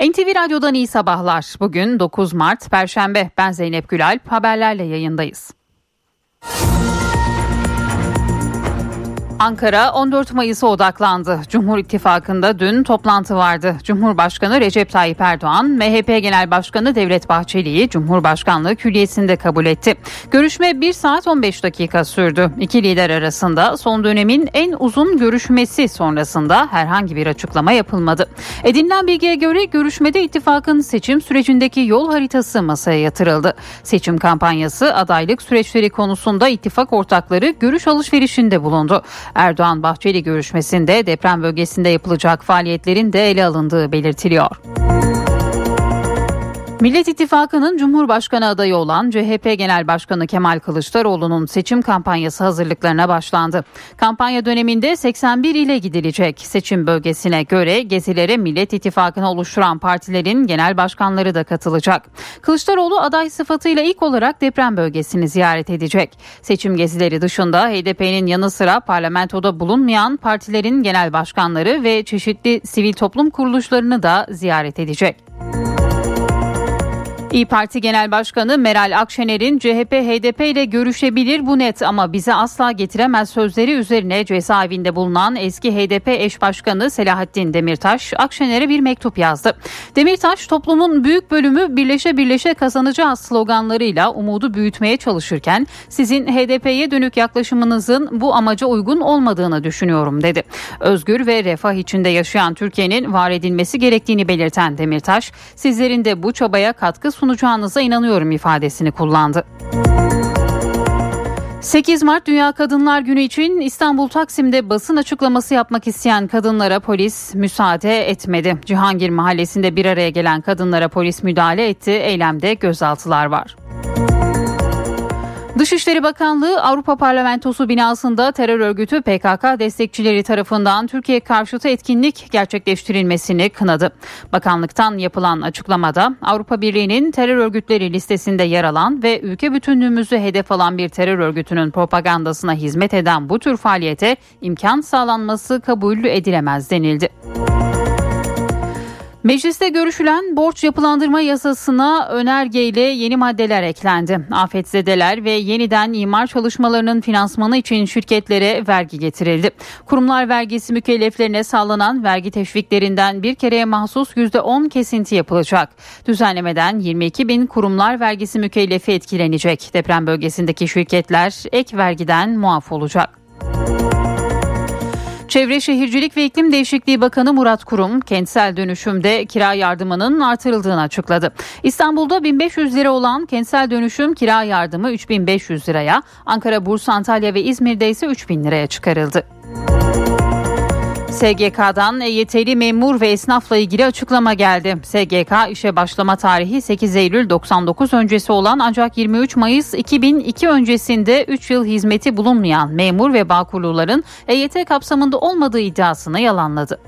NTV Radyo'dan iyi sabahlar. Bugün 9 Mart Perşembe. Ben Zeynep Gülalp. Haberlerle yayındayız. Ankara 14 Mayıs'a odaklandı. Cumhur İttifakı'nda dün toplantı vardı. Cumhurbaşkanı Recep Tayyip Erdoğan, MHP Genel Başkanı Devlet Bahçeli'yi Cumhurbaşkanlığı külliyesinde kabul etti. Görüşme 1 saat 15 dakika sürdü. İki lider arasında son dönemin en uzun görüşmesi sonrasında herhangi bir açıklama yapılmadı. Edinilen bilgiye göre görüşmede ittifakın seçim sürecindeki yol haritası masaya yatırıldı. Seçim kampanyası adaylık süreçleri konusunda ittifak ortakları görüş alışverişinde bulundu. Erdoğan Bahçeli görüşmesinde deprem bölgesinde yapılacak faaliyetlerin de ele alındığı belirtiliyor. Millet İttifakı'nın Cumhurbaşkanı adayı olan CHP Genel Başkanı Kemal Kılıçdaroğlu'nun seçim kampanyası hazırlıklarına başlandı. Kampanya döneminde 81 ile gidilecek. Seçim bölgesine göre gezilere Millet İttifakı'nı oluşturan partilerin genel başkanları da katılacak. Kılıçdaroğlu aday sıfatıyla ilk olarak deprem bölgesini ziyaret edecek. Seçim gezileri dışında HDP'nin yanı sıra parlamentoda bulunmayan partilerin genel başkanları ve çeşitli sivil toplum kuruluşlarını da ziyaret edecek. İyi Parti Genel Başkanı Meral Akşener'in CHP HDP ile görüşebilir bu net ama bize asla getiremez sözleri üzerine cezaevinde bulunan eski HDP eş başkanı Selahattin Demirtaş Akşener'e bir mektup yazdı. Demirtaş toplumun büyük bölümü birleşe birleşe kazanacağız sloganlarıyla umudu büyütmeye çalışırken sizin HDP'ye dönük yaklaşımınızın bu amaca uygun olmadığını düşünüyorum dedi. Özgür ve refah içinde yaşayan Türkiye'nin var edilmesi gerektiğini belirten Demirtaş sizlerin de bu çabaya katkı sunacağınıza inanıyorum ifadesini kullandı. 8 Mart Dünya Kadınlar Günü için İstanbul Taksim'de basın açıklaması yapmak isteyen kadınlara polis müsaade etmedi. Cihangir Mahallesi'nde bir araya gelen kadınlara polis müdahale etti. Eylemde gözaltılar var. Dışişleri Bakanlığı Avrupa Parlamentosu binasında terör örgütü PKK destekçileri tarafından Türkiye karşıtı etkinlik gerçekleştirilmesini kınadı. Bakanlıktan yapılan açıklamada Avrupa Birliği'nin terör örgütleri listesinde yer alan ve ülke bütünlüğümüzü hedef alan bir terör örgütünün propagandasına hizmet eden bu tür faaliyete imkan sağlanması kabul edilemez denildi. Mecliste görüşülen borç yapılandırma yasasına önergeyle yeni maddeler eklendi. Afetzedeler ve yeniden imar çalışmalarının finansmanı için şirketlere vergi getirildi. Kurumlar vergisi mükelleflerine sağlanan vergi teşviklerinden bir kereye mahsus %10 kesinti yapılacak. Düzenlemeden 22 bin kurumlar vergisi mükellefi etkilenecek. Deprem bölgesindeki şirketler ek vergiden muaf olacak. Çevre Şehircilik ve İklim Değişikliği Bakanı Murat Kurum kentsel dönüşümde kira yardımının artırıldığını açıkladı. İstanbul'da 1500 lira olan kentsel dönüşüm kira yardımı 3500 liraya, Ankara, Bursa, Antalya ve İzmir'de ise 3000 liraya çıkarıldı. SGK'dan EYT'li memur ve esnafla ilgili açıklama geldi. SGK işe başlama tarihi 8 Eylül 99 öncesi olan ancak 23 Mayıs 2002 öncesinde 3 yıl hizmeti bulunmayan memur ve bağkurluların EYT kapsamında olmadığı iddiasını yalanladı.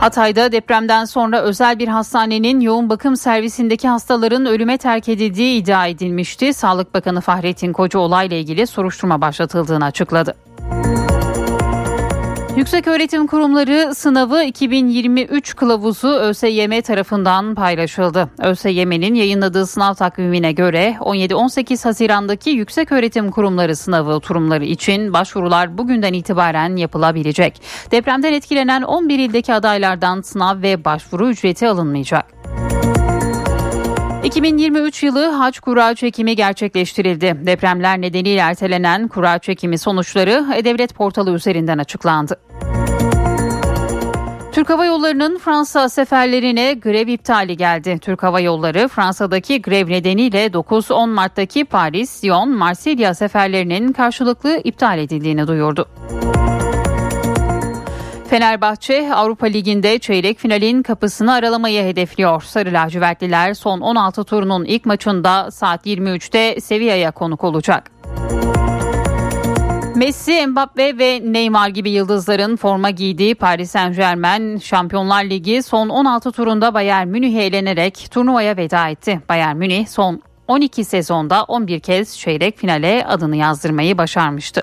Hatay'da depremden sonra özel bir hastanenin yoğun bakım servisindeki hastaların ölüme terk edildiği iddia edilmişti. Sağlık Bakanı Fahrettin Koca olayla ilgili soruşturma başlatıldığını açıkladı. Yükseköğretim Kurumları sınavı 2023 kılavuzu ÖSYM tarafından paylaşıldı. ÖSYM'nin yayınladığı sınav takvimine göre 17-18 Haziran'daki Yükseköğretim Kurumları sınavı oturumları için başvurular bugünden itibaren yapılabilecek. Depremden etkilenen 11 ildeki adaylardan sınav ve başvuru ücreti alınmayacak. 2023 yılı hac kura çekimi gerçekleştirildi. Depremler nedeniyle ertelenen kura çekimi sonuçları E-Devlet portalı üzerinden açıklandı. Türk Hava Yolları'nın Fransa seferlerine grev iptali geldi. Türk Hava Yolları Fransa'daki grev nedeniyle 9-10 Mart'taki Paris, Lyon, Marsilya seferlerinin karşılıklı iptal edildiğini duyurdu. Fenerbahçe Avrupa Ligi'nde çeyrek finalin kapısını aralamayı hedefliyor. Sarı lacivertliler son 16 turunun ilk maçında saat 23'te Sevilla'ya konuk olacak. Messi, Mbappe ve Neymar gibi yıldızların forma giydiği Paris Saint Germain Şampiyonlar Ligi son 16 turunda Bayern Münih'e elenerek turnuvaya veda etti. Bayern Münih son 12 sezonda 11 kez çeyrek finale adını yazdırmayı başarmıştı.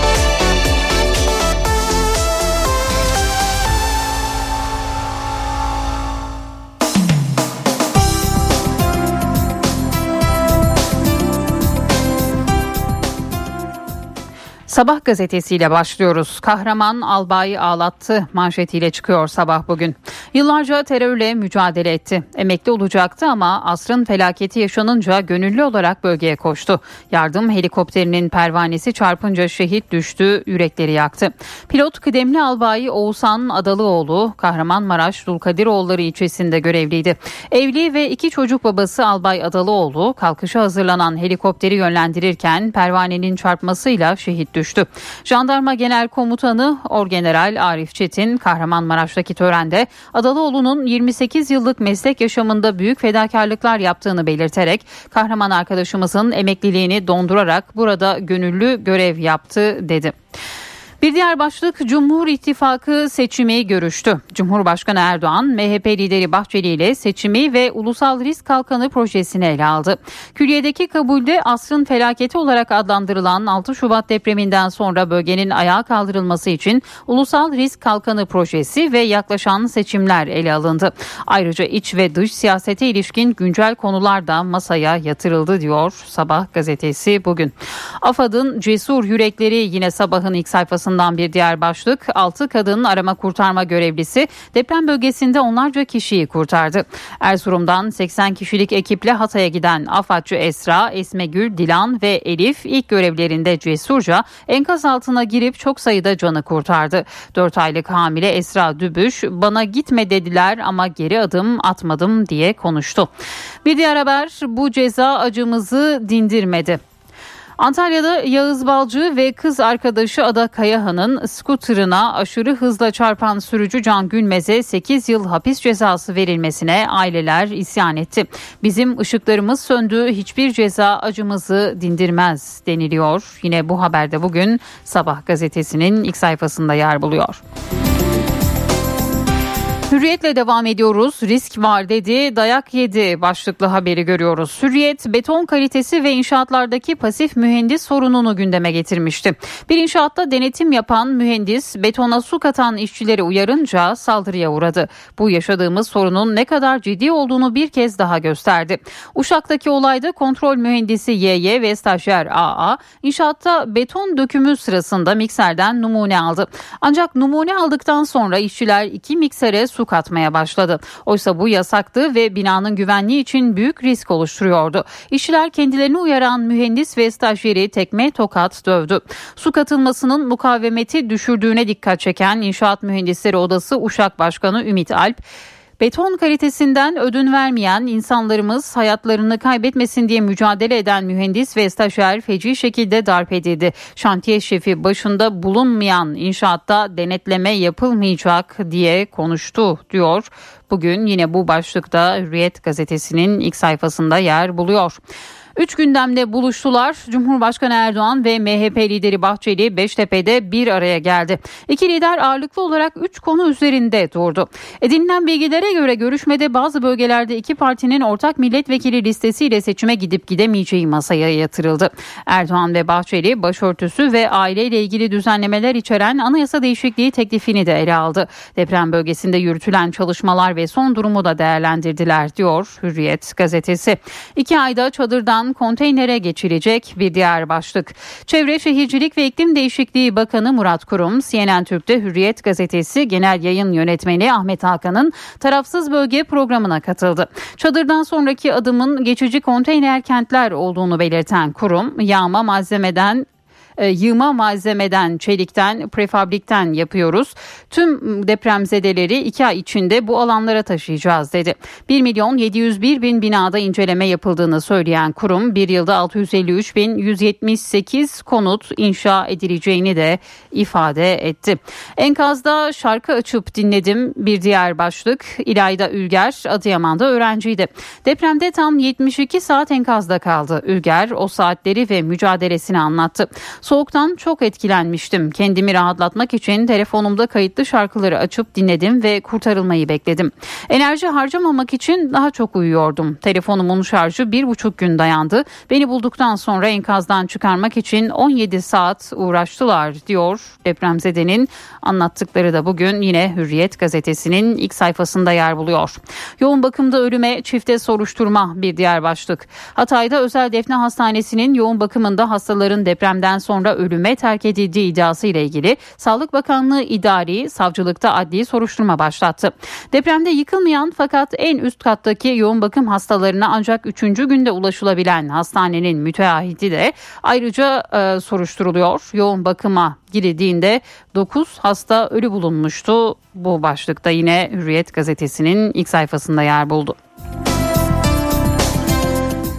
Sabah gazetesiyle başlıyoruz. Kahraman albayı ağlattı manşetiyle çıkıyor sabah bugün. Yıllarca terörle mücadele etti. Emekli olacaktı ama asrın felaketi yaşanınca gönüllü olarak bölgeye koştu. Yardım helikopterinin pervanesi çarpınca şehit düştü, yürekleri yaktı. Pilot kıdemli albayı Oğuzhan Adalıoğlu Kahramanmaraş Dulkadiroğulları ilçesinde görevliydi. Evli ve iki çocuk babası Albay Adalıoğlu kalkışa hazırlanan helikopteri yönlendirirken pervanenin çarpmasıyla şehit düştü düştü. Jandarma Genel Komutanı Orgeneral Arif Çetin Kahramanmaraş'taki törende Adalıoğlu'nun 28 yıllık meslek yaşamında büyük fedakarlıklar yaptığını belirterek kahraman arkadaşımızın emekliliğini dondurarak burada gönüllü görev yaptı dedi. Bir diğer başlık Cumhur İttifakı seçimi görüştü. Cumhurbaşkanı Erdoğan, MHP lideri Bahçeli ile seçimi ve ulusal risk kalkanı projesini ele aldı. Külliyedeki kabulde asrın felaketi olarak adlandırılan 6 Şubat depreminden sonra bölgenin ayağa kaldırılması için ulusal risk kalkanı projesi ve yaklaşan seçimler ele alındı. Ayrıca iç ve dış siyasete ilişkin güncel konular da masaya yatırıldı diyor Sabah gazetesi bugün. AFAD'ın cesur yürekleri yine sabahın ilk sayfasında basından bir diğer başlık 6 kadın arama kurtarma görevlisi deprem bölgesinde onlarca kişiyi kurtardı. Erzurum'dan 80 kişilik ekiple Hatay'a giden AFAD'cı Esra, Esmegül, Dilan ve Elif ilk görevlerinde cesurca enkaz altına girip çok sayıda canı kurtardı. 4 aylık hamile Esra Dübüş bana gitme dediler ama geri adım atmadım diye konuştu. Bir diğer haber bu ceza acımızı dindirmedi. Antalya'da Yağız Balcı ve kız arkadaşı Ada Kayahan'ın skuterına aşırı hızla çarpan sürücü Can Gülmez'e 8 yıl hapis cezası verilmesine aileler isyan etti. Bizim ışıklarımız söndü hiçbir ceza acımızı dindirmez deniliyor. Yine bu haberde bugün Sabah gazetesinin ilk sayfasında yer buluyor. Hürriyetle devam ediyoruz. Risk var dedi, dayak yedi başlıklı haberi görüyoruz. Hürriyet beton kalitesi ve inşaatlardaki pasif mühendis sorununu gündeme getirmişti. Bir inşaatta denetim yapan mühendis betona su katan işçileri uyarınca saldırıya uğradı. Bu yaşadığımız sorunun ne kadar ciddi olduğunu bir kez daha gösterdi. Uşak'taki olayda kontrol mühendisi YY ve stajyer AA inşaatta beton dökümü sırasında mikserden numune aldı. Ancak numune aldıktan sonra işçiler iki miksere su su katmaya başladı. Oysa bu yasaktı ve binanın güvenliği için büyük risk oluşturuyordu. İşçiler kendilerini uyaran mühendis ve stajyeri tekme tokat dövdü. Su katılmasının mukavemeti düşürdüğüne dikkat çeken İnşaat Mühendisleri Odası Uşak Başkanı Ümit Alp Beton kalitesinden ödün vermeyen insanlarımız hayatlarını kaybetmesin diye mücadele eden mühendis ve stajyer feci şekilde darp edildi. Şantiye şefi başında bulunmayan inşaatta denetleme yapılmayacak diye konuştu diyor. Bugün yine bu başlıkta Hürriyet gazetesinin ilk sayfasında yer buluyor. Üç gündemde buluştular. Cumhurbaşkanı Erdoğan ve MHP lideri Bahçeli Beştepe'de bir araya geldi. İki lider ağırlıklı olarak üç konu üzerinde durdu. Edinilen bilgilere göre görüşmede bazı bölgelerde iki partinin ortak milletvekili listesiyle seçime gidip gidemeyeceği masaya yatırıldı. Erdoğan ve Bahçeli başörtüsü ve aileyle ilgili düzenlemeler içeren anayasa değişikliği teklifini de ele aldı. Deprem bölgesinde yürütülen çalışmalar ve son durumu da değerlendirdiler diyor Hürriyet gazetesi. İki ayda çadırdan Konteynere geçilecek bir diğer başlık. Çevre Şehircilik ve İklim Değişikliği Bakanı Murat Kurum, CNN Türk'te Hürriyet Gazetesi Genel Yayın Yönetmeni Ahmet Hakan'ın tarafsız bölge programına katıldı. Çadırdan sonraki adımın geçici konteyner kentler olduğunu belirten kurum, yağma malzemeden yığma malzemeden, çelikten, prefabrikten yapıyoruz. Tüm depremzedeleri iki ay içinde bu alanlara taşıyacağız dedi. 1 milyon 701 bin binada inceleme yapıldığını söyleyen kurum bir yılda 653 bin 178 konut inşa edileceğini de ifade etti. Enkazda şarkı açıp dinledim bir diğer başlık İlayda Ülger Adıyaman'da öğrenciydi. Depremde tam 72 saat enkazda kaldı. Ülger o saatleri ve mücadelesini anlattı. Soğuktan çok etkilenmiştim. Kendimi rahatlatmak için telefonumda kayıtlı şarkıları açıp dinledim ve kurtarılmayı bekledim. Enerji harcamamak için daha çok uyuyordum. Telefonumun şarjı bir buçuk gün dayandı. Beni bulduktan sonra enkazdan çıkarmak için 17 saat uğraştılar diyor depremzedenin anlattıkları da bugün yine Hürriyet gazetesinin ilk sayfasında yer buluyor. Yoğun bakımda ölüme çifte soruşturma bir diğer başlık. Hatay'da özel defne hastanesinin yoğun bakımında hastaların depremden sonra ölüme terk edildiği iddiası ile ilgili Sağlık Bakanlığı idari savcılıkta adli soruşturma başlattı. Depremde yıkılmayan fakat en üst kattaki yoğun bakım hastalarına ancak 3. günde ulaşılabilen hastanenin müteahhiti de ayrıca e, soruşturuluyor. Yoğun bakıma girildiğinde 9 hasta ölü bulunmuştu. Bu başlıkta yine Hürriyet gazetesinin ilk sayfasında yer buldu.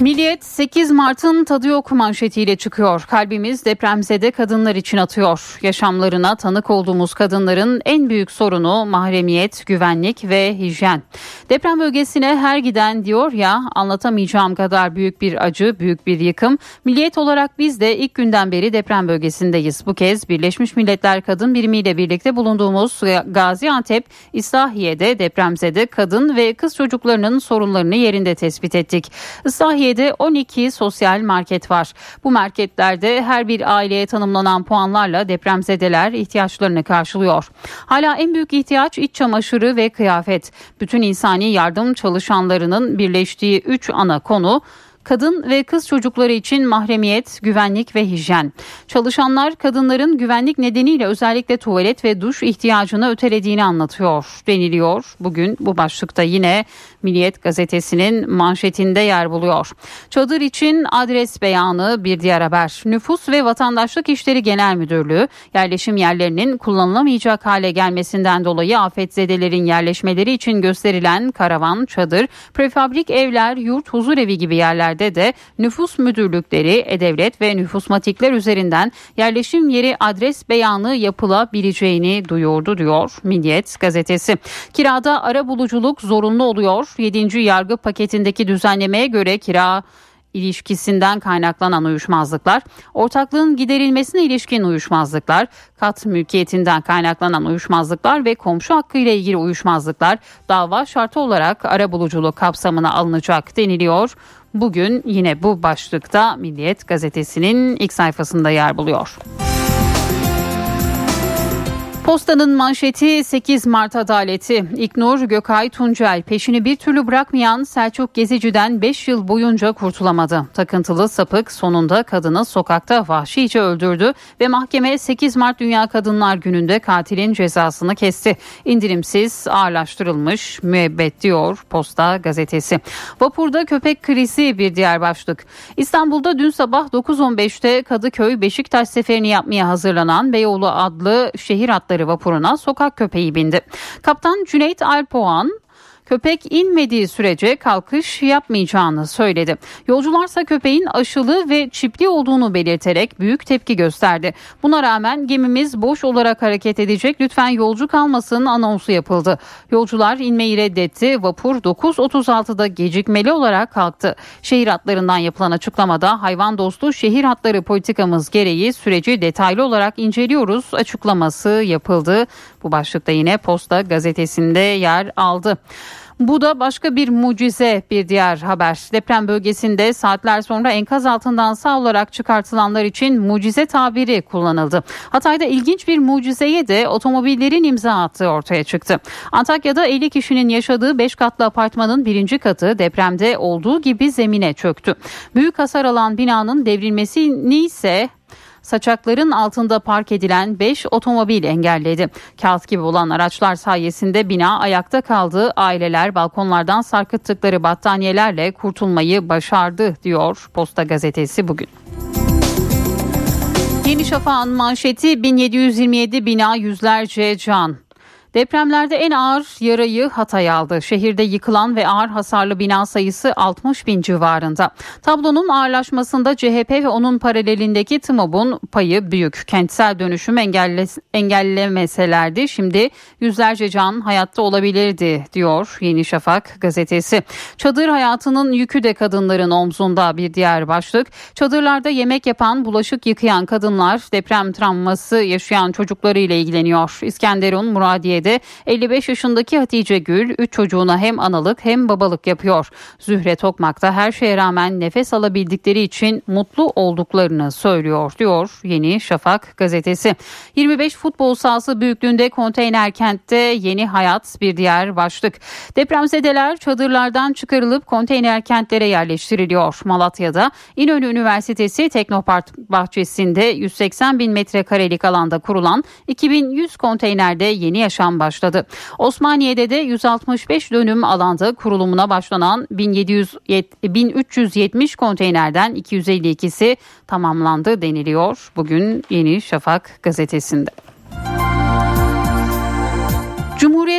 Milliyet 8 Mart'ın tadı yok manşetiyle çıkıyor. Kalbimiz depremzede kadınlar için atıyor. Yaşamlarına tanık olduğumuz kadınların en büyük sorunu mahremiyet, güvenlik ve hijyen. Deprem bölgesine her giden diyor ya anlatamayacağım kadar büyük bir acı, büyük bir yıkım. Milliyet olarak biz de ilk günden beri deprem bölgesindeyiz. Bu kez Birleşmiş Milletler Kadın Birimi ile birlikte bulunduğumuz Gaziantep, İslahiye'de depremzede kadın ve kız çocuklarının sorunlarını yerinde tespit ettik. İslahiye Türkiye'de 12 sosyal market var. Bu marketlerde her bir aileye tanımlanan puanlarla depremzedeler ihtiyaçlarını karşılıyor. Hala en büyük ihtiyaç iç çamaşırı ve kıyafet. Bütün insani yardım çalışanlarının birleştiği 3 ana konu kadın ve kız çocukları için mahremiyet, güvenlik ve hijyen. Çalışanlar kadınların güvenlik nedeniyle özellikle tuvalet ve duş ihtiyacını ötelediğini anlatıyor deniliyor. Bugün bu başlıkta yine Milliyet gazetesinin manşetinde yer buluyor. Çadır için adres beyanı bir diğer haber. Nüfus ve Vatandaşlık İşleri Genel Müdürlüğü yerleşim yerlerinin kullanılamayacak hale gelmesinden dolayı afetzedelerin yerleşmeleri için gösterilen karavan, çadır, prefabrik evler, yurt, huzur evi gibi yerlerde de nüfus müdürlükleri, e-devlet ve nüfusmatikler üzerinden yerleşim yeri adres beyanı yapılabileceğini duyurdu diyor Milliyet gazetesi. Kirada ara buluculuk zorunlu oluyor. 7. yargı paketindeki düzenlemeye göre kira ilişkisinden kaynaklanan uyuşmazlıklar, ortaklığın giderilmesine ilişkin uyuşmazlıklar, kat mülkiyetinden kaynaklanan uyuşmazlıklar ve komşu hakkı ile ilgili uyuşmazlıklar dava şartı olarak arabuluculuk kapsamına alınacak deniliyor. Bugün yine bu başlıkta Milliyet gazetesinin ilk sayfasında yer buluyor. Postanın manşeti 8 Mart adaleti. İknur Gökay Tuncel peşini bir türlü bırakmayan Selçuk Gezici'den 5 yıl boyunca kurtulamadı. Takıntılı sapık sonunda kadını sokakta vahşice öldürdü ve mahkeme 8 Mart Dünya Kadınlar Günü'nde katilin cezasını kesti. İndirimsiz ağırlaştırılmış müebbet diyor Posta gazetesi. Vapurda köpek krizi bir diğer başlık. İstanbul'da dün sabah 9.15'te Kadıköy Beşiktaş seferini yapmaya hazırlanan Beyoğlu adlı şehir hatları vapuruna sokak köpeği bindi. Kaptan Cüneyt Alpoğan köpek inmediği sürece kalkış yapmayacağını söyledi. Yolcularsa köpeğin aşılı ve çipli olduğunu belirterek büyük tepki gösterdi. Buna rağmen gemimiz boş olarak hareket edecek lütfen yolcu kalmasın anonsu yapıldı. Yolcular inmeyi reddetti. Vapur 9.36'da gecikmeli olarak kalktı. Şehir hatlarından yapılan açıklamada hayvan dostu şehir hatları politikamız gereği süreci detaylı olarak inceliyoruz açıklaması yapıldı. Bu başlıkta yine Posta gazetesinde yer aldı. Bu da başka bir mucize bir diğer haber. Deprem bölgesinde saatler sonra enkaz altından sağ olarak çıkartılanlar için mucize tabiri kullanıldı. Hatay'da ilginç bir mucizeye de otomobillerin imza attığı ortaya çıktı. Antakya'da 50 kişinin yaşadığı 5 katlı apartmanın birinci katı depremde olduğu gibi zemine çöktü. Büyük hasar alan binanın devrilmesini ise saçakların altında park edilen 5 otomobil engelledi. Kağıt gibi olan araçlar sayesinde bina ayakta kaldı. Aileler balkonlardan sarkıttıkları battaniyelerle kurtulmayı başardı diyor Posta Gazetesi bugün. Yeni Şafak'ın manşeti 1727 bina yüzlerce can. Depremlerde en ağır yarayı Hatay aldı. Şehirde yıkılan ve ağır hasarlı bina sayısı 60 bin civarında. Tablonun ağırlaşmasında CHP ve onun paralelindeki TMOB'un payı büyük. Kentsel dönüşüm engelle, engellemeselerdi şimdi yüzlerce can hayatta olabilirdi diyor Yeni Şafak gazetesi. Çadır hayatının yükü de kadınların omzunda bir diğer başlık. Çadırlarda yemek yapan, bulaşık yıkayan kadınlar deprem travması yaşayan çocuklarıyla ilgileniyor. İskenderun Muradiye'de 55 yaşındaki Hatice Gül 3 çocuğuna hem analık hem babalık yapıyor. Zühre Tokmak'ta her şeye rağmen nefes alabildikleri için mutlu olduklarını söylüyor diyor Yeni Şafak gazetesi. 25 futbol sahası büyüklüğünde konteyner kentte yeni hayat bir diğer başlık. Depremzedeler çadırlardan çıkarılıp konteyner kentlere yerleştiriliyor. Malatya'da İnönü Üniversitesi Teknopark bahçesinde 180 bin metrekarelik alanda kurulan 2100 konteynerde yeni yaşam başladı. Osmaniye'de de 165 dönüm alanda kurulumuna başlanan 1700, 1370 konteynerden 252'si tamamlandı deniliyor. Bugün Yeni Şafak gazetesinde.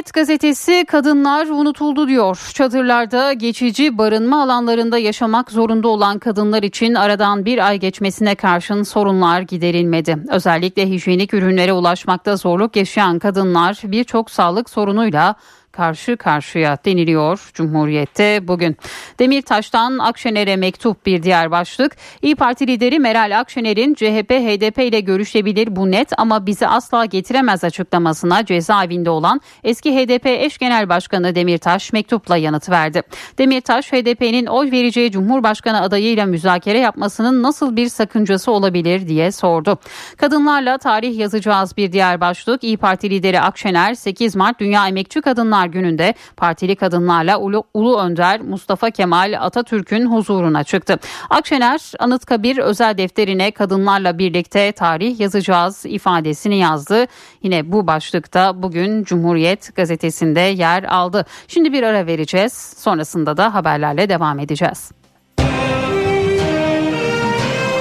Cumhuriyet gazetesi kadınlar unutuldu diyor. Çadırlarda geçici barınma alanlarında yaşamak zorunda olan kadınlar için aradan bir ay geçmesine karşın sorunlar giderilmedi. Özellikle hijyenik ürünlere ulaşmakta zorluk yaşayan kadınlar birçok sağlık sorunuyla karşı karşıya deniliyor Cumhuriyet'te bugün. Demirtaş'tan Akşener'e mektup bir diğer başlık. İyi Parti lideri Meral Akşener'in CHP HDP ile görüşebilir bu net ama bizi asla getiremez açıklamasına cezaevinde olan eski HDP eş genel başkanı Demirtaş mektupla yanıt verdi. Demirtaş HDP'nin oy vereceği Cumhurbaşkanı adayıyla müzakere yapmasının nasıl bir sakıncası olabilir diye sordu. Kadınlarla tarih yazacağız bir diğer başlık. İyi Parti lideri Akşener 8 Mart Dünya Emekçi Kadınlar Kadınlar Günü'nde partili kadınlarla Ulu, Ulu Önder Mustafa Kemal Atatürk'ün huzuruna çıktı. Akşener Anıtkabir özel defterine kadınlarla birlikte tarih yazacağız ifadesini yazdı. Yine bu başlıkta bugün Cumhuriyet gazetesinde yer aldı. Şimdi bir ara vereceğiz. Sonrasında da haberlerle devam edeceğiz.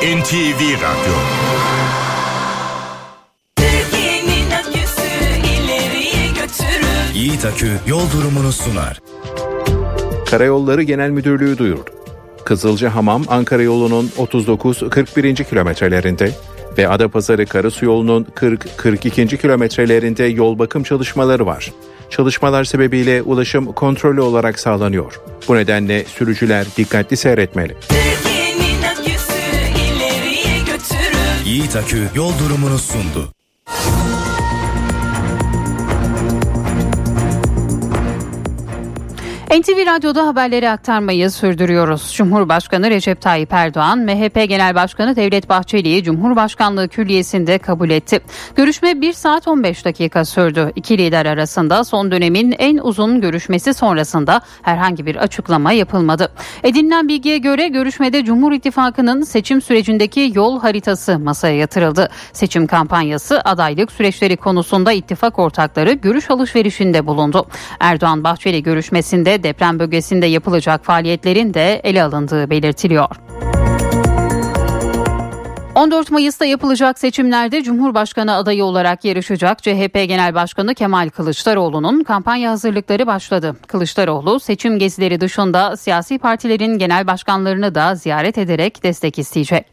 NTV Radyo Yiğit Akü yol durumunu sunar. Karayolları Genel Müdürlüğü duyurdu. Kızılcı Hamam Ankara yolunun 39-41. kilometrelerinde ve Adapazarı Karasu yolunun 40-42. kilometrelerinde yol bakım çalışmaları var. Çalışmalar sebebiyle ulaşım kontrollü olarak sağlanıyor. Bu nedenle sürücüler dikkatli seyretmeli. Yiğit Akü yol durumunu sundu. NTV Radyo'da haberleri aktarmayı sürdürüyoruz. Cumhurbaşkanı Recep Tayyip Erdoğan, MHP Genel Başkanı Devlet Bahçeli'yi Cumhurbaşkanlığı Külliyesi'nde kabul etti. Görüşme 1 saat 15 dakika sürdü. İki lider arasında son dönemin en uzun görüşmesi sonrasında herhangi bir açıklama yapılmadı. Edinilen bilgiye göre görüşmede Cumhur İttifakı'nın seçim sürecindeki yol haritası masaya yatırıldı. Seçim kampanyası, adaylık süreçleri konusunda ittifak ortakları görüş alışverişinde bulundu. Erdoğan Bahçeli görüşmesinde deprem bölgesinde yapılacak faaliyetlerin de ele alındığı belirtiliyor. 14 Mayıs'ta yapılacak seçimlerde Cumhurbaşkanı adayı olarak yarışacak CHP Genel Başkanı Kemal Kılıçdaroğlu'nun kampanya hazırlıkları başladı. Kılıçdaroğlu seçim gezileri dışında siyasi partilerin genel başkanlarını da ziyaret ederek destek isteyecek.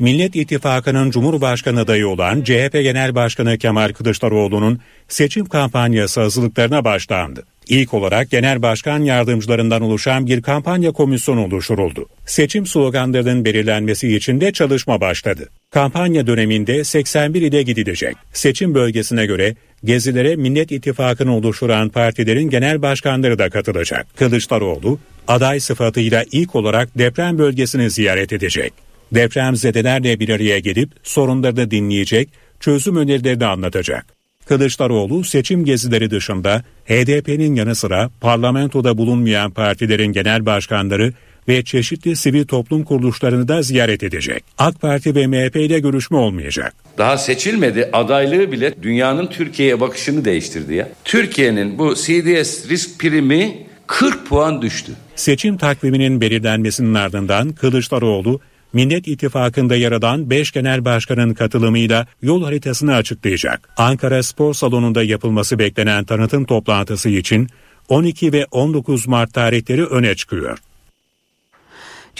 Millet İttifakı'nın Cumhurbaşkanı adayı olan CHP Genel Başkanı Kemal Kılıçdaroğlu'nun seçim kampanyası hazırlıklarına başlandı. İlk olarak genel başkan yardımcılarından oluşan bir kampanya komisyonu oluşturuldu. Seçim sloganlarının belirlenmesi için de çalışma başladı. Kampanya döneminde 81 ile gidilecek. Seçim bölgesine göre gezilere Millet İttifakı'nı oluşturan partilerin genel başkanları da katılacak. Kılıçdaroğlu aday sıfatıyla ilk olarak deprem bölgesini ziyaret edecek. Depremzedelerle bir araya gelip sorunlarını dinleyecek, çözüm önerilerini anlatacak. Kılıçdaroğlu seçim gezileri dışında HDP'nin yanı sıra parlamentoda bulunmayan partilerin genel başkanları ve çeşitli sivil toplum kuruluşlarını da ziyaret edecek. AK Parti ve MHP ile görüşme olmayacak. Daha seçilmedi adaylığı bile dünyanın Türkiye'ye bakışını değiştirdi ya. Türkiye'nin bu CDS risk primi 40 puan düştü. Seçim takviminin belirlenmesinin ardından Kılıçdaroğlu Millet İttifakı'nda yer alan 5 genel başkanın katılımıyla yol haritasını açıklayacak. Ankara Spor Salonu'nda yapılması beklenen tanıtım toplantısı için 12 ve 19 Mart tarihleri öne çıkıyor.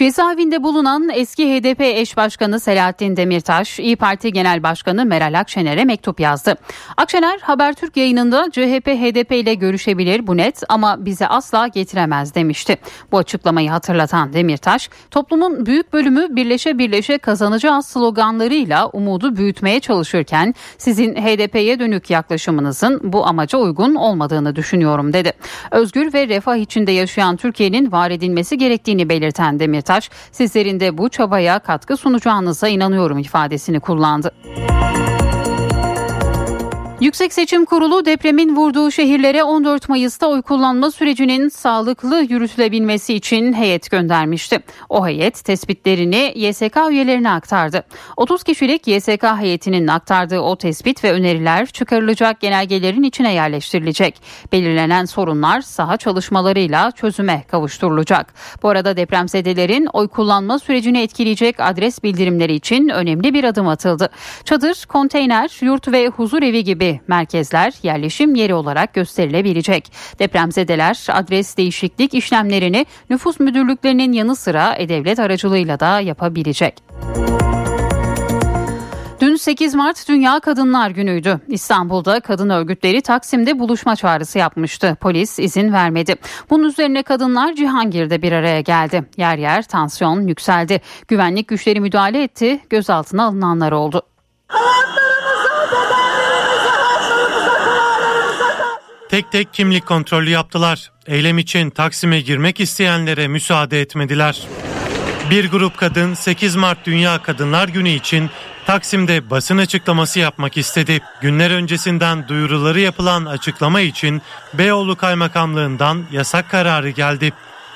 Cezaevinde bulunan eski HDP eş başkanı Selahattin Demirtaş, İyi Parti Genel Başkanı Meral Akşener'e mektup yazdı. Akşener Habertürk yayınında CHP HDP ile görüşebilir bu net ama bize asla getiremez demişti. Bu açıklamayı hatırlatan Demirtaş, toplumun büyük bölümü birleşe birleşe kazanacağız sloganlarıyla umudu büyütmeye çalışırken sizin HDP'ye dönük yaklaşımınızın bu amaca uygun olmadığını düşünüyorum dedi. Özgür ve refah içinde yaşayan Türkiye'nin var edilmesi gerektiğini belirten Demirtaş, Demirtaş sizlerin de bu çabaya katkı sunacağınıza inanıyorum ifadesini kullandı. Yüksek Seçim Kurulu depremin vurduğu şehirlere 14 Mayıs'ta oy kullanma sürecinin sağlıklı yürütülebilmesi için heyet göndermişti. O heyet tespitlerini YSK üyelerine aktardı. 30 kişilik YSK heyetinin aktardığı o tespit ve öneriler çıkarılacak genelgelerin içine yerleştirilecek. Belirlenen sorunlar saha çalışmalarıyla çözüme kavuşturulacak. Bu arada depremzedelerin oy kullanma sürecini etkileyecek adres bildirimleri için önemli bir adım atıldı. Çadır, konteyner, yurt ve huzur evi gibi merkezler yerleşim yeri olarak gösterilebilecek. Depremzedeler adres değişiklik işlemlerini nüfus müdürlüklerinin yanı sıra e-devlet aracılığıyla da yapabilecek. Dün 8 Mart Dünya Kadınlar Günü'ydü. İstanbul'da kadın örgütleri Taksim'de buluşma çağrısı yapmıştı. Polis izin vermedi. Bunun üzerine kadınlar Cihangir'de bir araya geldi. Yer yer tansiyon yükseldi. Güvenlik güçleri müdahale etti. Gözaltına alınanlar oldu. Tek tek kimlik kontrolü yaptılar. Eylem için Taksim'e girmek isteyenlere müsaade etmediler. Bir grup kadın 8 Mart Dünya Kadınlar Günü için Taksim'de basın açıklaması yapmak istedi. Günler öncesinden duyuruları yapılan açıklama için Beyoğlu Kaymakamlığından yasak kararı geldi.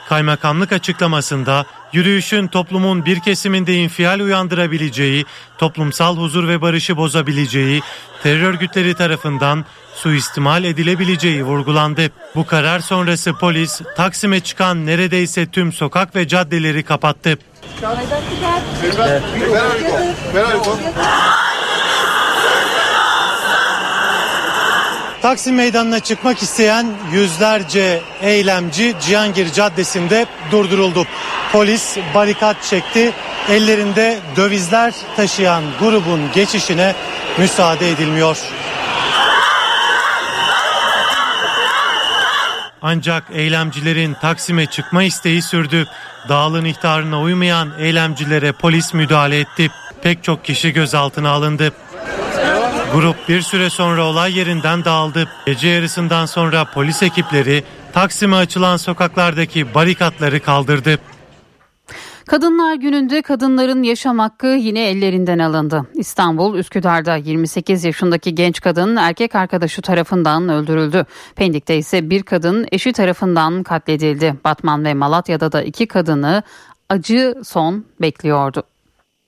Kaymakamlık açıklamasında yürüyüşün toplumun bir kesiminde infial uyandırabileceği, toplumsal huzur ve barışı bozabileceği, terör örgütleri tarafından suistimal edilebileceği vurgulandı. Bu karar sonrası polis Taksim'e çıkan neredeyse tüm sokak ve caddeleri kapattı. Taksim Meydanı'na çıkmak isteyen yüzlerce eylemci Cihangir Caddesi'nde durduruldu. Polis barikat çekti. Ellerinde dövizler taşıyan grubun geçişine müsaade edilmiyor. Ancak eylemcilerin Taksim'e çıkma isteği sürdü. Dağılın ihtarına uymayan eylemcilere polis müdahale etti. Pek çok kişi gözaltına alındı. Grup bir süre sonra olay yerinden dağıldı. Gece yarısından sonra polis ekipleri Taksim'e açılan sokaklardaki barikatları kaldırdı. Kadınlar gününde kadınların yaşam hakkı yine ellerinden alındı. İstanbul Üsküdar'da 28 yaşındaki genç kadın erkek arkadaşı tarafından öldürüldü. Pendik'te ise bir kadın eşi tarafından katledildi. Batman ve Malatya'da da iki kadını acı son bekliyordu.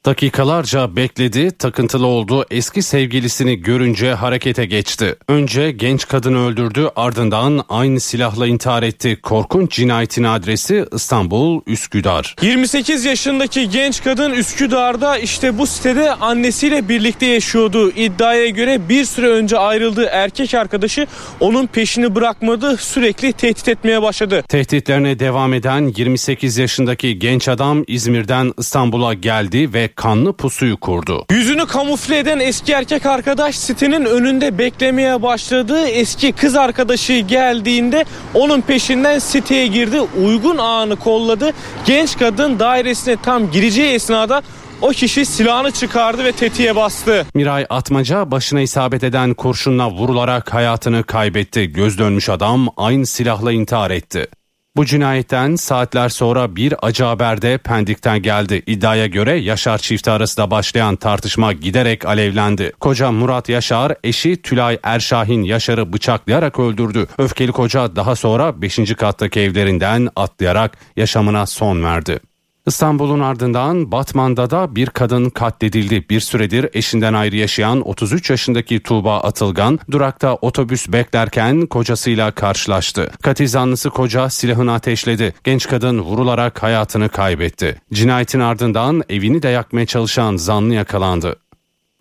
Dakikalarca bekledi, takıntılı oldu, eski sevgilisini görünce harekete geçti. Önce genç kadını öldürdü, ardından aynı silahla intihar etti. Korkunç cinayetin adresi İstanbul, Üsküdar. 28 yaşındaki genç kadın Üsküdar'da işte bu sitede annesiyle birlikte yaşıyordu. İddiaya göre bir süre önce ayrıldığı erkek arkadaşı onun peşini bırakmadı, sürekli tehdit etmeye başladı. Tehditlerine devam eden 28 yaşındaki genç adam İzmir'den İstanbul'a geldi ve kanlı pusuyu kurdu. Yüzünü kamufle eden eski erkek arkadaş sitenin önünde beklemeye başladı. Eski kız arkadaşı geldiğinde onun peşinden siteye girdi. Uygun anı kolladı. Genç kadın dairesine tam gireceği esnada o kişi silahını çıkardı ve tetiğe bastı. Miray Atmaca başına isabet eden kurşunla vurularak hayatını kaybetti. Göz dönmüş adam aynı silahla intihar etti. Bu cinayetten saatler sonra bir acı haber de Pendik'ten geldi. İddiaya göre Yaşar çifti arasında başlayan tartışma giderek alevlendi. Koca Murat Yaşar eşi Tülay Erşahin Yaşar'ı bıçaklayarak öldürdü. Öfkeli koca daha sonra 5. kattaki evlerinden atlayarak yaşamına son verdi. İstanbul'un ardından Batman'da da bir kadın katledildi. Bir süredir eşinden ayrı yaşayan 33 yaşındaki Tuğba Atılgan durakta otobüs beklerken kocasıyla karşılaştı. Katil zanlısı koca silahını ateşledi. Genç kadın vurularak hayatını kaybetti. Cinayetin ardından evini de yakmaya çalışan zanlı yakalandı.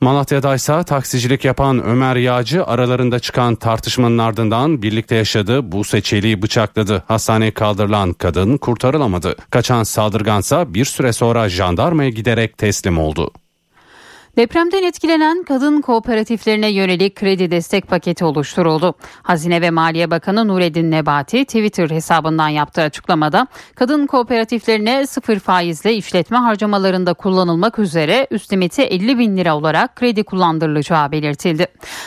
Malatya'da ise taksicilik yapan Ömer Yağcı aralarında çıkan tartışmanın ardından birlikte yaşadığı Buse Çelik'i bıçakladı. Hastaneye kaldırılan kadın kurtarılamadı. Kaçan saldırgansa bir süre sonra jandarmaya giderek teslim oldu. Depremden etkilenen kadın kooperatiflerine yönelik kredi destek paketi oluşturuldu. Hazine ve Maliye Bakanı Nureddin Nebati Twitter hesabından yaptığı açıklamada kadın kooperatiflerine sıfır faizle işletme harcamalarında kullanılmak üzere üst limiti 50 bin lira olarak kredi kullandırılacağı belirtildi.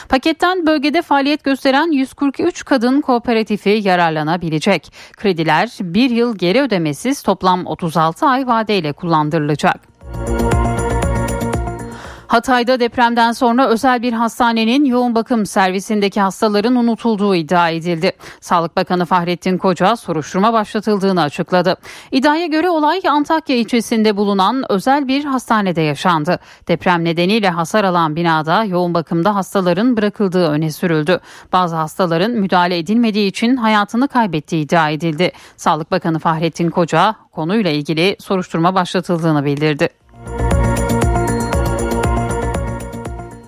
Paketten bölgede faaliyet gösteren 143 kadın kooperatifi yararlanabilecek. Krediler bir yıl geri ödemesiz toplam 36 ay vadeyle kullandırılacak. Hatay'da depremden sonra özel bir hastanenin yoğun bakım servisindeki hastaların unutulduğu iddia edildi. Sağlık Bakanı Fahrettin Koca soruşturma başlatıldığını açıkladı. İddiaya göre olay Antakya ilçesinde bulunan özel bir hastanede yaşandı. Deprem nedeniyle hasar alan binada yoğun bakımda hastaların bırakıldığı öne sürüldü. Bazı hastaların müdahale edilmediği için hayatını kaybettiği iddia edildi. Sağlık Bakanı Fahrettin Koca konuyla ilgili soruşturma başlatıldığını bildirdi.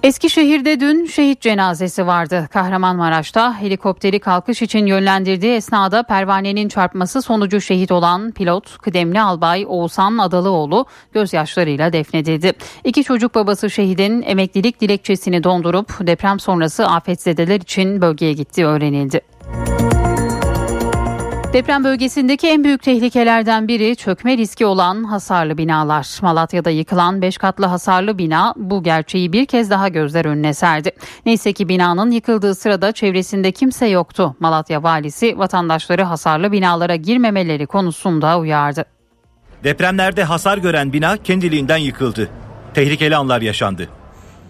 Eskişehir'de dün şehit cenazesi vardı. Kahramanmaraş'ta helikopteri kalkış için yönlendirdiği esnada pervanenin çarpması sonucu şehit olan pilot kıdemli albay Oğuzhan Adalıoğlu gözyaşlarıyla defnedildi. İki çocuk babası şehidin emeklilik dilekçesini dondurup deprem sonrası afetzedeler için bölgeye gittiği öğrenildi. Deprem bölgesindeki en büyük tehlikelerden biri çökme riski olan hasarlı binalar. Malatya'da yıkılan 5 katlı hasarlı bina bu gerçeği bir kez daha gözler önüne serdi. Neyse ki binanın yıkıldığı sırada çevresinde kimse yoktu. Malatya valisi vatandaşları hasarlı binalara girmemeleri konusunda uyardı. Depremlerde hasar gören bina kendiliğinden yıkıldı. Tehlikeli anlar yaşandı.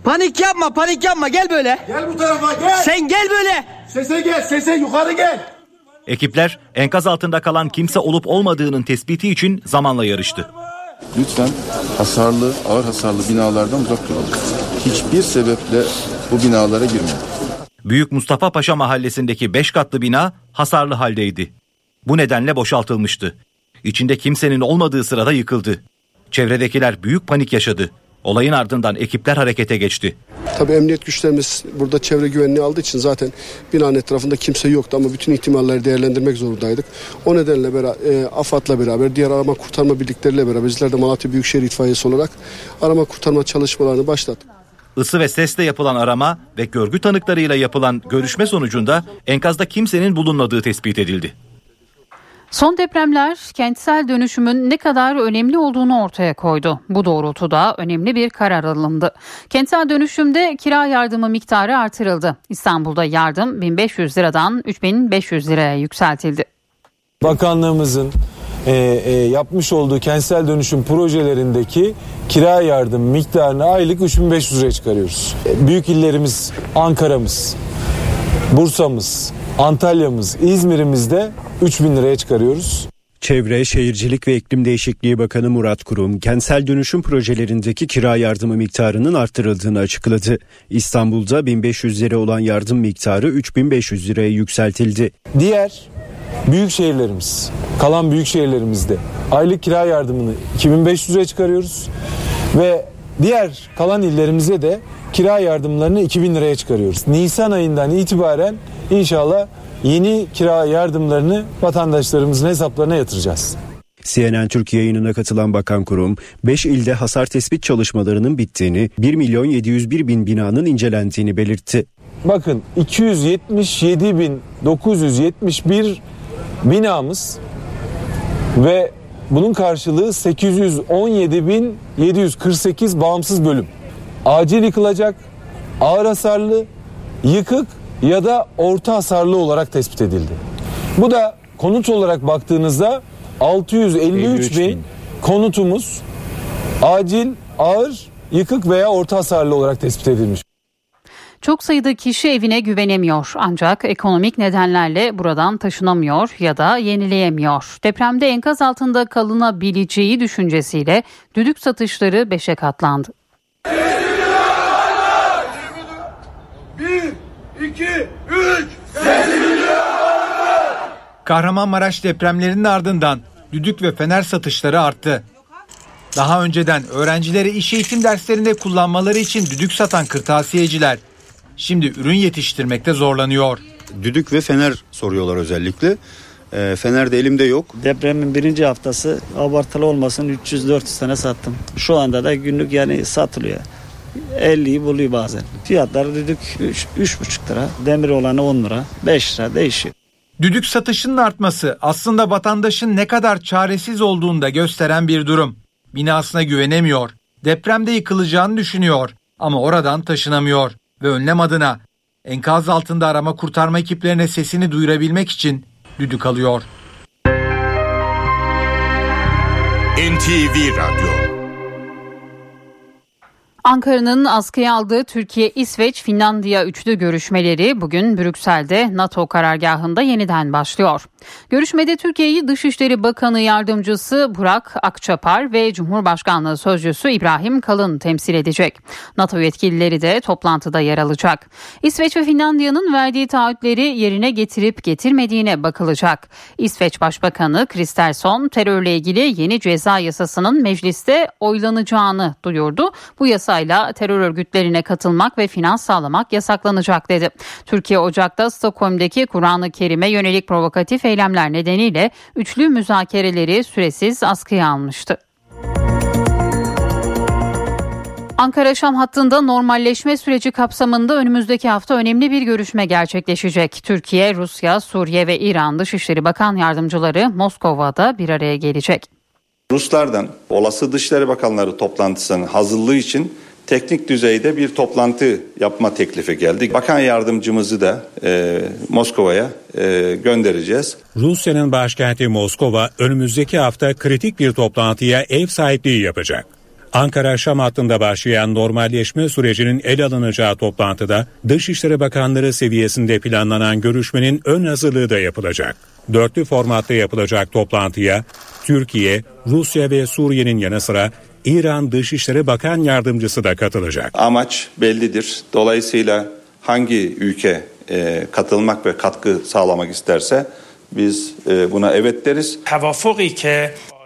Panik yapma panik yapma gel böyle. Gel bu tarafa gel. Sen gel böyle. Sese gel sese yukarı gel. Ekipler enkaz altında kalan kimse olup olmadığının tespiti için zamanla yarıştı. Lütfen hasarlı, ağır hasarlı binalardan uzak duralım. Hiçbir sebeple bu binalara girmeyin. Büyük Mustafa Paşa mahallesindeki 5 katlı bina hasarlı haldeydi. Bu nedenle boşaltılmıştı. İçinde kimsenin olmadığı sırada yıkıldı. Çevredekiler büyük panik yaşadı. Olayın ardından ekipler harekete geçti. Tabii emniyet güçlerimiz burada çevre güvenliği aldığı için zaten binanın etrafında kimse yoktu ama bütün ihtimalleri değerlendirmek zorundaydık. O nedenle beraber, e, AFAD'la beraber diğer arama kurtarma birlikleriyle beraber bizler de Malatya Büyükşehir İtfaiyesi olarak arama kurtarma çalışmalarını başlattık. Isı ve sesle yapılan arama ve görgü tanıklarıyla yapılan görüşme sonucunda enkazda kimsenin bulunmadığı tespit edildi. Son depremler kentsel dönüşümün ne kadar önemli olduğunu ortaya koydu. Bu doğrultuda önemli bir karar alındı. Kentsel dönüşümde kira yardımı miktarı artırıldı. İstanbul'da yardım 1500 liradan 3500 liraya yükseltildi. Bakanlığımızın e, e, yapmış olduğu kentsel dönüşüm projelerindeki kira yardım miktarını aylık 3500 liraya çıkarıyoruz. E, büyük illerimiz Ankara'mız, Bursa'mız, Antalya'mız, İzmir'imizde 3000 liraya çıkarıyoruz. Çevre, Şehircilik ve İklim Değişikliği Bakanı Murat Kurum, kentsel dönüşüm projelerindeki kira yardımı miktarının arttırıldığını açıkladı. İstanbul'da 1500 lira olan yardım miktarı 3500 liraya yükseltildi. Diğer büyük şehirlerimiz, kalan büyük şehirlerimizde aylık kira yardımını 2500 liraya çıkarıyoruz ve diğer kalan illerimize de kira yardımlarını 2000 liraya çıkarıyoruz. Nisan ayından itibaren inşallah yeni kira yardımlarını vatandaşlarımızın hesaplarına yatıracağız. CNN Türk yayınına katılan Bakan Kurum, 5 ilde hasar tespit çalışmalarının bittiğini, 1 milyon 701 bin binanın incelendiğini belirtti. Bakın 277 bin 971 binamız ve bunun karşılığı 817 bin 748 bağımsız bölüm. Acil yıkılacak, ağır hasarlı, yıkık ya da orta hasarlı olarak tespit edildi. Bu da konut olarak baktığınızda 653 bin, bin konutumuz acil, ağır, yıkık veya orta hasarlı olarak tespit edilmiş. Çok sayıda kişi evine güvenemiyor ancak ekonomik nedenlerle buradan taşınamıyor ya da yenileyemiyor. Depremde enkaz altında kalınabileceği düşüncesiyle düdük satışları beşe katlandı. 1, 2, 3. Kahramanmaraş depremlerinin ardından düdük ve fener satışları arttı. Daha önceden öğrencileri iş eğitim derslerinde kullanmaları için düdük satan kırtasiyeciler şimdi ürün yetiştirmekte zorlanıyor. Düdük ve fener soruyorlar özellikle. E, fener de elimde yok. Depremin birinci haftası abartılı olmasın 300-400 tane sattım. Şu anda da günlük yani satılıyor. 50'yi buluyor bazen. Fiyatlar düdük 3,5 lira, demir olanı 10 lira, 5 lira değişiyor. Düdük satışının artması aslında vatandaşın ne kadar çaresiz olduğunu da gösteren bir durum. Binasına güvenemiyor, depremde yıkılacağını düşünüyor ama oradan taşınamıyor ve önlem adına enkaz altında arama kurtarma ekiplerine sesini duyurabilmek için düdük alıyor. NTV Radyo Ankara'nın askıya aldığı Türkiye, İsveç, Finlandiya üçlü görüşmeleri bugün Brüksel'de NATO karargahında yeniden başlıyor. Görüşmede Türkiye'yi Dışişleri Bakanı Yardımcısı Burak Akçapar ve Cumhurbaşkanlığı Sözcüsü İbrahim Kalın temsil edecek. NATO yetkilileri de toplantıda yer alacak. İsveç ve Finlandiya'nın verdiği taahhütleri yerine getirip getirmediğine bakılacak. İsveç Başbakanı Kristersson terörle ilgili yeni ceza yasasının mecliste oylanacağını duyurdu. Bu yasayla terör örgütlerine katılmak ve finans sağlamak yasaklanacak dedi. Türkiye Ocak'ta Stockholm'deki Kur'an-ı Kerim'e yönelik provokatif eylemler nedeniyle üçlü müzakereleri süresiz askıya almıştı. Ankara-Şam hattında normalleşme süreci kapsamında önümüzdeki hafta önemli bir görüşme gerçekleşecek. Türkiye, Rusya, Suriye ve İran Dışişleri Bakan Yardımcıları Moskova'da bir araya gelecek. Ruslardan olası Dışişleri Bakanları toplantısının hazırlığı için teknik düzeyde bir toplantı yapma teklifi geldi. Bakan yardımcımızı da e, Moskova'ya e, göndereceğiz. Rusya'nın başkenti Moskova önümüzdeki hafta kritik bir toplantıya ev sahipliği yapacak. Ankara-Şam hattında başlayan normalleşme sürecinin el alınacağı toplantıda Dışişleri Bakanları seviyesinde planlanan görüşmenin ön hazırlığı da yapılacak. Dörtlü formatta yapılacak toplantıya Türkiye, Rusya ve Suriye'nin yanı sıra İran Dışişleri Bakan Yardımcısı da katılacak. Amaç bellidir. Dolayısıyla hangi ülke e, katılmak ve katkı sağlamak isterse biz e, buna evet deriz.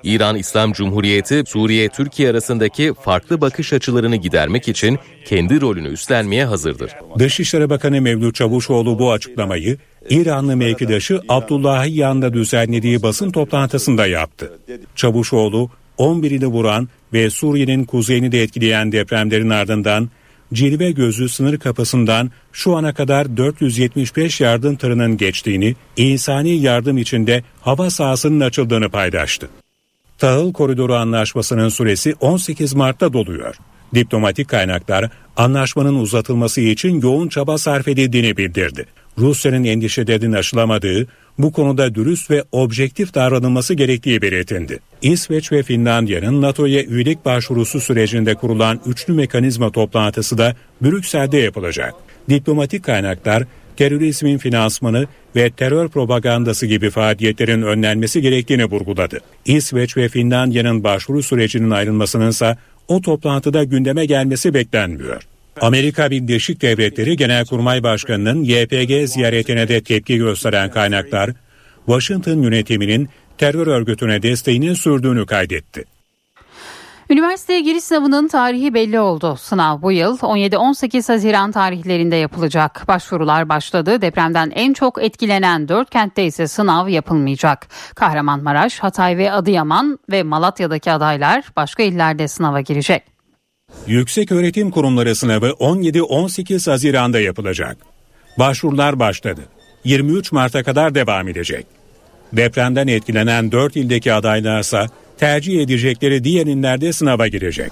İran İslam Cumhuriyeti Suriye-Türkiye arasındaki farklı bakış açılarını gidermek için kendi rolünü üstlenmeye hazırdır. Dışişleri Bakanı Mevlüt Çavuşoğlu bu açıklamayı İranlı mevkidaşı Abdullah Yan'da düzenlediği basın toplantısında yaptı. Çavuşoğlu 11'ini vuran ve Suriye'nin kuzeyini de etkileyen depremlerin ardından Cilve Gözü sınır kapısından şu ana kadar 475 yardım tırının geçtiğini, insani yardım içinde hava sahasının açıldığını paylaştı. Tahıl Koridoru Anlaşması'nın süresi 18 Mart'ta doluyor. Diplomatik kaynaklar anlaşmanın uzatılması için yoğun çaba sarf edildiğini bildirdi. Rusya'nın endişelerinin aşılamadığı, bu konuda dürüst ve objektif davranılması gerektiği belirtildi. İsveç ve Finlandiya'nın NATO'ya üyelik başvurusu sürecinde kurulan üçlü mekanizma toplantısı da Brüksel'de yapılacak. Diplomatik kaynaklar terörizmin finansmanı ve terör propagandası gibi faaliyetlerin önlenmesi gerektiğini vurguladı. İsveç ve Finlandiya'nın başvuru sürecinin ayrılmasının ise o toplantıda gündeme gelmesi beklenmiyor. Amerika Birleşik Devletleri Genelkurmay Başkanı'nın YPG ziyaretine de tepki gösteren kaynaklar, Washington yönetiminin terör örgütüne desteğinin sürdüğünü kaydetti. Üniversiteye giriş sınavının tarihi belli oldu. Sınav bu yıl 17-18 Haziran tarihlerinde yapılacak. Başvurular başladı. Depremden en çok etkilenen 4 kentte ise sınav yapılmayacak. Kahramanmaraş, Hatay ve Adıyaman ve Malatya'daki adaylar başka illerde sınava girecek. Yüksek Öğretim Kurumları sınavı 17-18 Haziran'da yapılacak. Başvurular başladı. 23 Mart'a kadar devam edecek. Depremden etkilenen 4 ildeki adaylarsa tercih edecekleri diğer illerde sınava girecek.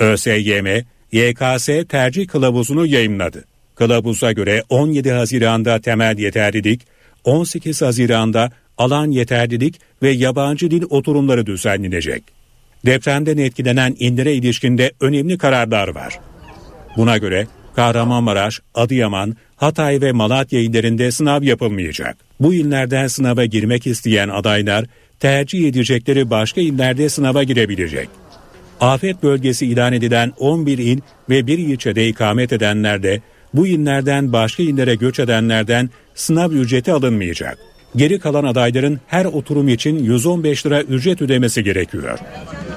ÖSYM, YKS tercih kılavuzunu yayınladı. Kılavuza göre 17 Haziran'da temel yeterlilik, 18 Haziran'da alan yeterlilik ve yabancı dil oturumları düzenlenecek. Depremden etkilenen illere ilişkinde önemli kararlar var. Buna göre Kahramanmaraş, Adıyaman, Hatay ve Malatya illerinde sınav yapılmayacak. Bu illerden sınava girmek isteyen adaylar tercih edecekleri başka illerde sınava girebilecek. Afet bölgesi ilan edilen 11 il ve bir ilçede ikamet edenler de bu illerden başka illere göç edenlerden sınav ücreti alınmayacak. Geri kalan adayların her oturum için 115 lira ücret ödemesi gerekiyor.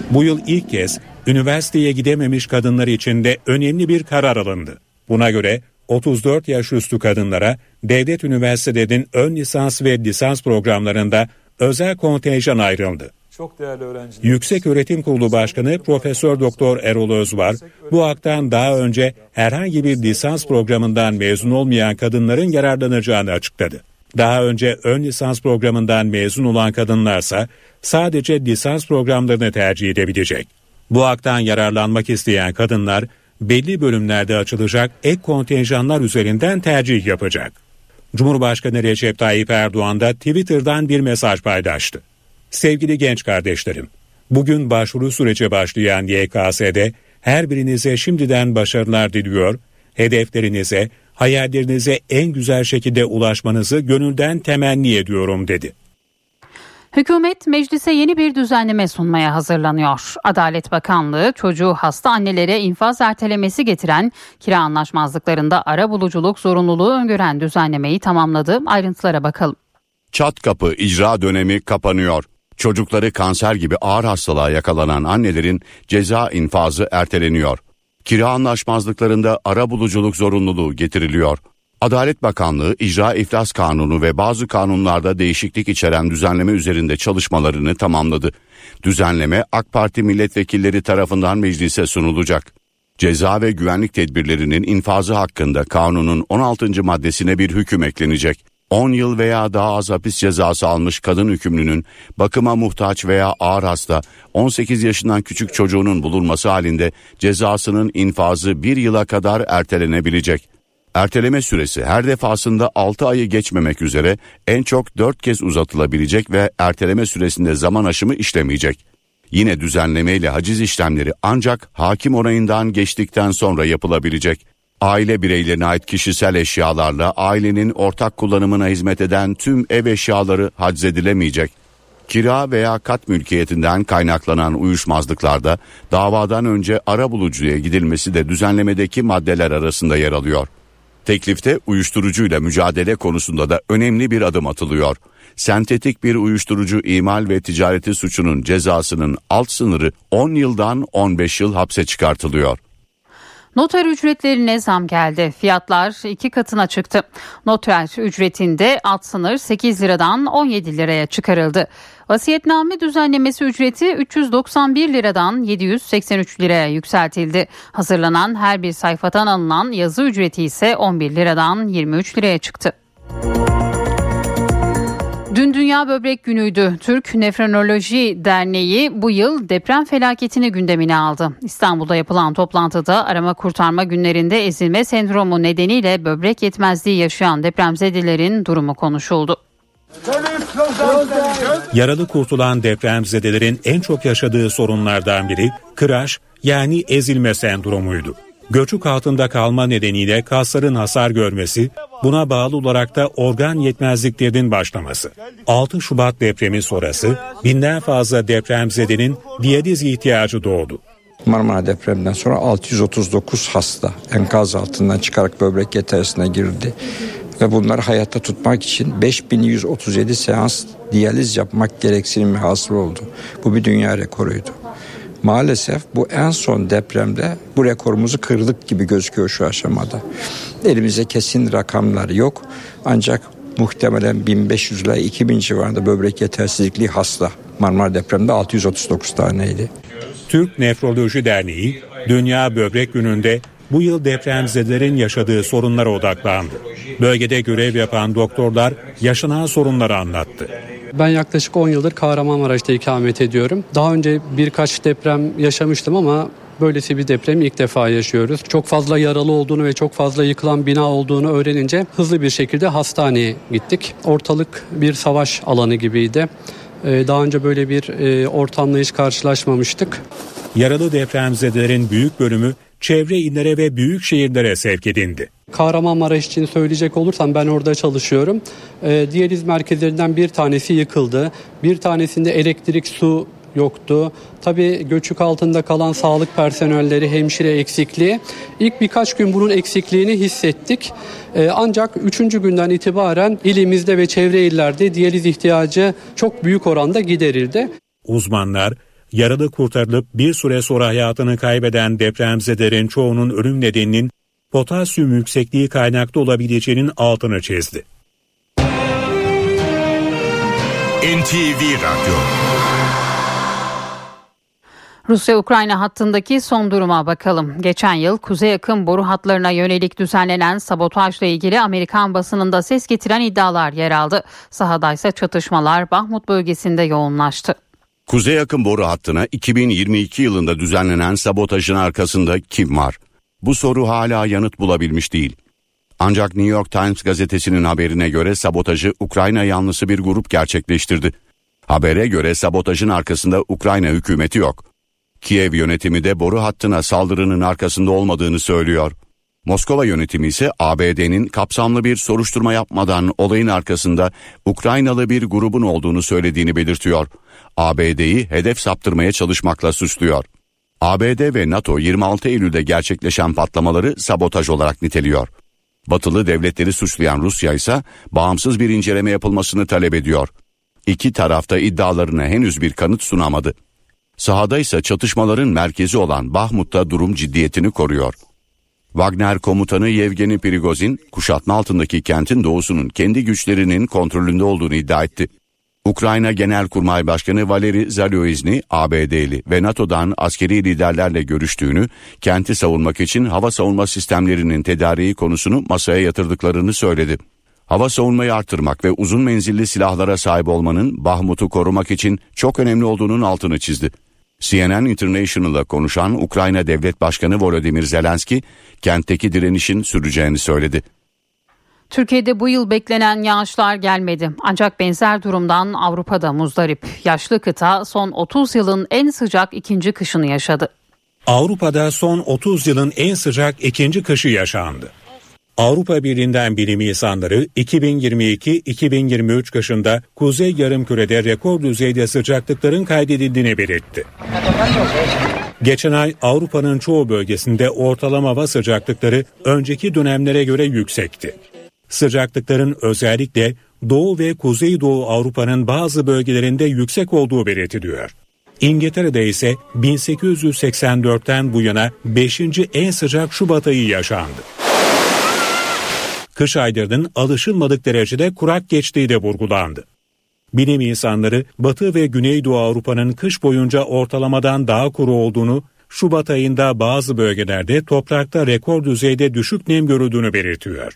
Bu yıl ilk kez üniversiteye gidememiş kadınlar için de önemli bir karar alındı. Buna göre 34 yaş üstü kadınlara devlet üniversitelerinin ön lisans ve lisans programlarında özel kontenjan ayrıldı. Çok değerli öğrenciler. Yüksek Öğretim Kurulu Başkanı Profesör Doktor Erol Özvar, bu haktan daha önce herhangi bir lisans programından mezun olmayan kadınların yararlanacağını açıkladı. Daha önce ön lisans programından mezun olan kadınlarsa sadece lisans programlarını tercih edebilecek. Bu haktan yararlanmak isteyen kadınlar belli bölümlerde açılacak ek kontenjanlar üzerinden tercih yapacak. Cumhurbaşkanı Recep Tayyip Erdoğan da Twitter'dan bir mesaj paylaştı. Sevgili genç kardeşlerim, bugün başvuru süreci başlayan YKS'de her birinize şimdiden başarılar diliyor, hedeflerinize, hayallerinize en güzel şekilde ulaşmanızı gönülden temenni ediyorum dedi. Hükümet meclise yeni bir düzenleme sunmaya hazırlanıyor. Adalet Bakanlığı çocuğu hasta annelere infaz ertelemesi getiren kira anlaşmazlıklarında ara buluculuk zorunluluğu öngören düzenlemeyi tamamladı. Ayrıntılara bakalım. Çat kapı icra dönemi kapanıyor. Çocukları kanser gibi ağır hastalığa yakalanan annelerin ceza infazı erteleniyor. Kira anlaşmazlıklarında ara buluculuk zorunluluğu getiriliyor. Adalet Bakanlığı İcra İflas Kanunu ve bazı kanunlarda değişiklik içeren düzenleme üzerinde çalışmalarını tamamladı. Düzenleme AK Parti milletvekilleri tarafından meclise sunulacak. Ceza ve güvenlik tedbirlerinin infazı hakkında kanunun 16. maddesine bir hüküm eklenecek. 10 yıl veya daha az hapis cezası almış kadın hükümlünün bakıma muhtaç veya ağır hasta 18 yaşından küçük çocuğunun bulunması halinde cezasının infazı bir yıla kadar ertelenebilecek. Erteleme süresi her defasında 6 ayı geçmemek üzere en çok 4 kez uzatılabilecek ve erteleme süresinde zaman aşımı işlemeyecek. Yine düzenlemeyle haciz işlemleri ancak hakim onayından geçtikten sonra yapılabilecek. Aile bireylerine ait kişisel eşyalarla ailenin ortak kullanımına hizmet eden tüm ev eşyaları haczedilemeyecek. Kira veya kat mülkiyetinden kaynaklanan uyuşmazlıklarda davadan önce ara bulucuya gidilmesi de düzenlemedeki maddeler arasında yer alıyor. Teklifte uyuşturucuyla mücadele konusunda da önemli bir adım atılıyor. Sentetik bir uyuşturucu imal ve ticareti suçunun cezasının alt sınırı 10 yıldan 15 yıl hapse çıkartılıyor. Noter ücretlerine zam geldi. Fiyatlar iki katına çıktı. Noter ücretinde alt sınır 8 liradan 17 liraya çıkarıldı. Vasiyetname düzenlemesi ücreti 391 liradan 783 liraya yükseltildi. Hazırlanan her bir sayfadan alınan yazı ücreti ise 11 liradan 23 liraya çıktı. Dün Dünya Böbrek Günü'ydü. Türk Nefronoloji Derneği bu yıl deprem felaketini gündemine aldı. İstanbul'da yapılan toplantıda arama kurtarma günlerinde ezilme sendromu nedeniyle böbrek yetmezliği yaşayan depremzedelerin durumu konuşuldu. Yaralı kurtulan depremzedelerin en çok yaşadığı sorunlardan biri kıraş yani ezilme sendromuydu. Göçük altında kalma nedeniyle kasların hasar görmesi, buna bağlı olarak da organ yetmezliklerinin başlaması. 6 Şubat depremi sonrası binden fazla depremzedenin diyaliz ihtiyacı doğdu. Marmara depreminden sonra 639 hasta enkaz altından çıkarak böbrek yetersine girdi. Ve bunları hayatta tutmak için 5137 seans diyaliz yapmak gereksinimi hasıl oldu. Bu bir dünya rekoruydu. Maalesef bu en son depremde bu rekorumuzu kırdık gibi gözüküyor şu aşamada. Elimizde kesin rakamlar yok ancak muhtemelen 1500 ile 2000 civarında böbrek yetersizlikli hasta Marmara depremde 639 taneydi. Türk Nefroloji Derneği Dünya Böbrek Günü'nde bu yıl depremzedelerin yaşadığı sorunlara odaklandı. Bölgede görev yapan doktorlar yaşanan sorunları anlattı. Ben yaklaşık 10 yıldır Kahramanmaraş'ta ikamet ediyorum. Daha önce birkaç deprem yaşamıştım ama böylesi bir deprem ilk defa yaşıyoruz. Çok fazla yaralı olduğunu ve çok fazla yıkılan bina olduğunu öğrenince hızlı bir şekilde hastaneye gittik. Ortalık bir savaş alanı gibiydi. Ee, daha önce böyle bir e, ortamla hiç karşılaşmamıştık. Yaralı depremzedelerin büyük bölümü çevre illere ve büyük şehirlere sevk edildi. Kahramanmaraş için söyleyecek olursam ben orada çalışıyorum. E, diyaliz merkezlerinden bir tanesi yıkıldı. Bir tanesinde elektrik, su yoktu. Tabii göçük altında kalan sağlık personelleri, hemşire eksikliği. İlk birkaç gün bunun eksikliğini hissettik. Ee, ancak üçüncü günden itibaren ilimizde ve çevre illerde diyaliz ihtiyacı çok büyük oranda giderildi. Uzmanlar yaralı kurtarılıp bir süre sonra hayatını kaybeden depremzedelerin çoğunun ölüm nedeninin potasyum yüksekliği kaynaklı olabileceğinin altını çizdi. NTV Radyo Rusya-Ukrayna hattındaki son duruma bakalım. Geçen yıl kuzey yakın boru hatlarına yönelik düzenlenen sabotajla ilgili Amerikan basınında ses getiren iddialar yer aldı. Sahadaysa çatışmalar Bahmut bölgesinde yoğunlaştı. Kuzey yakın boru hattına 2022 yılında düzenlenen sabotajın arkasında kim var? Bu soru hala yanıt bulabilmiş değil. Ancak New York Times gazetesinin haberine göre sabotajı Ukrayna yanlısı bir grup gerçekleştirdi. Habere göre sabotajın arkasında Ukrayna hükümeti yok. Kiev yönetimi de boru hattına saldırının arkasında olmadığını söylüyor. Moskova yönetimi ise ABD'nin kapsamlı bir soruşturma yapmadan olayın arkasında Ukraynalı bir grubun olduğunu söylediğini belirtiyor. ABD'yi hedef saptırmaya çalışmakla suçluyor. ABD ve NATO 26 Eylül'de gerçekleşen patlamaları sabotaj olarak niteliyor. Batılı devletleri suçlayan Rusya ise bağımsız bir inceleme yapılmasını talep ediyor. İki tarafta iddialarına henüz bir kanıt sunamadı. Sahada ise çatışmaların merkezi olan Bahmut'ta durum ciddiyetini koruyor. Wagner komutanı Yevgeni Prigozhin, kuşatma altındaki kentin doğusunun kendi güçlerinin kontrolünde olduğunu iddia etti. Ukrayna Genelkurmay Başkanı Valeri Zalyoizny, ABD'li ve NATO'dan askeri liderlerle görüştüğünü, kenti savunmak için hava savunma sistemlerinin tedariği konusunu masaya yatırdıklarını söyledi. Hava savunmayı artırmak ve uzun menzilli silahlara sahip olmanın Bahmut'u korumak için çok önemli olduğunun altını çizdi. CNN International'la konuşan Ukrayna Devlet Başkanı Volodymyr Zelenski, kentteki direnişin süreceğini söyledi. Türkiye'de bu yıl beklenen yağışlar gelmedi. Ancak benzer durumdan Avrupa'da muzdarip. Yaşlı kıta son 30 yılın en sıcak ikinci kışını yaşadı. Avrupa'da son 30 yılın en sıcak ikinci kışı yaşandı. Avrupa Birliği'nden bilim insanları 2022-2023 kışında Kuzey Yarımküre'de rekor düzeyde sıcaklıkların kaydedildiğini belirtti. Geçen ay Avrupa'nın çoğu bölgesinde ortalama hava sıcaklıkları önceki dönemlere göre yüksekti. Sıcaklıkların özellikle Doğu ve Kuzeydoğu Avrupa'nın bazı bölgelerinde yüksek olduğu belirtiliyor. İngiltere'de ise 1884'ten bu yana 5. en sıcak Şubat ayı yaşandı. Kış aylarının alışılmadık derecede kurak geçtiği de vurgulandı. Bilim insanları Batı ve Güneydoğu Avrupa'nın kış boyunca ortalamadan daha kuru olduğunu, Şubat ayında bazı bölgelerde toprakta rekor düzeyde düşük nem görüldüğünü belirtiyor.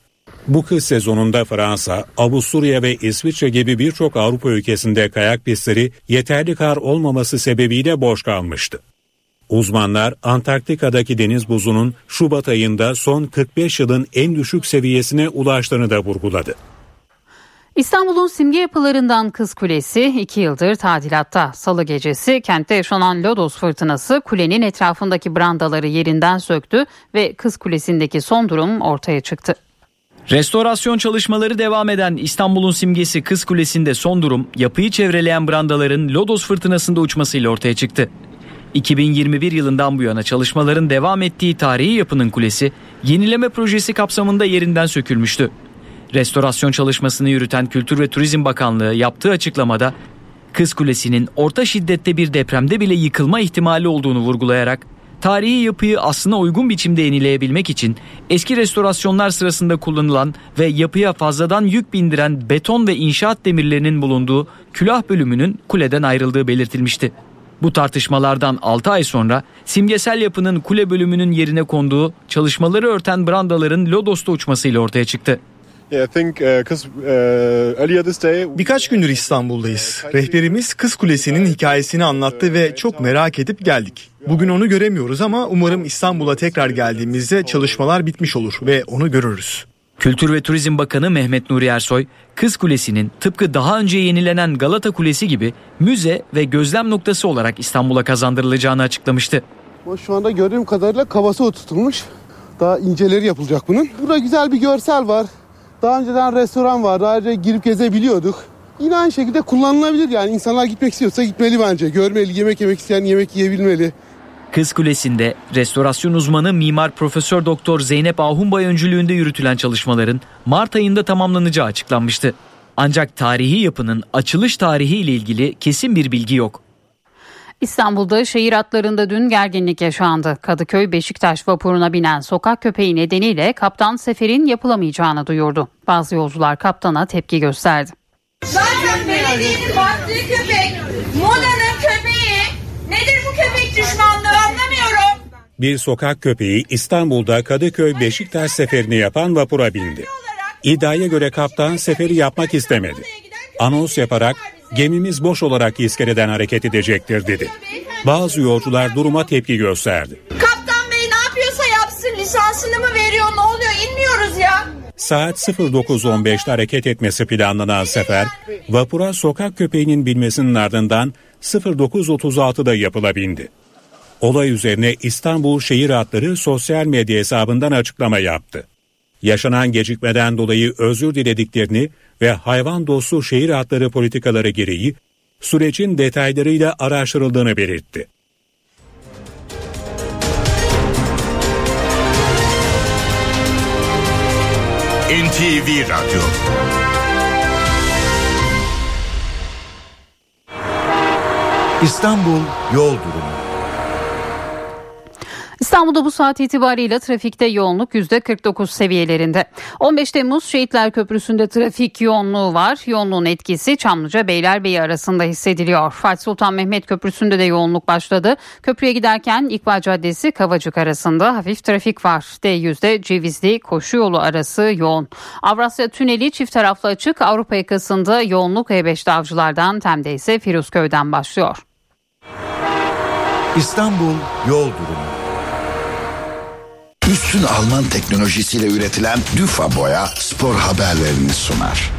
Bu kış sezonunda Fransa, Avusturya ve İsviçre gibi birçok Avrupa ülkesinde kayak pistleri yeterli kar olmaması sebebiyle boş kalmıştı. Uzmanlar Antarktika'daki deniz buzunun Şubat ayında son 45 yılın en düşük seviyesine ulaştığını da vurguladı. İstanbul'un simge yapılarından Kız Kulesi 2 yıldır tadilatta. Salı gecesi kentte yaşanan lodos fırtınası kulenin etrafındaki brandaları yerinden söktü ve Kız Kulesi'ndeki son durum ortaya çıktı. Restorasyon çalışmaları devam eden İstanbul'un simgesi Kız Kulesi'nde son durum yapıyı çevreleyen brandaların lodos fırtınasında uçmasıyla ortaya çıktı. 2021 yılından bu yana çalışmaların devam ettiği tarihi yapının kulesi yenileme projesi kapsamında yerinden sökülmüştü. Restorasyon çalışmasını yürüten Kültür ve Turizm Bakanlığı yaptığı açıklamada Kız Kulesi'nin orta şiddette bir depremde bile yıkılma ihtimali olduğunu vurgulayarak tarihi yapıyı aslına uygun biçimde yenileyebilmek için eski restorasyonlar sırasında kullanılan ve yapıya fazladan yük bindiren beton ve inşaat demirlerinin bulunduğu külah bölümünün kuleden ayrıldığı belirtilmişti. Bu tartışmalardan 6 ay sonra simgesel yapının kule bölümünün yerine konduğu çalışmaları örten brandaların Lodos'ta uçmasıyla ortaya çıktı. Uh, uh, Birkaç gündür İstanbul'dayız. Rehberimiz Kız Kulesi'nin hikayesini anlattı ve çok merak edip geldik. Bugün onu göremiyoruz ama umarım İstanbul'a tekrar geldiğimizde çalışmalar bitmiş olur ve onu görürüz. Kültür ve Turizm Bakanı Mehmet Nuri Ersoy, Kız Kulesi'nin tıpkı daha önce yenilenen Galata Kulesi gibi müze ve gözlem noktası olarak İstanbul'a kazandırılacağını açıklamıştı. Şu anda gördüğüm kadarıyla kavası oturtulmuş. Daha inceleri yapılacak bunun. Burada güzel bir görsel var. Daha önceden restoran vardı. Ayrıca girip gezebiliyorduk. Yine aynı şekilde kullanılabilir yani. insanlar gitmek istiyorsa gitmeli bence. Görmeli, yemek yemek isteyen yemek yiyebilmeli. Kız Kulesi'nde restorasyon uzmanı Mimar Profesör Doktor Zeynep Ahunbay öncülüğünde yürütülen çalışmaların Mart ayında tamamlanacağı açıklanmıştı. Ancak tarihi yapının açılış tarihi ile ilgili kesin bir bilgi yok. İstanbul'da şehir hatlarında dün gerginlik yaşandı. Kadıköy Beşiktaş vapuruna binen sokak köpeği nedeniyle kaptan seferin yapılamayacağını duyurdu. Bazı yolcular kaptana tepki gösterdi. Zaten belediyenin baktığı köpek, modanın köpeği. Nedir bu köpek düşmanlığı anlamıyorum. Bir sokak köpeği İstanbul'da Kadıköy Beşiktaş seferini yapan vapura bindi. İddiaya göre kaptan seferi yapmak istemedi. Anons yaparak gemimiz boş olarak iskeleden hareket edecektir dedi. Bazı yolcular duruma tepki gösterdi. Kaptan bey ne yapıyorsa yapsın lisansını mı veriyor ne oluyor inmiyoruz ya. Saat 09.15'te hareket etmesi planlanan sefer vapura sokak köpeğinin binmesinin ardından 09.36'da yapılabindi. Olay üzerine İstanbul Şehir Hatları sosyal medya hesabından açıklama yaptı. Yaşanan gecikmeden dolayı özür dilediklerini ve hayvan dostu şehir hatları politikaları gereği sürecin detaylarıyla araştırıldığını belirtti. NTV Radyo İstanbul Yol Durumu İstanbul'da bu saat itibariyle trafikte yoğunluk %49 seviyelerinde. 15 Temmuz Şehitler Köprüsü'nde trafik yoğunluğu var. Yoğunluğun etkisi Çamlıca Beylerbeyi arasında hissediliyor. Fatih Sultan Mehmet Köprüsü'nde de yoğunluk başladı. Köprüye giderken İkbal Caddesi Kavacık arasında hafif trafik var. D100'de Cevizli Koşu Yolu arası yoğun. Avrasya Tüneli çift taraflı açık. Avrupa yakasında yoğunluk E5'te Avcılar'dan Tem'de ise Firuzköy'den başlıyor. İstanbul Yol Durumu Üstün Alman teknolojisiyle üretilen Düfa Boya spor haberlerini sunar.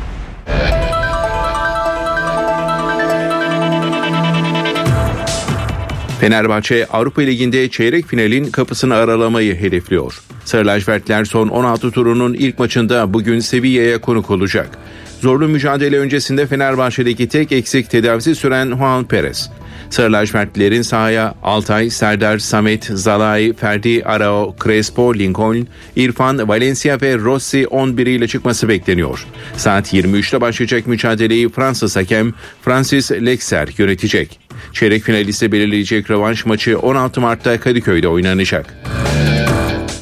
Fenerbahçe Avrupa Ligi'nde çeyrek finalin kapısını aralamayı hedefliyor. Sarı lacivertler son 16 turunun ilk maçında bugün Sevilla'ya konuk olacak. Zorlu mücadele öncesinde Fenerbahçe'deki tek eksik tedavisi süren Juan Perez. Sarı lacivertlilerin sahaya Altay, Serdar, Samet, Zalai, Ferdi, Arao, Crespo, Lincoln, İrfan, Valencia ve Rossi 11 ile çıkması bekleniyor. Saat 23'te başlayacak mücadeleyi Fransız hakem Francis Lexer yönetecek. Çeyrek finalisti belirleyecek rövanş maçı 16 Mart'ta Kadıköy'de oynanacak.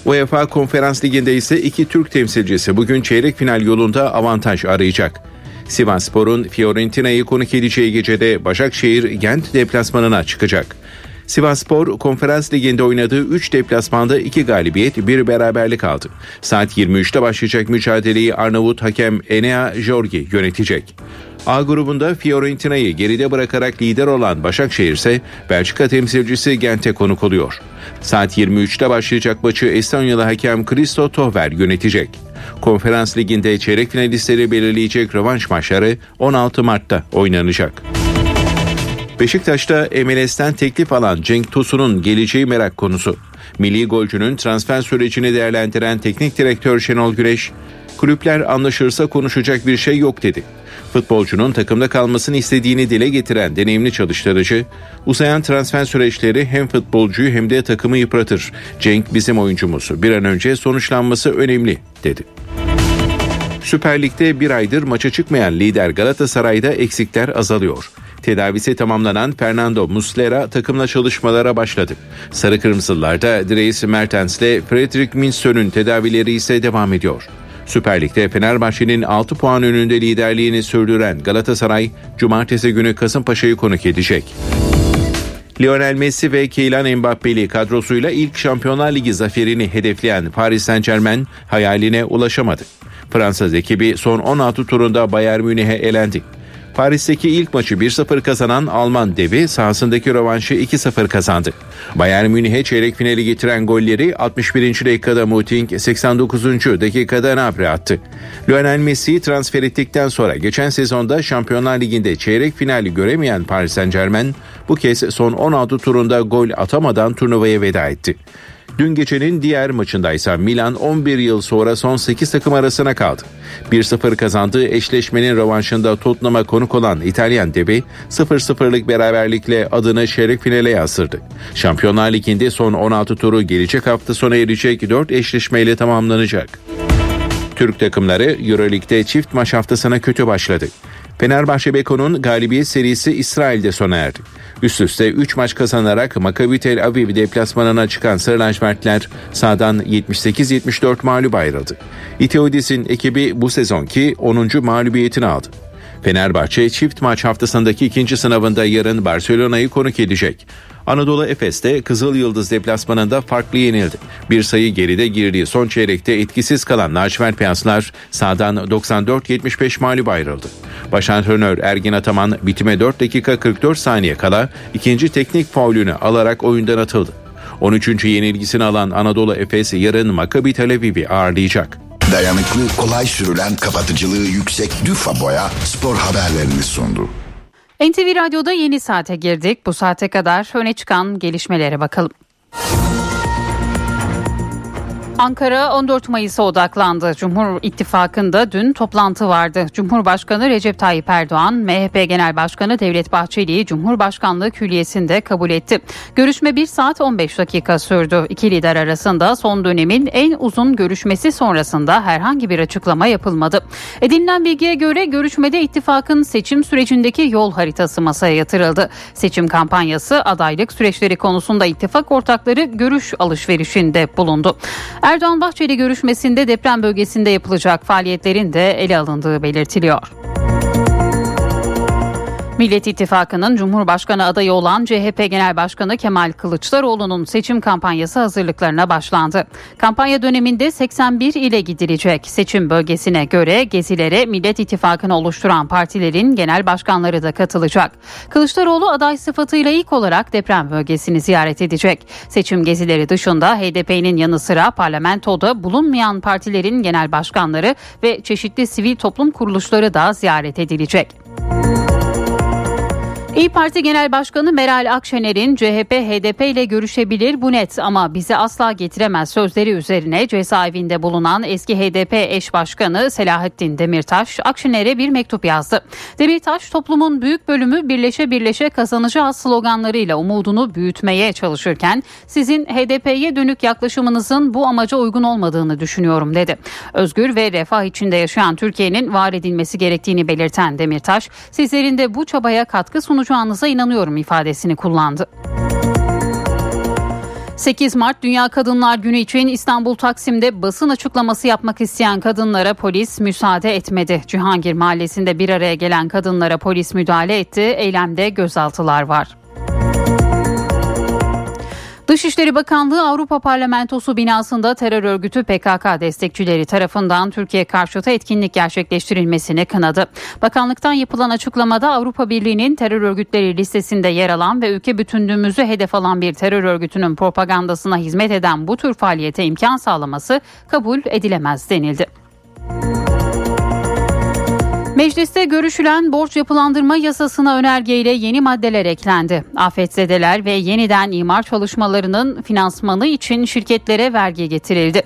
UEFA Konferans Ligi'nde ise iki Türk temsilcisi bugün çeyrek final yolunda avantaj arayacak. Sivasspor'un Fiorentina'yı konuk edeceği gecede Başakşehir Gent deplasmanına çıkacak. Sivasspor Konferans Ligi'nde oynadığı 3 deplasmanda 2 galibiyet, 1 beraberlik aldı. Saat 23'te başlayacak mücadeleyi Arnavut hakem Enea Jorgi yönetecek. A grubunda Fiorentina'yı geride bırakarak lider olan Başakşehir ise Belçika temsilcisi Gent'e konuk oluyor. Saat 23'te başlayacak maçı Estonyalı hakem Christo Tohver yönetecek. Konferans Ligi'nde çeyrek finalistleri belirleyecek rövanş maçları 16 Mart'ta oynanacak. Beşiktaş'ta MLS'ten teklif alan Cenk Tosun'un geleceği merak konusu. Milli golcünün transfer sürecini değerlendiren teknik direktör Şenol Güneş, kulüpler anlaşırsa konuşacak bir şey yok dedi. Futbolcunun takımda kalmasını istediğini dile getiren deneyimli çalıştırıcı, uzayan transfer süreçleri hem futbolcuyu hem de takımı yıpratır. Cenk bizim oyuncumuz. Bir an önce sonuçlanması önemli dedi. Süper Lig'de bir aydır maça çıkmayan lider Galatasaray'da eksikler azalıyor. Tedavisi tamamlanan Fernando Muslera takımla çalışmalara başladı. Sarı Kırmızılarda Dries Mertens ile Fredrik Minstön'ün tedavileri ise devam ediyor. Süper Lig'de Fenerbahçe'nin 6 puan önünde liderliğini sürdüren Galatasaray, cumartesi günü Kasımpaşa'yı konuk edecek. Lionel Messi ve Kylian Mbappe'li kadrosuyla ilk Şampiyonlar Ligi zaferini hedefleyen Paris Saint Germain hayaline ulaşamadı. Fransız ekibi son 16 turunda Bayern Münih'e elendi. Paris'teki ilk maçı 1-0 kazanan Alman devi sahasındaki rövanşı 2-0 kazandı. Bayern Münih'e çeyrek finali getiren golleri 61. dakikada Muting, 89. dakikada Nabre attı. Lionel Messi transfer ettikten sonra geçen sezonda Şampiyonlar Ligi'nde çeyrek finali göremeyen Paris Saint Germain bu kez son 16 turunda gol atamadan turnuvaya veda etti. Dün gecenin diğer maçında ise Milan 11 yıl sonra son 8 takım arasına kaldı. 1-0 kazandığı eşleşmenin rövanşında Tottenham'a konuk olan İtalyan debi 0-0'lık beraberlikle adını şeref finale yazdırdı. Şampiyonlar Ligi'nde son 16 turu gelecek hafta sona erecek 4 eşleşmeyle tamamlanacak. Türk takımları Euroleague'de çift maç haftasına kötü başladı. Fenerbahçe Beko'nun galibiyet serisi İsrail'de sona erdi. Üst üste 3 maç kazanarak Maccabi Tel Aviv deplasmanına çıkan Sarı lacivertler sahadan 78-74 mağlup ayrıldı. Itiodis'in ekibi bu sezonki 10. mağlubiyetini aldı. Fenerbahçe çift maç haftasındaki ikinci sınavında yarın Barcelona'yı konuk edecek. Anadolu Efes'te Kızıl Yıldız deplasmanında farklı yenildi. Bir sayı geride girdiği son çeyrekte etkisiz kalan lacivert piyaslar sağdan 94-75 mağlup ayrıldı. Baş antrenör Ergin Ataman bitime 4 dakika 44 saniye kala ikinci teknik faulünü alarak oyundan atıldı. 13. yenilgisini alan Anadolu Efes yarın Maccabi Tel Aviv'i ağırlayacak. Dayanıklı, kolay sürülen, kapatıcılığı yüksek Düfa Boya spor haberlerini sundu. NTV Radyo'da yeni saate girdik. Bu saate kadar öne çıkan gelişmelere bakalım. Ankara 14 Mayıs'a odaklandı. Cumhur İttifakı'nda dün toplantı vardı. Cumhurbaşkanı Recep Tayyip Erdoğan, MHP Genel Başkanı Devlet Bahçeli'yi Cumhurbaşkanlığı Külliyesi'nde kabul etti. Görüşme 1 saat 15 dakika sürdü. İki lider arasında son dönemin en uzun görüşmesi sonrasında herhangi bir açıklama yapılmadı. Edinilen bilgiye göre görüşmede ittifakın seçim sürecindeki yol haritası masaya yatırıldı. Seçim kampanyası, adaylık süreçleri konusunda ittifak ortakları görüş alışverişinde bulundu. Erdoğan Bahçeli görüşmesinde deprem bölgesinde yapılacak faaliyetlerin de ele alındığı belirtiliyor. Millet İttifakı'nın Cumhurbaşkanı adayı olan CHP Genel Başkanı Kemal Kılıçdaroğlu'nun seçim kampanyası hazırlıklarına başlandı. Kampanya döneminde 81 ile gidilecek. Seçim bölgesine göre gezilere Millet İttifakı'nı oluşturan partilerin genel başkanları da katılacak. Kılıçdaroğlu aday sıfatıyla ilk olarak deprem bölgesini ziyaret edecek. Seçim gezileri dışında HDP'nin yanı sıra parlamentoda bulunmayan partilerin genel başkanları ve çeşitli sivil toplum kuruluşları da ziyaret edilecek. İyi Parti Genel Başkanı Meral Akşener'in CHP HDP ile görüşebilir bu net ama bizi asla getiremez sözleri üzerine cezaevinde bulunan eski HDP eş başkanı Selahattin Demirtaş Akşener'e bir mektup yazdı. Demirtaş toplumun büyük bölümü birleşe birleşe kazanacağız sloganlarıyla umudunu büyütmeye çalışırken sizin HDP'ye dönük yaklaşımınızın bu amaca uygun olmadığını düşünüyorum dedi. Özgür ve refah içinde yaşayan Türkiye'nin var edilmesi gerektiğini belirten Demirtaş sizlerin de bu çabaya katkı sunucu sunacağınıza inanıyorum ifadesini kullandı. 8 Mart Dünya Kadınlar Günü için İstanbul Taksim'de basın açıklaması yapmak isteyen kadınlara polis müsaade etmedi. Cihangir Mahallesi'nde bir araya gelen kadınlara polis müdahale etti. Eylemde gözaltılar var. Dışişleri Bakanlığı Avrupa Parlamentosu binasında terör örgütü PKK destekçileri tarafından Türkiye karşıtı etkinlik gerçekleştirilmesini kınadı. Bakanlıktan yapılan açıklamada Avrupa Birliği'nin terör örgütleri listesinde yer alan ve ülke bütünlüğümüzü hedef alan bir terör örgütünün propagandasına hizmet eden bu tür faaliyete imkan sağlaması kabul edilemez denildi. Mecliste görüşülen borç yapılandırma yasasına önergeyle yeni maddeler eklendi. Afetzedeler ve yeniden imar çalışmalarının finansmanı için şirketlere vergi getirildi.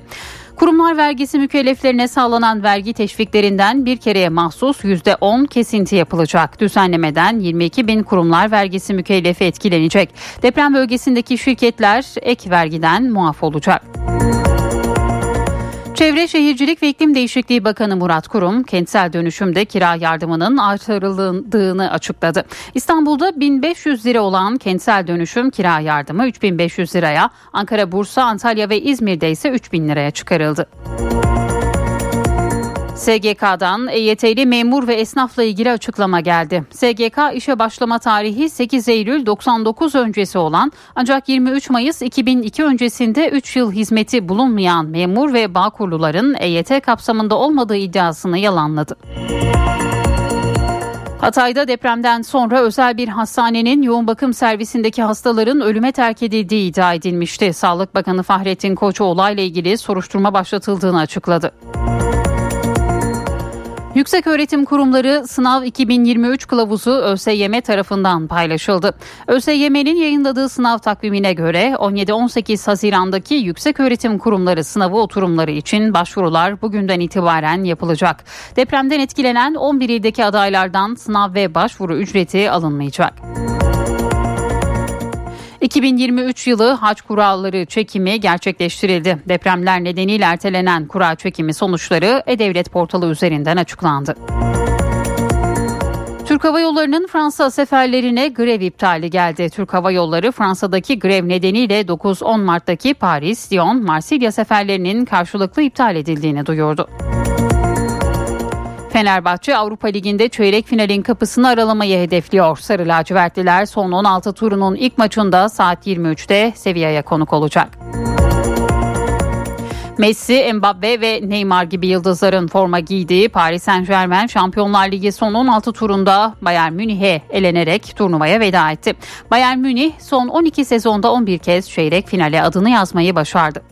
Kurumlar vergisi mükelleflerine sağlanan vergi teşviklerinden bir kereye mahsus %10 kesinti yapılacak. Düzenlemeden 22 bin kurumlar vergisi mükellefi etkilenecek. Deprem bölgesindeki şirketler ek vergiden muaf olacak. Çevre Şehircilik ve İklim Değişikliği Bakanı Murat Kurum kentsel dönüşümde kira yardımının artırıldığını açıkladı. İstanbul'da 1500 lira olan kentsel dönüşüm kira yardımı 3500 liraya, Ankara, Bursa, Antalya ve İzmir'de ise 3000 liraya çıkarıldı. SGK'dan EYT'li memur ve esnafla ilgili açıklama geldi. SGK işe başlama tarihi 8 Eylül 99 öncesi olan ancak 23 Mayıs 2002 öncesinde 3 yıl hizmeti bulunmayan memur ve bağkurluların EYT kapsamında olmadığı iddiasını yalanladı. Hatay'da depremden sonra özel bir hastanenin yoğun bakım servisindeki hastaların ölüme terk edildiği iddia edilmişti. Sağlık Bakanı Fahrettin Koç olayla ilgili soruşturma başlatıldığını açıkladı. Yüksek Öğretim Kurumları Sınav 2023 kılavuzu ÖSYM tarafından paylaşıldı. ÖSYM'nin yayınladığı sınav takvimine göre 17-18 Haziran'daki Yüksek Öğretim Kurumları sınavı oturumları için başvurular bugünden itibaren yapılacak. Depremden etkilenen 11 ildeki adaylardan sınav ve başvuru ücreti alınmayacak. 2023 yılı hac kuralları çekimi gerçekleştirildi. Depremler nedeniyle ertelenen kura çekimi sonuçları E-Devlet portalı üzerinden açıklandı. Türk Hava Yolları'nın Fransa seferlerine grev iptali geldi. Türk Hava Yolları Fransa'daki grev nedeniyle 9-10 Mart'taki Paris, Lyon, Marsilya seferlerinin karşılıklı iptal edildiğini duyurdu. Fenerbahçe Avrupa Ligi'nde çeyrek finalin kapısını aralamayı hedefliyor. Sarı lacivertliler son 16 turunun ilk maçında saat 23'te Sevilla'ya konuk olacak. Messi, Mbappe ve Neymar gibi yıldızların forma giydiği Paris Saint Germain Şampiyonlar Ligi son 16 turunda Bayern Münih'e elenerek turnuvaya veda etti. Bayern Münih son 12 sezonda 11 kez çeyrek finale adını yazmayı başardı.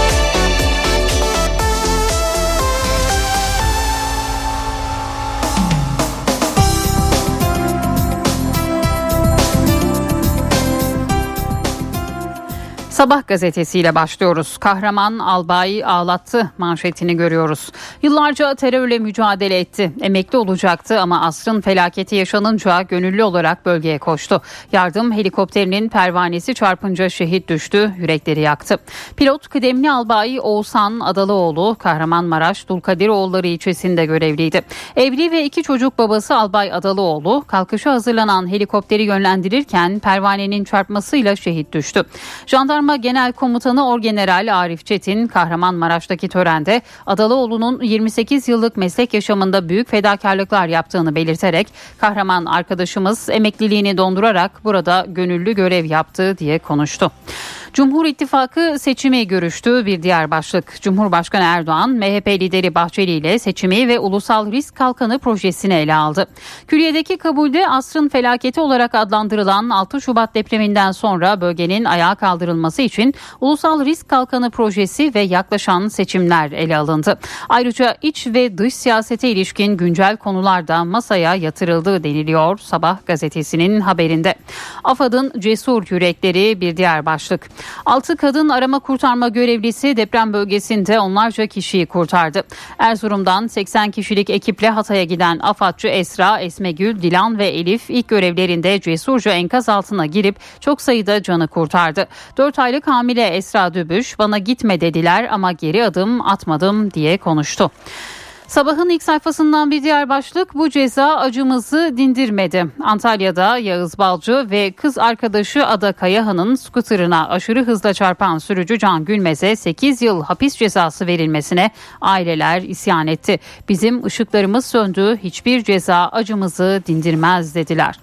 Sabah gazetesiyle başlıyoruz. Kahraman albay ağlattı manşetini görüyoruz. Yıllarca terörle mücadele etti. Emekli olacaktı ama asrın felaketi yaşanınca gönüllü olarak bölgeye koştu. Yardım helikopterinin pervanesi çarpınca şehit düştü, yürekleri yaktı. Pilot kıdemli albay Oğuzhan Adalıoğlu Kahramanmaraş Dulkadiroğulları ilçesinde görevliydi. Evli ve iki çocuk babası albay Adalıoğlu kalkışa hazırlanan helikopteri yönlendirirken pervanenin çarpmasıyla şehit düştü. Jandarma Genel Komutanı Orgeneral Arif Çetin Kahramanmaraş'taki törende Adalıoğlu'nun 28 yıllık meslek yaşamında büyük fedakarlıklar yaptığını belirterek kahraman arkadaşımız emekliliğini dondurarak burada gönüllü görev yaptı diye konuştu. Cumhur İttifakı seçimi görüştü. Bir diğer başlık Cumhurbaşkanı Erdoğan MHP lideri Bahçeli ile seçimi ve ulusal risk kalkanı projesini ele aldı. Külliyedeki kabulde asrın felaketi olarak adlandırılan 6 Şubat depreminden sonra bölgenin ayağa kaldırılması için ulusal risk kalkanı projesi ve yaklaşan seçimler ele alındı. Ayrıca iç ve dış siyasete ilişkin güncel konular da masaya yatırıldı deniliyor Sabah gazetesinin haberinde. AFAD'ın cesur yürekleri bir diğer başlık. 6 kadın arama kurtarma görevlisi deprem bölgesinde onlarca kişiyi kurtardı. Erzurum'dan 80 kişilik ekiple Hatay'a giden AFAD'cı Esra, Esmegül, Dilan ve Elif ilk görevlerinde cesurca enkaz altına girip çok sayıda canı kurtardı. 4 aylık hamile Esra Dübüş bana gitme dediler ama geri adım atmadım diye konuştu. Sabahın ilk sayfasından bir diğer başlık bu ceza acımızı dindirmedi. Antalya'da Yağız Balcı ve kız arkadaşı Ada Kayahan'ın skuterına aşırı hızla çarpan sürücü Can Gülmez'e 8 yıl hapis cezası verilmesine aileler isyan etti. Bizim ışıklarımız söndü hiçbir ceza acımızı dindirmez dediler.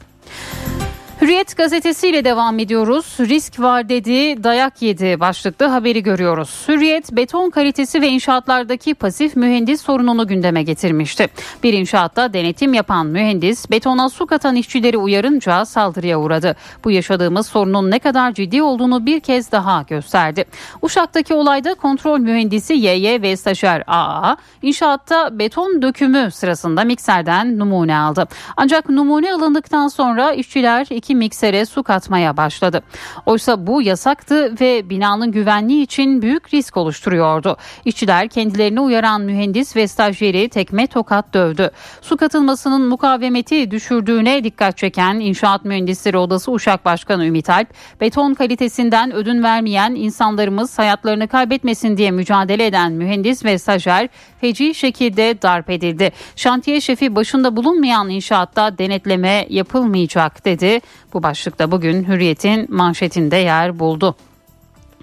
Hürriyet gazetesiyle devam ediyoruz. Risk var dedi, dayak yedi başlıklı haberi görüyoruz. Hürriyet beton kalitesi ve inşaatlardaki pasif mühendis sorununu gündeme getirmişti. Bir inşaatta denetim yapan mühendis betona su katan işçileri uyarınca saldırıya uğradı. Bu yaşadığımız sorunun ne kadar ciddi olduğunu bir kez daha gösterdi. Uşak'taki olayda kontrol mühendisi YY ve stajyer AA inşaatta beton dökümü sırasında mikserden numune aldı. Ancak numune alındıktan sonra işçiler iki miksere su katmaya başladı. Oysa bu yasaktı ve binanın güvenliği için büyük risk oluşturuyordu. İşçiler kendilerini uyaran mühendis ve stajyeri tekme tokat dövdü. Su katılmasının mukavemeti düşürdüğüne dikkat çeken İnşaat Mühendisleri Odası Uşak Başkanı Ümit Alp, beton kalitesinden ödün vermeyen insanlarımız hayatlarını kaybetmesin diye mücadele eden mühendis ve stajyer feci şekilde darp edildi. Şantiye şefi başında bulunmayan inşaatta denetleme yapılmayacak dedi. Bu başlıkta bugün Hürriyet'in manşetinde yer buldu.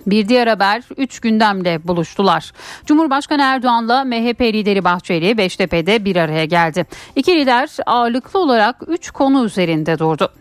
Bir diğer haber 3 gündemle buluştular. Cumhurbaşkanı Erdoğan'la MHP lideri Bahçeli Beştepe'de bir araya geldi. İki lider ağırlıklı olarak 3 konu üzerinde durdu.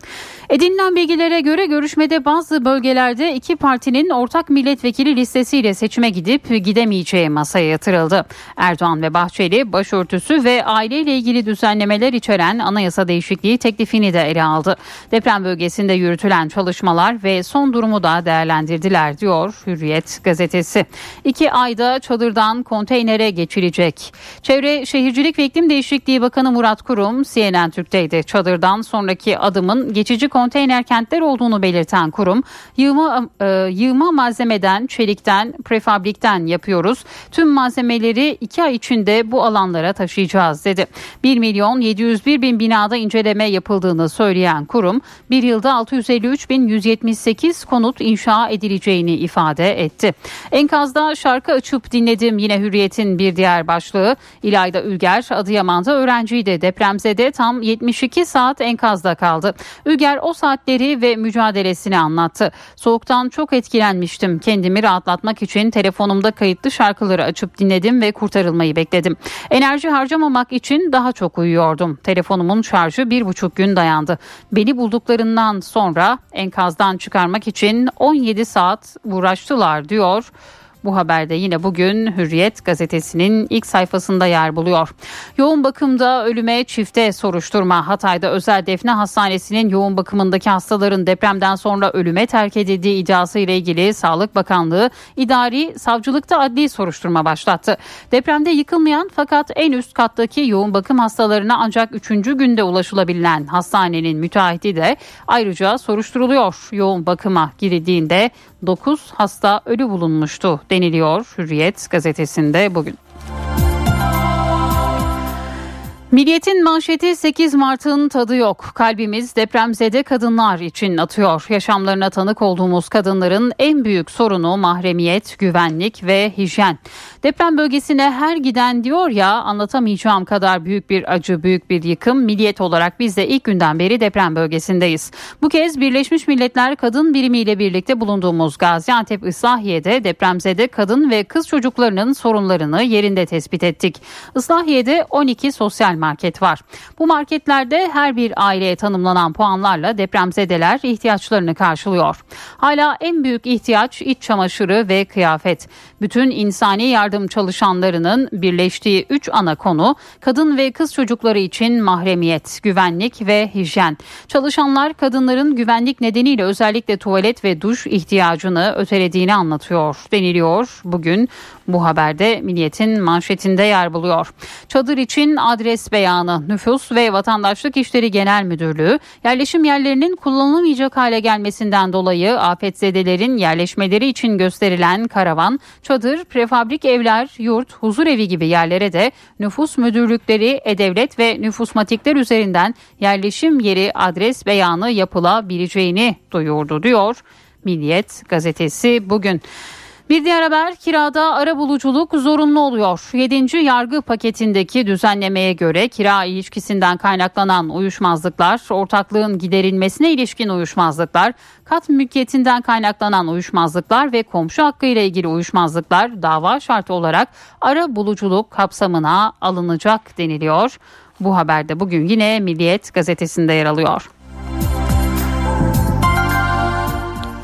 Edinilen bilgilere göre görüşmede bazı bölgelerde iki partinin ortak milletvekili listesiyle seçime gidip gidemeyeceği masaya yatırıldı. Erdoğan ve Bahçeli başörtüsü ve aileyle ilgili düzenlemeler içeren anayasa değişikliği teklifini de ele aldı. Deprem bölgesinde yürütülen çalışmalar ve son durumu da değerlendirdiler diyor Hürriyet gazetesi. İki ayda çadırdan konteynere geçilecek. Çevre Şehircilik ve İklim Değişikliği Bakanı Murat Kurum CNN Türk'teydi. Çadırdan sonraki adımın geçici konteyner kentler olduğunu belirten kurum yığma, e, yığma malzemeden, çelikten, prefablikten yapıyoruz. Tüm malzemeleri iki ay içinde bu alanlara taşıyacağız dedi. 1 milyon 701 bin binada inceleme yapıldığını söyleyen kurum bir yılda 653 bin 178 konut inşa edileceğini ifade etti. Enkazda şarkı açıp dinledim yine Hürriyet'in bir diğer başlığı. İlayda Ülger Adıyaman'da öğrenciydi. Depremzede tam 72 saat enkazda kaldı. Ülger o saatleri ve mücadelesini anlattı. Soğuktan çok etkilenmiştim. Kendimi rahatlatmak için telefonumda kayıtlı şarkıları açıp dinledim ve kurtarılmayı bekledim. Enerji harcamamak için daha çok uyuyordum. Telefonumun şarjı bir buçuk gün dayandı. Beni bulduklarından sonra enkazdan çıkarmak için 17 saat uğraştılar diyor. Bu haberde yine bugün Hürriyet gazetesinin ilk sayfasında yer buluyor. Yoğun bakımda ölüme çifte soruşturma. Hatay'da özel defne hastanesinin yoğun bakımındaki hastaların depremden sonra ölüme terk edildiği iddiası ile ilgili Sağlık Bakanlığı idari savcılıkta adli soruşturma başlattı. Depremde yıkılmayan fakat en üst kattaki yoğun bakım hastalarına ancak 3. günde ulaşılabilen hastanenin müteahhiti de ayrıca soruşturuluyor. Yoğun bakıma girildiğinde 9 hasta ölü bulunmuştu deniliyor Hürriyet gazetesinde bugün. Milliyetin manşeti 8 Mart'ın tadı yok. Kalbimiz depremzede kadınlar için atıyor. Yaşamlarına tanık olduğumuz kadınların en büyük sorunu mahremiyet, güvenlik ve hijyen. Deprem bölgesine her giden diyor ya anlatamayacağım kadar büyük bir acı, büyük bir yıkım. Milliyet olarak biz de ilk günden beri deprem bölgesindeyiz. Bu kez Birleşmiş Milletler Kadın Birimi ile birlikte bulunduğumuz Gaziantep Islahiye'de depremzede kadın ve kız çocuklarının sorunlarını yerinde tespit ettik. Islahiye'de 12 sosyal market var. Bu marketlerde her bir aileye tanımlanan puanlarla depremzedeler ihtiyaçlarını karşılıyor. Hala en büyük ihtiyaç iç çamaşırı ve kıyafet. Bütün insani yardım çalışanlarının birleştiği 3 ana konu kadın ve kız çocukları için mahremiyet, güvenlik ve hijyen. Çalışanlar kadınların güvenlik nedeniyle özellikle tuvalet ve duş ihtiyacını ötelediğini anlatıyor deniliyor. Bugün bu haberde Milliyet'in manşetinde yer buluyor. Çadır için adres beyanı Nüfus ve Vatandaşlık İşleri Genel Müdürlüğü yerleşim yerlerinin kullanılamayacak hale gelmesinden dolayı afetzedelerin yerleşmeleri için gösterilen karavan, çadır, prefabrik evler, yurt, huzur evi gibi yerlere de nüfus müdürlükleri, e-devlet ve nüfusmatikler üzerinden yerleşim yeri adres beyanı yapılabileceğini duyurdu diyor. Milliyet gazetesi bugün. Bir diğer haber kirada ara buluculuk zorunlu oluyor. 7. yargı paketindeki düzenlemeye göre kira ilişkisinden kaynaklanan uyuşmazlıklar, ortaklığın giderilmesine ilişkin uyuşmazlıklar, kat mülkiyetinden kaynaklanan uyuşmazlıklar ve komşu hakkı ile ilgili uyuşmazlıklar dava şartı olarak ara buluculuk kapsamına alınacak deniliyor. Bu haberde bugün yine Milliyet gazetesinde yer alıyor.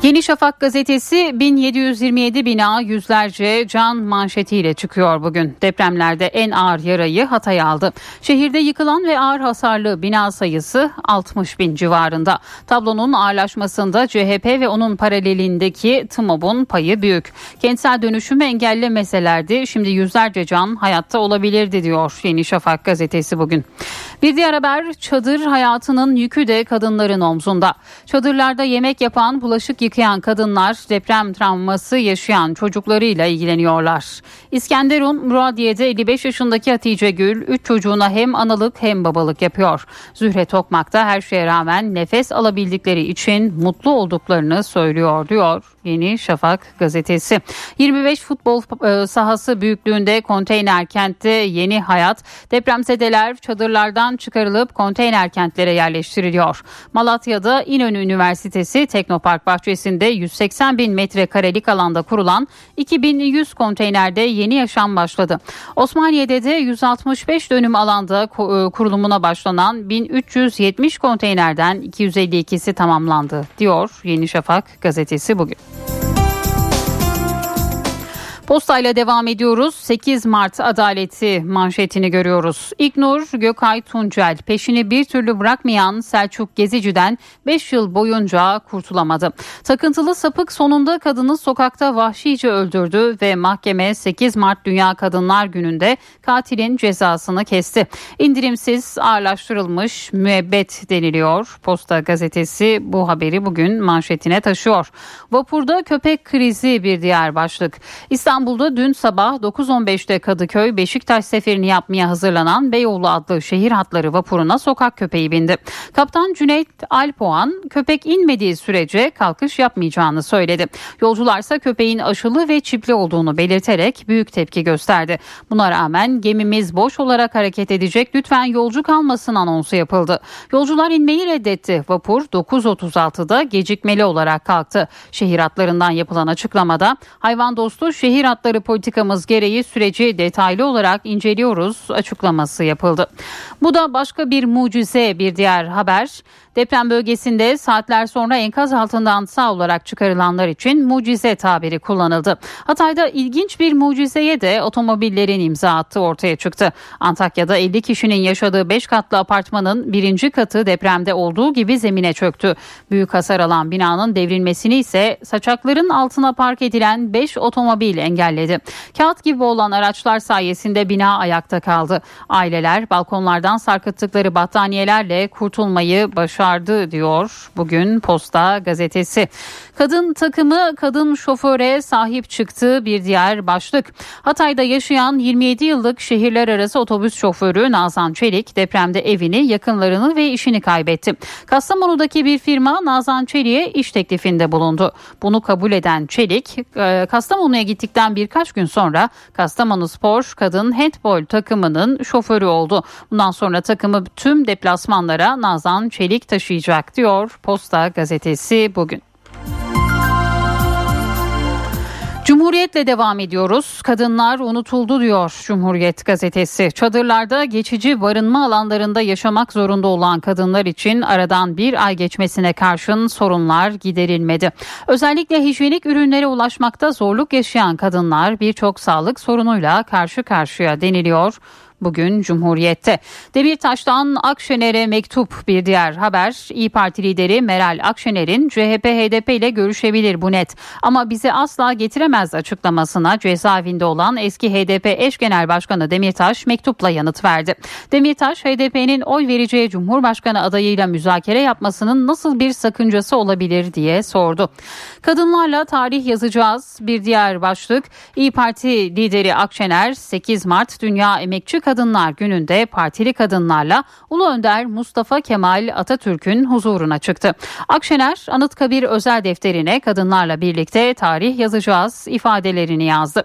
Yeni Şafak gazetesi 1727 bina yüzlerce can manşetiyle çıkıyor bugün. Depremlerde en ağır yarayı Hatay aldı. Şehirde yıkılan ve ağır hasarlı bina sayısı 60 bin civarında. Tablonun ağırlaşmasında CHP ve onun paralelindeki TMOB'un payı büyük. Kentsel dönüşümü engellemeselerdi şimdi yüzlerce can hayatta olabilirdi diyor Yeni Şafak gazetesi bugün. Bir diğer haber çadır hayatının yükü de kadınların omzunda. Çadırlarda yemek yapan, bulaşık yıkayan kadınlar deprem travması yaşayan çocuklarıyla ilgileniyorlar. İskenderun Muradiye'de 55 yaşındaki Hatice Gül 3 çocuğuna hem analık hem babalık yapıyor. Zühre Tokmak da her şeye rağmen nefes alabildikleri için mutlu olduklarını söylüyor diyor Yeni Şafak gazetesi. 25 futbol e, sahası büyüklüğünde konteyner kentte yeni hayat. Depremzedeler çadırlardan çıkarılıp konteyner kentlere yerleştiriliyor. Malatya'da İnönü Üniversitesi Teknopark Bahçesi bölgesinde 180 bin metrekarelik alanda kurulan 2100 konteynerde yeni yaşam başladı. Osmaniye'de de 165 dönüm alanda e, kurulumuna başlanan 1370 konteynerden 252'si tamamlandı diyor Yeni Şafak gazetesi bugün. Thank you. Postayla devam ediyoruz. 8 Mart adaleti manşetini görüyoruz. İknur Gökay Tuncel peşini bir türlü bırakmayan Selçuk Gezici'den 5 yıl boyunca kurtulamadı. Takıntılı sapık sonunda kadını sokakta vahşice öldürdü ve mahkeme 8 Mart Dünya Kadınlar Günü'nde katilin cezasını kesti. İndirimsiz ağırlaştırılmış müebbet deniliyor. Posta gazetesi bu haberi bugün manşetine taşıyor. Vapurda köpek krizi bir diğer başlık. İstanbul İstanbul'da dün sabah 9.15'te Kadıköy Beşiktaş seferini yapmaya hazırlanan Beyoğlu adlı şehir hatları vapuruna sokak köpeği bindi. Kaptan Cüneyt Alpoğan köpek inmediği sürece kalkış yapmayacağını söyledi. Yolcularsa köpeğin aşılı ve çipli olduğunu belirterek büyük tepki gösterdi. Buna rağmen gemimiz boş olarak hareket edecek lütfen yolcu kalmasın anonsu yapıldı. Yolcular inmeyi reddetti. Vapur 9.36'da gecikmeli olarak kalktı. Şehir hatlarından yapılan açıklamada hayvan dostu şehir hatları politikamız gereği süreci detaylı olarak inceliyoruz açıklaması yapıldı. Bu da başka bir mucize bir diğer haber. Deprem bölgesinde saatler sonra enkaz altından sağ olarak çıkarılanlar için mucize tabiri kullanıldı. Hatay'da ilginç bir mucizeye de otomobillerin imza attığı ortaya çıktı. Antakya'da 50 kişinin yaşadığı 5 katlı apartmanın birinci katı depremde olduğu gibi zemine çöktü. Büyük hasar alan binanın devrilmesini ise saçakların altına park edilen 5 otomobil engelledi. Kağıt gibi olan araçlar sayesinde bina ayakta kaldı. Aileler balkonlardan sarkıttıkları battaniyelerle kurtulmayı başardı başardı diyor bugün Posta gazetesi. Kadın takımı kadın şoföre sahip çıktığı bir diğer başlık. Hatay'da yaşayan 27 yıllık şehirler arası otobüs şoförü Nazan Çelik depremde evini, yakınlarını ve işini kaybetti. Kastamonu'daki bir firma Nazan Çelik'e iş teklifinde bulundu. Bunu kabul eden Çelik, e, Kastamonu'ya gittikten birkaç gün sonra Kastamonu Spor kadın handball takımının şoförü oldu. Bundan sonra takımı tüm deplasmanlara Nazan Çelik taşıyacak diyor Posta gazetesi bugün. Cumhuriyetle devam ediyoruz. Kadınlar unutuldu diyor Cumhuriyet gazetesi. Çadırlarda geçici barınma alanlarında yaşamak zorunda olan kadınlar için aradan bir ay geçmesine karşın sorunlar giderilmedi. Özellikle hijyenik ürünlere ulaşmakta zorluk yaşayan kadınlar birçok sağlık sorunuyla karşı karşıya deniliyor bugün Cumhuriyet'te. Demirtaş'tan Akşener'e mektup bir diğer haber. İyi Parti lideri Meral Akşener'in CHP HDP ile görüşebilir bu net. Ama bizi asla getiremez açıklamasına cezaevinde olan eski HDP eş genel başkanı Demirtaş mektupla yanıt verdi. Demirtaş HDP'nin oy vereceği Cumhurbaşkanı adayıyla müzakere yapmasının nasıl bir sakıncası olabilir diye sordu. Kadınlarla tarih yazacağız bir diğer başlık. İyi Parti lideri Akşener 8 Mart Dünya Emekçi Kadınlar Günü'nde partili kadınlarla Ulu Önder Mustafa Kemal Atatürk'ün huzuruna çıktı. Akşener Anıtkabir özel defterine kadınlarla birlikte tarih yazacağız ifadelerini yazdı.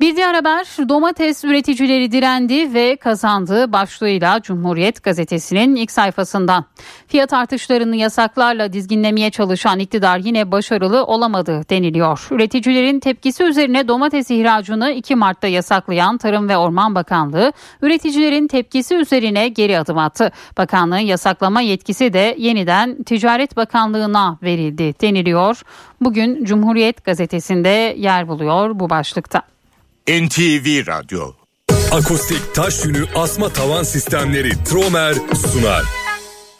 Bir diğer haber domates üreticileri direndi ve kazandı başlığıyla Cumhuriyet gazetesinin ilk sayfasından. Fiyat artışlarını yasaklarla dizginlemeye çalışan iktidar yine başarılı olamadı deniliyor. Üreticilerin tepkisi üzerine domates ihracını 2 Mart'ta yasaklayan Tarım ve Orman Bakanlığı üreticilerin tepkisi üzerine geri adım attı. Bakanlığın yasaklama yetkisi de yeniden Ticaret Bakanlığı'na verildi deniliyor. Bugün Cumhuriyet gazetesinde yer buluyor bu başlıkta. NTV Radyo Akustik taş yünü asma tavan sistemleri Tromer sunar.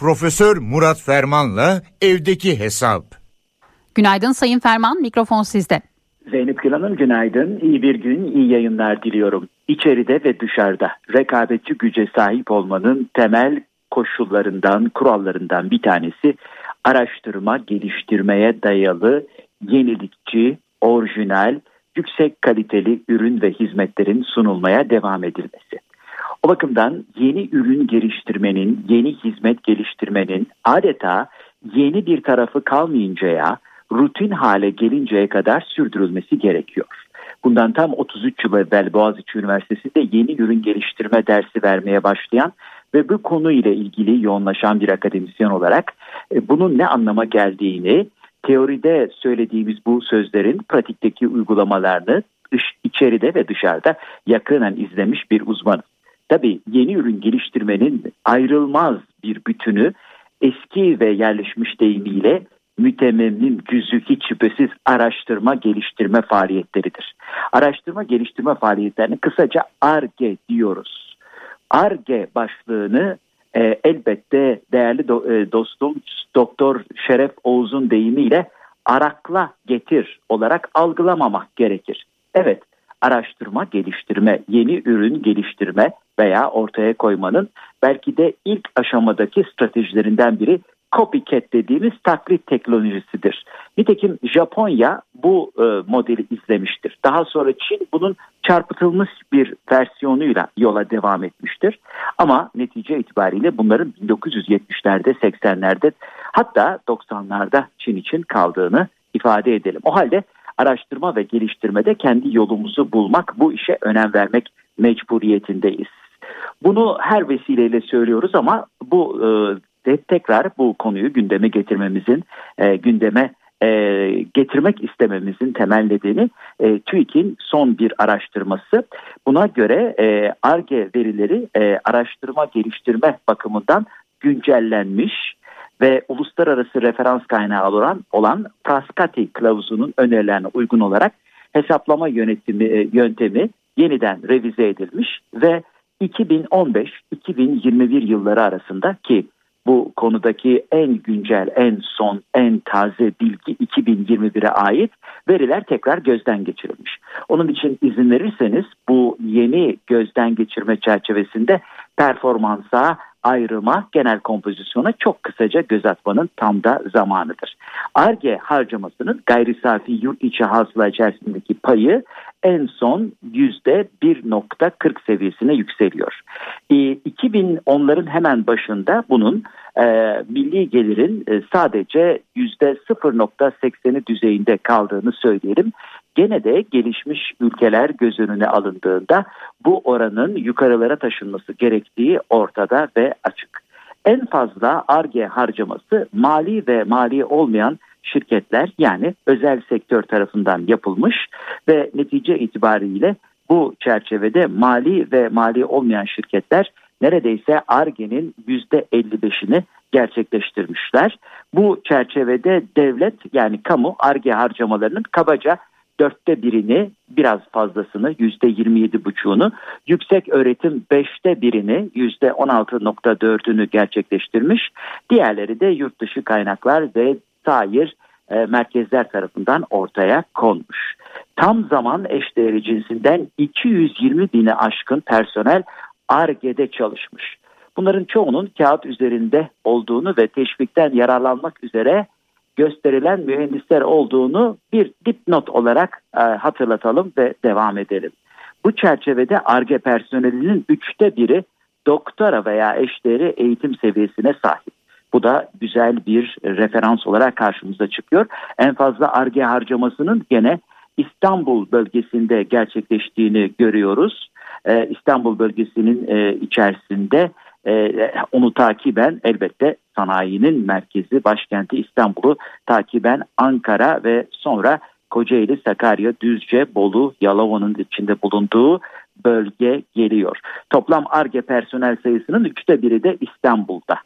Profesör Murat Ferman'la evdeki hesap. Günaydın Sayın Ferman, mikrofon sizde. Zeynep Gül Hanım günaydın. İyi bir gün, iyi yayınlar diliyorum. İçeride ve dışarıda rekabetçi güce sahip olmanın temel koşullarından, kurallarından bir tanesi araştırma, geliştirmeye dayalı, yenilikçi, orijinal, yüksek kaliteli ürün ve hizmetlerin sunulmaya devam edilmesi. O bakımdan yeni ürün geliştirmenin, yeni hizmet geliştirmenin adeta yeni bir tarafı kalmayıncaya, rutin hale gelinceye kadar sürdürülmesi gerekiyor. Bundan tam 33 yıl evvel Boğaziçi Üniversitesi'nde yeni ürün geliştirme dersi vermeye başlayan ve bu konu ile ilgili yoğunlaşan bir akademisyen olarak e, bunun ne anlama geldiğini teoride söylediğimiz bu sözlerin pratikteki uygulamalarını dış, içeride ve dışarıda yakından izlemiş bir uzman. Tabii yeni ürün geliştirmenin ayrılmaz bir bütünü eski ve yerleşmiş deyimiyle mütememmim cüzü hiç şüphesiz araştırma geliştirme faaliyetleridir. Araştırma geliştirme faaliyetlerini kısaca ARGE diyoruz. ARGE başlığını e, elbette değerli do, e, dostum Doktor Şeref Oğuz'un deyimiyle arakla getir olarak algılamamak gerekir. Evet araştırma, geliştirme, yeni ürün geliştirme veya ortaya koymanın belki de ilk aşamadaki stratejilerinden biri copycat dediğimiz taklit teknolojisidir. Nitekim Japonya bu e, modeli izlemiştir. Daha sonra Çin bunun çarpıtılmış bir versiyonuyla yola devam etmiştir. Ama netice itibariyle bunların 1970'lerde, 80'lerde hatta 90'larda Çin için kaldığını ifade edelim. O halde araştırma ve geliştirmede kendi yolumuzu bulmak, bu işe önem vermek mecburiyetindeyiz. Bunu her vesileyle söylüyoruz ama bu e, tekrar bu konuyu gündeme getirmemizin, e, gündeme e, getirmek istememizin temel nedeni e, TÜİK'in son bir araştırması. Buna göre ARGE e, verileri e, araştırma geliştirme bakımından güncellenmiş ve uluslararası referans kaynağı olan, olan Frascati kılavuzunun önerilerine uygun olarak hesaplama yönetimi, e, yöntemi yeniden revize edilmiş ve 2015-2021 yılları arasında ki bu konudaki en güncel, en son, en taze bilgi 2021'e ait veriler tekrar gözden geçirilmiş. Onun için izin verirseniz bu yeni gözden geçirme çerçevesinde performansa, ayrıma, genel kompozisyona çok kısaca göz atmanın tam da zamanıdır. ARGE harcamasının gayri safi yurt içi hasıla içerisindeki payı en son yüzde 1.40 seviyesine yükseliyor. E, 2010'ların hemen başında bunun e, milli gelirin e, sadece yüzde 0.80'i düzeyinde kaldığını söyleyelim. Gene de gelişmiş ülkeler göz önüne alındığında bu oranın yukarılara taşınması gerektiği ortada ve açık. En fazla ARGE harcaması mali ve mali olmayan şirketler yani özel sektör tarafından yapılmış ve netice itibariyle bu çerçevede mali ve mali olmayan şirketler neredeyse ARGE'nin %55'ini gerçekleştirmişler. Bu çerçevede devlet yani kamu ARGE harcamalarının kabaca dörtte birini biraz fazlasını yüzde yirmi yedi buçuğunu yüksek öğretim beşte birini yüzde on altı nokta dördünü gerçekleştirmiş. Diğerleri de yurt dışı kaynaklar ve sair e, merkezler tarafından ortaya konmuş. Tam zaman eşdeğeri cinsinden 220 bini aşkın personel ARGE'de çalışmış. Bunların çoğunun kağıt üzerinde olduğunu ve teşvikten yararlanmak üzere gösterilen mühendisler olduğunu bir dipnot olarak e, hatırlatalım ve devam edelim. Bu çerçevede ARGE personelinin üçte biri doktora veya eşleri eğitim seviyesine sahip. Bu da güzel bir referans olarak karşımıza çıkıyor. En fazla ARGE harcamasının gene İstanbul bölgesinde gerçekleştiğini görüyoruz. Ee, İstanbul bölgesinin e, içerisinde e, onu takiben elbette sanayinin merkezi başkenti İstanbul'u takiben Ankara ve sonra Kocaeli, Sakarya, Düzce, Bolu, Yalova'nın içinde bulunduğu bölge geliyor. Toplam ARGE personel sayısının üçte biri de İstanbul'da.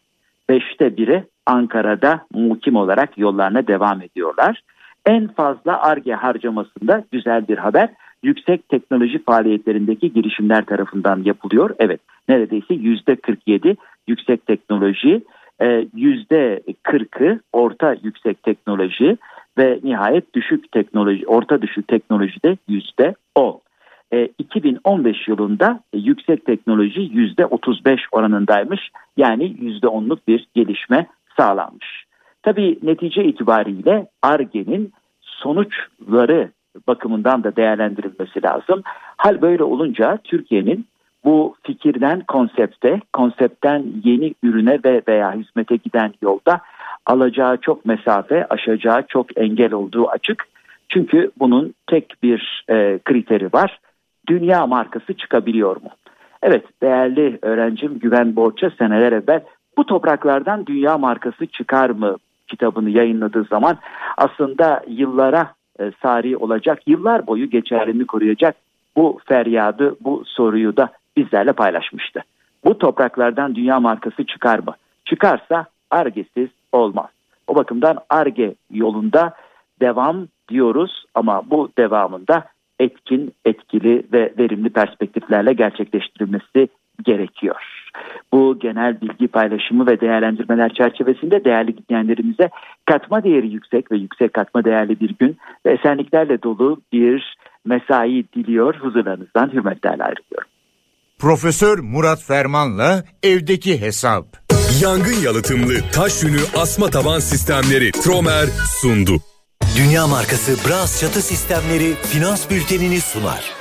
Beşte biri Ankara'da mukim olarak yollarına devam ediyorlar. En fazla ARGE harcamasında güzel bir haber yüksek teknoloji faaliyetlerindeki girişimler tarafından yapılıyor. Evet neredeyse yüzde 47 yüksek teknoloji, e, yüzde 40'ı orta yüksek teknoloji ve nihayet düşük teknoloji, orta düşük teknolojide yüzde 10. 2015 yılında yüksek teknoloji yüzde 35 oranındaymış. Yani yüzde 10'luk bir gelişme sağlanmış. Tabii netice itibariyle ARGE'nin sonuçları bakımından da değerlendirilmesi lazım. Hal böyle olunca Türkiye'nin bu fikirden konsepte, konseptten yeni ürüne ve veya hizmete giden yolda alacağı çok mesafe, aşacağı çok engel olduğu açık. Çünkü bunun tek bir e, kriteri var. Dünya markası çıkabiliyor mu? Evet değerli öğrencim Güven Borç'a seneler evvel bu topraklardan dünya markası çıkar mı kitabını yayınladığı zaman aslında yıllara e, sari olacak, yıllar boyu geçerliliğini koruyacak bu feryadı, bu soruyu da bizlerle paylaşmıştı. Bu topraklardan dünya markası çıkar mı? Çıkarsa argesiz olmaz. O bakımdan arge yolunda devam diyoruz ama bu devamında etkin, etkili ve verimli perspektiflerle gerçekleştirilmesi gerekiyor. Bu genel bilgi paylaşımı ve değerlendirmeler çerçevesinde değerli dinleyenlerimize katma değeri yüksek ve yüksek katma değerli bir gün ve esenliklerle dolu bir mesai diliyor. Huzurlarınızdan hürmetlerle ayrılıyorum. Profesör Murat Ferman'la evdeki hesap. Yangın yalıtımlı taş yünü asma taban sistemleri Tromer sundu. Dünya markası Bras çatı sistemleri finans bültenini sunar.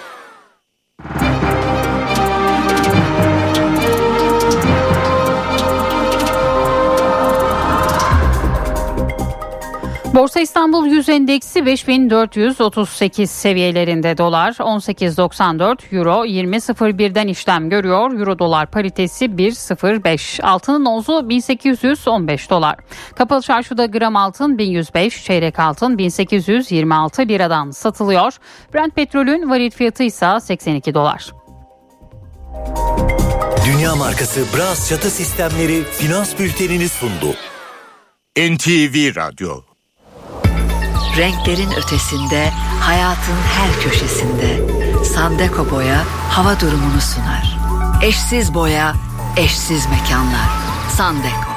Borsa İstanbul Yüz Endeksi 5438 seviyelerinde dolar 18.94 euro 20.01'den işlem görüyor. Euro dolar paritesi 1.05 altının ozu 1815 dolar. Kapalı çarşıda gram altın 1105 çeyrek altın 1826 liradan satılıyor. Brent petrolün varil fiyatı ise 82 dolar. Dünya markası Bras çatı sistemleri finans bültenini sundu. NTV Radyo Renklerin ötesinde, hayatın her köşesinde. Sandeko Boya hava durumunu sunar. Eşsiz boya, eşsiz mekanlar. Sandeko.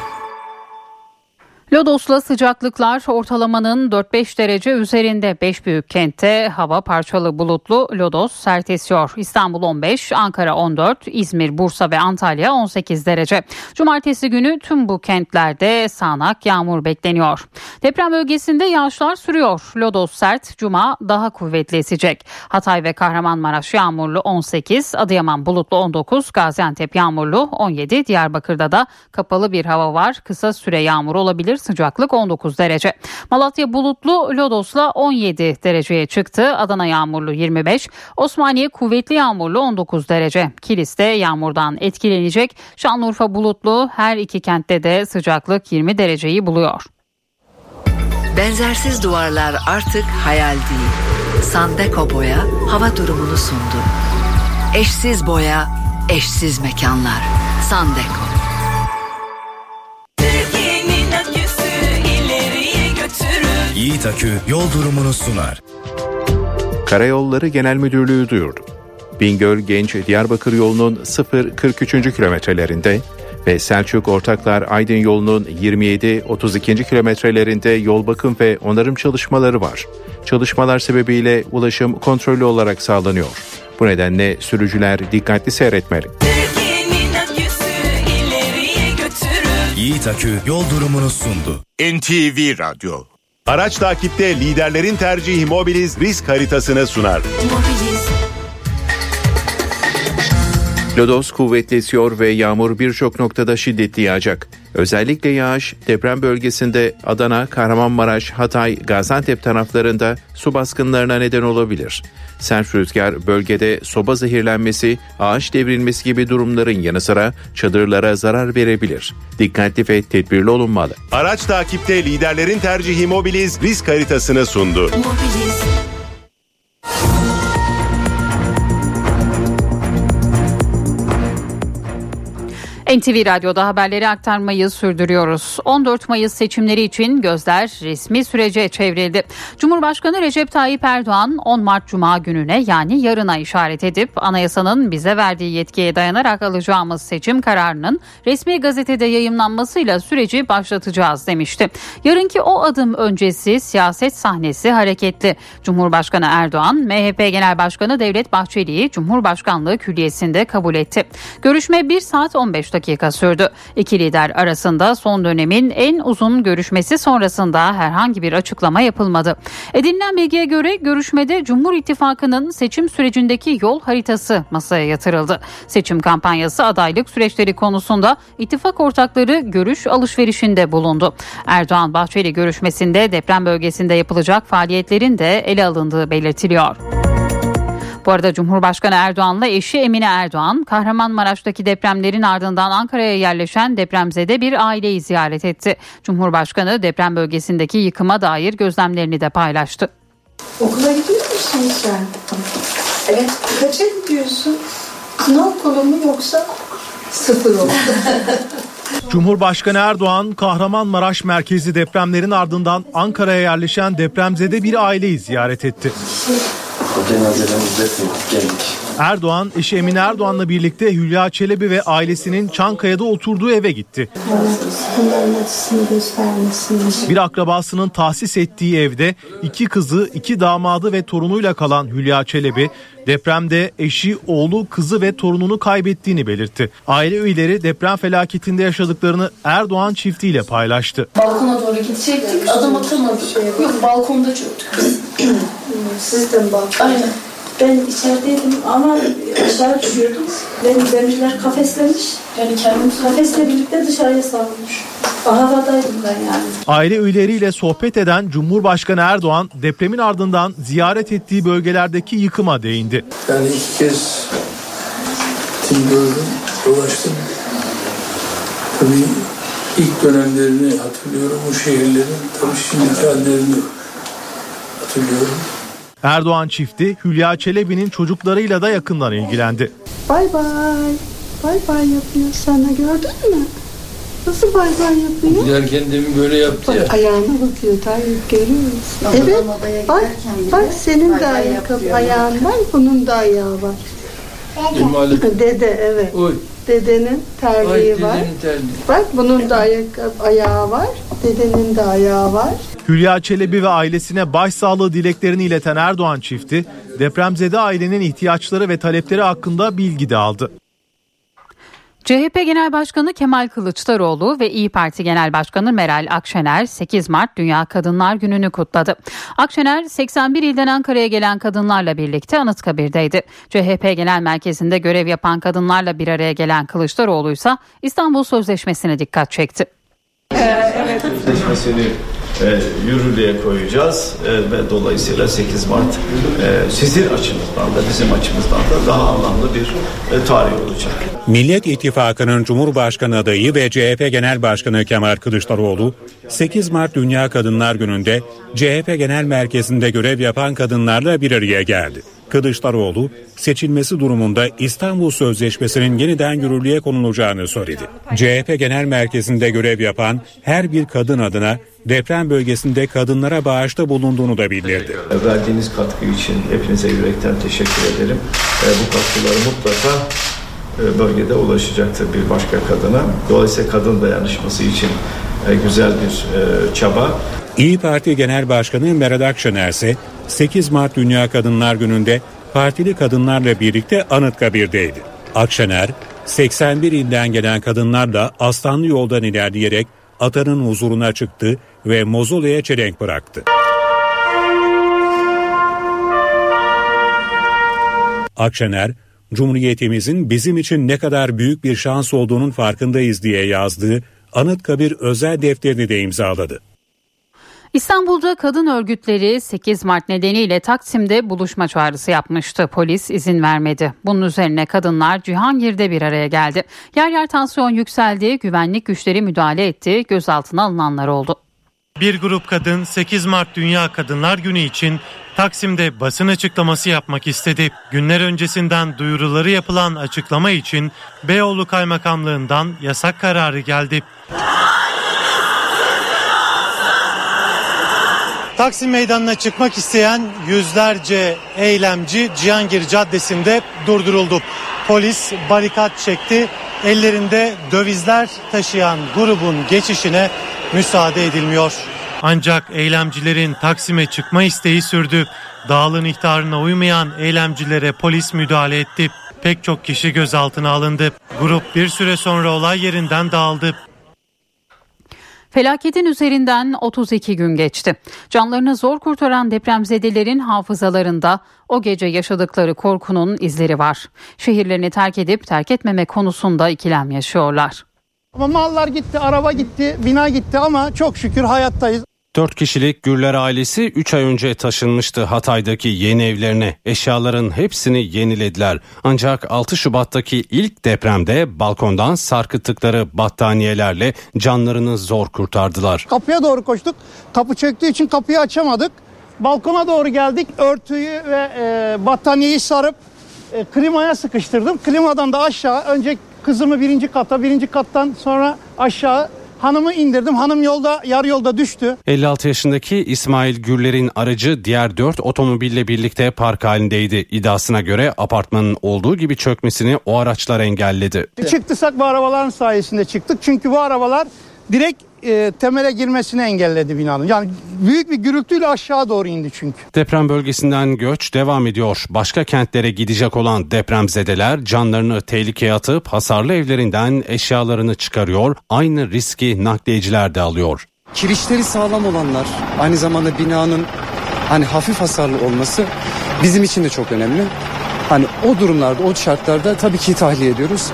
Lodos'la sıcaklıklar ortalamanın 4-5 derece üzerinde 5 büyük kentte hava parçalı bulutlu Lodos sert esiyor. İstanbul 15, Ankara 14, İzmir, Bursa ve Antalya 18 derece. Cumartesi günü tüm bu kentlerde sağanak yağmur bekleniyor. Deprem bölgesinde yağışlar sürüyor. Lodos sert, Cuma daha kuvvetli esecek. Hatay ve Kahramanmaraş yağmurlu 18, Adıyaman bulutlu 19, Gaziantep yağmurlu 17, Diyarbakır'da da kapalı bir hava var. Kısa süre yağmur olabilir sıcaklık 19 derece. Malatya bulutlu Lodos'la 17 dereceye çıktı. Adana yağmurlu 25, Osmaniye kuvvetli yağmurlu 19 derece. Kilis'te yağmurdan etkilenecek. Şanlıurfa bulutlu her iki kentte de sıcaklık 20 dereceyi buluyor. Benzersiz duvarlar artık hayal değil. Sandeko Boya hava durumunu sundu. Eşsiz boya, eşsiz mekanlar. Sandeko. Yiğit Akü yol durumunu sunar. Karayolları Genel Müdürlüğü duyurdu. Bingöl Genç Diyarbakır yolunun 0-43. kilometrelerinde ve Selçuk Ortaklar Aydın yolunun 27-32. kilometrelerinde yol bakım ve onarım çalışmaları var. Çalışmalar sebebiyle ulaşım kontrollü olarak sağlanıyor. Bu nedenle sürücüler dikkatli seyretmeli. Yiğit Akü yol durumunu sundu. NTV Radyo Araç takipte liderlerin tercihi Mobiliz risk haritasını sunar. Lodos kuvvetli esiyor ve yağmur birçok noktada şiddetli yağacak. Özellikle yağış deprem bölgesinde Adana, Kahramanmaraş, Hatay, Gaziantep taraflarında su baskınlarına neden olabilir. Sert rüzgar bölgede soba zehirlenmesi, ağaç devrilmesi gibi durumların yanı sıra çadırlara zarar verebilir. Dikkatli ve tedbirli olunmalı. Araç takipte liderlerin tercihi Mobiliz risk haritasını sundu. NTV Radyo'da haberleri aktarmayı sürdürüyoruz. 14 Mayıs seçimleri için gözler resmi sürece çevrildi. Cumhurbaşkanı Recep Tayyip Erdoğan 10 Mart Cuma gününe yani yarına işaret edip anayasanın bize verdiği yetkiye dayanarak alacağımız seçim kararının resmi gazetede yayımlanmasıyla süreci başlatacağız demişti. Yarınki o adım öncesi siyaset sahnesi hareketli. Cumhurbaşkanı Erdoğan, MHP Genel Başkanı Devlet Bahçeli'yi Cumhurbaşkanlığı Külliyesi'nde kabul etti. Görüşme 1 saat 15 dakika sürdü. İki lider arasında son dönemin en uzun görüşmesi sonrasında herhangi bir açıklama yapılmadı. Edinilen bilgiye göre görüşmede Cumhur İttifakı'nın seçim sürecindeki yol haritası masaya yatırıldı. Seçim kampanyası adaylık süreçleri konusunda ittifak ortakları görüş alışverişinde bulundu. Erdoğan Bahçeli görüşmesinde deprem bölgesinde yapılacak faaliyetlerin de ele alındığı belirtiliyor. Bu arada Cumhurbaşkanı Erdoğan'la eşi Emine Erdoğan Kahramanmaraş'taki depremlerin ardından Ankara'ya yerleşen depremzede bir aileyi ziyaret etti. Cumhurbaşkanı deprem bölgesindeki yıkıma dair gözlemlerini de paylaştı. Okula gidiyor musun sen? Evet. Kaça gidiyorsun? Sınav okulu mu yoksa sıfır okul? Cumhurbaşkanı Erdoğan, Kahramanmaraş merkezi depremlerin ardından Ankara'ya yerleşen depremzede bir aileyi ziyaret etti. Opinia 1 z 10, 5. Erdoğan, eşi Emine Erdoğan'la birlikte Hülya Çelebi ve ailesinin Çankaya'da oturduğu eve gitti. Bir akrabasının tahsis ettiği evde iki kızı, iki damadı ve torunuyla kalan Hülya Çelebi, depremde eşi, oğlu, kızı ve torununu kaybettiğini belirtti. Aile üyeleri deprem felaketinde yaşadıklarını Erdoğan çiftiyle paylaştı. Balkona doğru gidecektik. Adım atamadık. Yok balkonda çöktük biz. Sizden balkon. Aynen. Ben içerideydim ama aşağı düşüyordum. Beni demirler kafeslemiş. Yani kendim kafesle birlikte dışarıya savurmuş. Havadaydım ben yani. Aile üyeleriyle sohbet eden Cumhurbaşkanı Erdoğan depremin ardından ziyaret ettiği bölgelerdeki yıkıma değindi. Yani iki kez tim gördüm, dolaştım. Tabii ilk dönemlerini hatırlıyorum o şehirlerin. Tabii şimdiki hallerini hatırlıyorum. Erdoğan çifti Hülya Çelebi'nin çocuklarıyla da yakından ilgilendi. Bay bay. Bay bay yapıyor sana gördün mü? Nasıl bay bay yapıyor? Giderken demin böyle yaptı ya. Bak ayağına bakıyor Tayyip görüyor musun? Evet bak, bak senin de ayakkabı ayağın var bunun da ayağı var. Dede evet. Oy. Dedenin terliği var. dedenin terliği. Bak bunun da ayakkabı, ayağı var. Dedenin de ayağı var. Hülya Çelebi ve ailesine başsağlığı dileklerini ileten Erdoğan çifti depremzede ailenin ihtiyaçları ve talepleri hakkında bilgi de aldı. CHP Genel Başkanı Kemal Kılıçdaroğlu ve İyi Parti Genel Başkanı Meral Akşener 8 Mart Dünya Kadınlar Günü'nü kutladı. Akşener 81 ilden Ankara'ya gelen kadınlarla birlikte Anıtkabir'deydi. CHP Genel Merkezi'nde görev yapan kadınlarla bir araya gelen Kılıçdaroğlu ise İstanbul Sözleşmesi'ne dikkat çekti. Sözleşmesini e, yürürlüğe koyacağız e, ve dolayısıyla 8 Mart e, sizin açınızdan da bizim açımızdan da daha anlamlı bir e, tarih olacak. Millet İttifakı'nın Cumhurbaşkanı adayı ve CHP Genel Başkanı Kemal Kılıçdaroğlu 8 Mart Dünya Kadınlar Günü'nde CHP Genel Merkezi'nde görev yapan kadınlarla bir araya geldi. Kılıçdaroğlu seçilmesi durumunda İstanbul Sözleşmesi'nin yeniden yürürlüğe konulacağını söyledi. CHP Genel Merkezi'nde görev yapan her bir kadın adına deprem bölgesinde kadınlara bağışta bulunduğunu da bildirdi. Verdiğiniz katkı için hepinize yürekten teşekkür ederim. E, bu katkılar mutlaka e, bölgede ulaşacaktır bir başka kadına. Dolayısıyla kadın dayanışması için e, güzel bir e, çaba. İyi Parti Genel Başkanı Meral Akşener ise 8 Mart Dünya Kadınlar Günü'nde partili kadınlarla birlikte Anıtkabir'deydi. Akşener, 81 ilden gelen kadınlarla Aslanlı yoldan ilerleyerek atanın huzuruna çıktı ve mozoleye çelenk bıraktı. Akşener, Cumhuriyetimizin bizim için ne kadar büyük bir şans olduğunun farkındayız diye yazdığı Anıtkabir özel defterini de imzaladı. İstanbul'da kadın örgütleri 8 Mart nedeniyle Taksim'de buluşma çağrısı yapmıştı. Polis izin vermedi. Bunun üzerine kadınlar Cihangir'de bir araya geldi. Yer yer tansiyon yükseldi, güvenlik güçleri müdahale etti, gözaltına alınanlar oldu. Bir grup kadın 8 Mart Dünya Kadınlar Günü için Taksim'de basın açıklaması yapmak istedi. Günler öncesinden duyuruları yapılan açıklama için Beyoğlu Kaymakamlığından yasak kararı geldi. Taksim Meydanı'na çıkmak isteyen yüzlerce eylemci Cihangir Caddesi'nde durduruldu. Polis barikat çekti. Ellerinde dövizler taşıyan grubun geçişine müsaade edilmiyor. Ancak eylemcilerin Taksim'e çıkma isteği sürdü. Dağılın ihtarına uymayan eylemcilere polis müdahale etti. Pek çok kişi gözaltına alındı. Grup bir süre sonra olay yerinden dağıldı. Felaketin üzerinden 32 gün geçti. Canlarını zor kurtaran depremzedelerin hafızalarında o gece yaşadıkları korkunun izleri var. Şehirlerini terk edip terk etmeme konusunda ikilem yaşıyorlar. Ama mallar gitti, araba gitti, bina gitti ama çok şükür hayattayız. 4 kişilik Gürler ailesi 3 ay önce taşınmıştı Hatay'daki yeni evlerine. Eşyaların hepsini yenilediler. Ancak 6 Şubat'taki ilk depremde balkondan sarkıttıkları battaniyelerle canlarını zor kurtardılar. Kapıya doğru koştuk. Kapı çöktüğü için kapıyı açamadık. Balkona doğru geldik. Örtüyü ve e, battaniyeyi sarıp e, klimaya sıkıştırdım. Klimadan da aşağı önce kızımı birinci kata, birinci kattan sonra aşağı Hanımı indirdim. Hanım yolda yarı yolda düştü. 56 yaşındaki İsmail Gürler'in aracı diğer 4 otomobille birlikte park halindeydi. İddiasına göre apartmanın olduğu gibi çökmesini o araçlar engelledi. Çıktıysak bu arabaların sayesinde çıktık. Çünkü bu arabalar direkt e, temele girmesini engelledi binanın. Yani büyük bir gürültüyle aşağı doğru indi çünkü. Deprem bölgesinden göç devam ediyor. Başka kentlere gidecek olan depremzedeler canlarını tehlikeye atıp hasarlı evlerinden eşyalarını çıkarıyor. Aynı riski nakliyeciler de alıyor. Kirişleri sağlam olanlar, aynı zamanda binanın hani hafif hasarlı olması bizim için de çok önemli. Hani o durumlarda, o şartlarda tabii ki tahliye ediyoruz.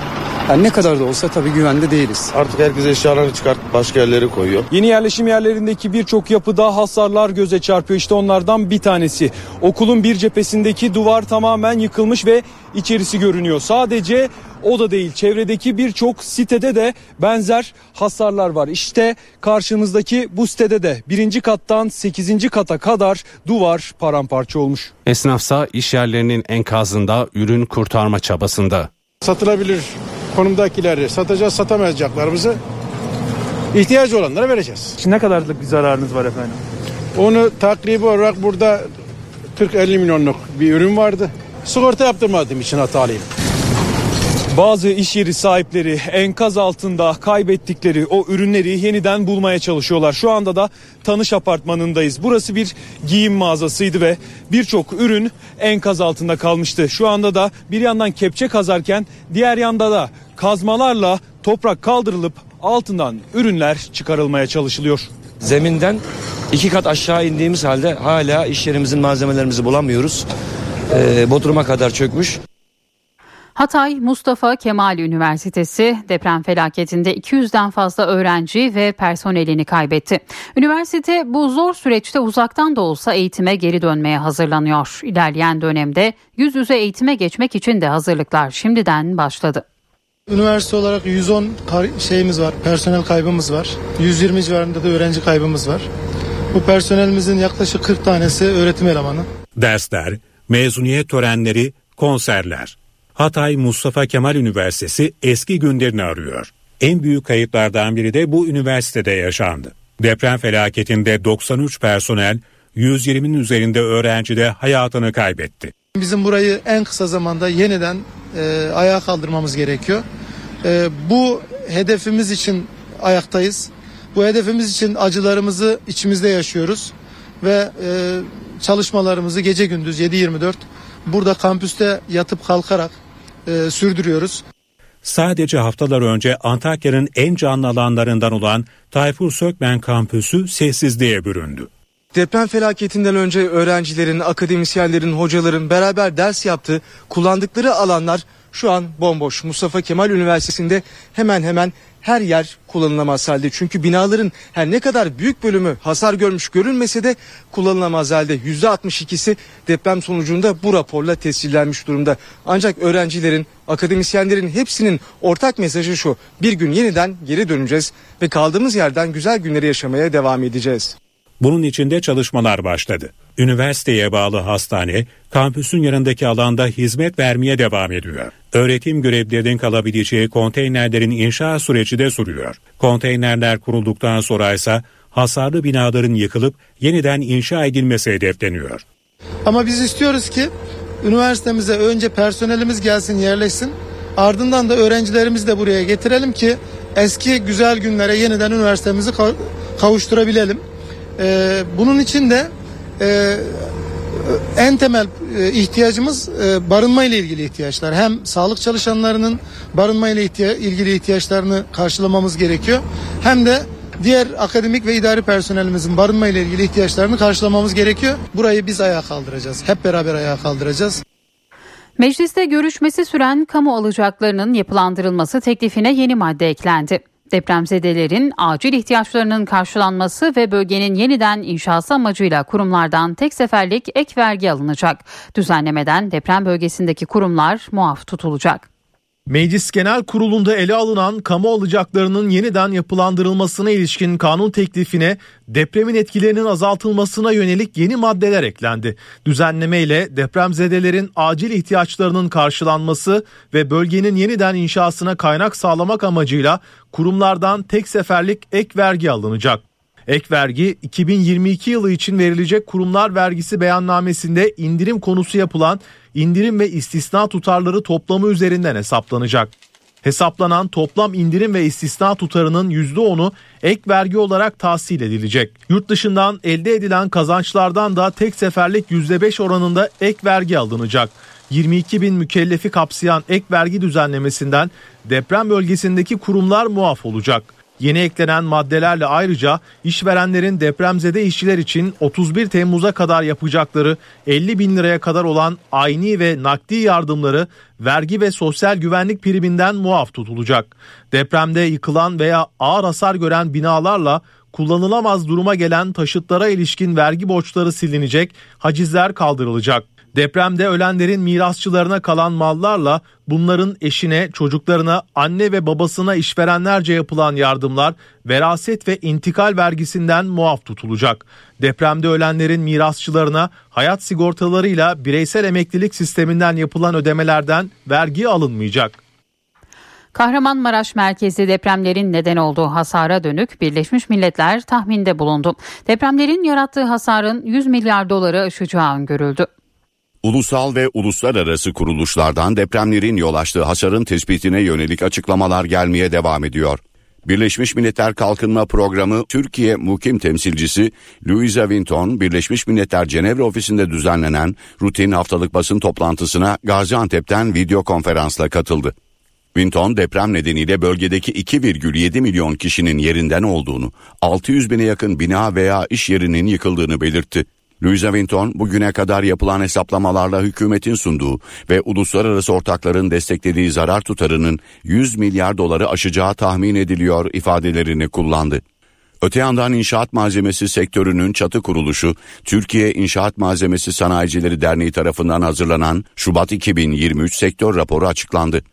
Yani ne kadar da olsa tabii güvende değiliz. Artık herkes eşyalarını çıkart başka yerlere koyuyor. Yeni yerleşim yerlerindeki birçok yapıda hasarlar göze çarpıyor. İşte onlardan bir tanesi. Okulun bir cephesindeki duvar tamamen yıkılmış ve içerisi görünüyor. Sadece o da değil çevredeki birçok sitede de benzer hasarlar var. İşte karşımızdaki bu sitede de birinci kattan sekizinci kata kadar duvar paramparça olmuş. Esnafsa iş yerlerinin enkazında ürün kurtarma çabasında. Satılabilir konumdakileri satacağız satamayacaklarımızı ihtiyacı olanlara vereceğiz. Ne kadarlık bir zararınız var efendim? Onu takribi olarak burada 40-50 milyonluk bir ürün vardı. Sigorta yaptırmadığım için hatalıyım. Bazı iş yeri sahipleri enkaz altında kaybettikleri o ürünleri yeniden bulmaya çalışıyorlar. Şu anda da Tanış Apartmanı'ndayız. Burası bir giyim mağazasıydı ve birçok ürün enkaz altında kalmıştı. Şu anda da bir yandan kepçe kazarken diğer yanda da kazmalarla toprak kaldırılıp altından ürünler çıkarılmaya çalışılıyor. Zeminden iki kat aşağı indiğimiz halde hala iş yerimizin malzemelerimizi bulamıyoruz. Ee, Bodrum'a kadar çökmüş. Hatay Mustafa Kemal Üniversitesi deprem felaketinde 200'den fazla öğrenci ve personelini kaybetti. Üniversite bu zor süreçte uzaktan da olsa eğitime geri dönmeye hazırlanıyor. İlerleyen dönemde yüz yüze eğitime geçmek için de hazırlıklar şimdiden başladı. Üniversite olarak 110 şeyimiz var, personel kaybımız var. 120 civarında da öğrenci kaybımız var. Bu personelimizin yaklaşık 40 tanesi öğretim elemanı. Dersler, mezuniyet törenleri, konserler. Hatay Mustafa Kemal Üniversitesi eski günlerini arıyor. En büyük kayıplardan biri de bu üniversitede yaşandı. Deprem felaketinde 93 personel, 120'nin üzerinde öğrenci de hayatını kaybetti. Bizim burayı en kısa zamanda yeniden e, ayağa kaldırmamız gerekiyor. E, bu hedefimiz için ayaktayız. Bu hedefimiz için acılarımızı içimizde yaşıyoruz ve e, çalışmalarımızı gece gündüz 7-24 burada kampüste yatıp kalkarak e, sürdürüyoruz. Sadece haftalar önce Antakya'nın en canlı alanlarından olan Tayfur Sökmen kampüsü sessizliğe büründü. Deprem felaketinden önce öğrencilerin, akademisyenlerin, hocaların beraber ders yaptığı, kullandıkları alanlar şu an bomboş. Mustafa Kemal Üniversitesi'nde hemen hemen her yer kullanılamaz halde. Çünkü binaların her ne kadar büyük bölümü hasar görmüş görünmese de kullanılamaz halde. %62'si deprem sonucunda bu raporla tescillenmiş durumda. Ancak öğrencilerin, akademisyenlerin hepsinin ortak mesajı şu. Bir gün yeniden geri döneceğiz ve kaldığımız yerden güzel günleri yaşamaya devam edeceğiz. Bunun için de çalışmalar başladı. Üniversiteye bağlı hastane, kampüsün yanındaki alanda hizmet vermeye devam ediyor. Öğretim görevlilerinin kalabileceği konteynerlerin inşa süreci de sürüyor. Konteynerler kurulduktan sonra ise hasarlı binaların yıkılıp yeniden inşa edilmesi hedefleniyor. Ama biz istiyoruz ki üniversitemize önce personelimiz gelsin yerleşsin. Ardından da öğrencilerimizi de buraya getirelim ki eski güzel günlere yeniden üniversitemizi kavuşturabilelim. Ee, bunun için de e, en temel e, ihtiyacımız e, barınma ile ilgili ihtiyaçlar. Hem sağlık çalışanlarının barınma ile ihtiya- ilgili ihtiyaçlarını karşılamamız gerekiyor. Hem de diğer akademik ve idari personelimizin barınma ile ilgili ihtiyaçlarını karşılamamız gerekiyor. Burayı biz ayağa kaldıracağız. Hep beraber ayağa kaldıracağız. Mecliste görüşmesi süren kamu alacaklarının yapılandırılması teklifine yeni madde eklendi. Depremzedelerin acil ihtiyaçlarının karşılanması ve bölgenin yeniden inşası amacıyla kurumlardan tek seferlik ek vergi alınacak. Düzenlemeden deprem bölgesindeki kurumlar muaf tutulacak. Meclis Genel Kurulu'nda ele alınan kamu alacaklarının yeniden yapılandırılmasına ilişkin kanun teklifine depremin etkilerinin azaltılmasına yönelik yeni maddeler eklendi. Düzenleme ile depremzedelerin acil ihtiyaçlarının karşılanması ve bölgenin yeniden inşasına kaynak sağlamak amacıyla kurumlardan tek seferlik ek vergi alınacak. Ek vergi 2022 yılı için verilecek kurumlar vergisi beyannamesinde indirim konusu yapılan indirim ve istisna tutarları toplamı üzerinden hesaplanacak. Hesaplanan toplam indirim ve istisna tutarının %10'u ek vergi olarak tahsil edilecek. Yurt dışından elde edilen kazançlardan da tek seferlik %5 oranında ek vergi alınacak. 22 bin mükellefi kapsayan ek vergi düzenlemesinden deprem bölgesindeki kurumlar muaf olacak. Yeni eklenen maddelerle ayrıca işverenlerin depremzede işçiler için 31 Temmuz'a kadar yapacakları 50 bin liraya kadar olan ayni ve nakdi yardımları vergi ve sosyal güvenlik priminden muaf tutulacak. Depremde yıkılan veya ağır hasar gören binalarla kullanılamaz duruma gelen taşıtlara ilişkin vergi borçları silinecek, hacizler kaldırılacak. Depremde ölenlerin mirasçılarına kalan mallarla bunların eşine, çocuklarına, anne ve babasına işverenlerce yapılan yardımlar veraset ve intikal vergisinden muaf tutulacak. Depremde ölenlerin mirasçılarına hayat sigortalarıyla bireysel emeklilik sisteminden yapılan ödemelerden vergi alınmayacak. Kahramanmaraş merkezli depremlerin neden olduğu hasara dönük Birleşmiş Milletler tahminde bulundu. Depremlerin yarattığı hasarın 100 milyar doları aşacağı öngörüldü. Ulusal ve uluslararası kuruluşlardan depremlerin yol açtığı hasarın tespitine yönelik açıklamalar gelmeye devam ediyor. Birleşmiş Milletler Kalkınma Programı Türkiye Mukim Temsilcisi Louisa Winton, Birleşmiş Milletler Cenevre Ofisi'nde düzenlenen rutin haftalık basın toplantısına Gaziantep'ten video konferansla katıldı. Winton deprem nedeniyle bölgedeki 2,7 milyon kişinin yerinden olduğunu, 600 bine yakın bina veya iş yerinin yıkıldığını belirtti. Louisa Winton bugüne kadar yapılan hesaplamalarla hükümetin sunduğu ve uluslararası ortakların desteklediği zarar tutarının 100 milyar doları aşacağı tahmin ediliyor ifadelerini kullandı. Öte yandan inşaat malzemesi sektörünün çatı kuruluşu Türkiye İnşaat Malzemesi Sanayicileri Derneği tarafından hazırlanan Şubat 2023 sektör raporu açıklandı.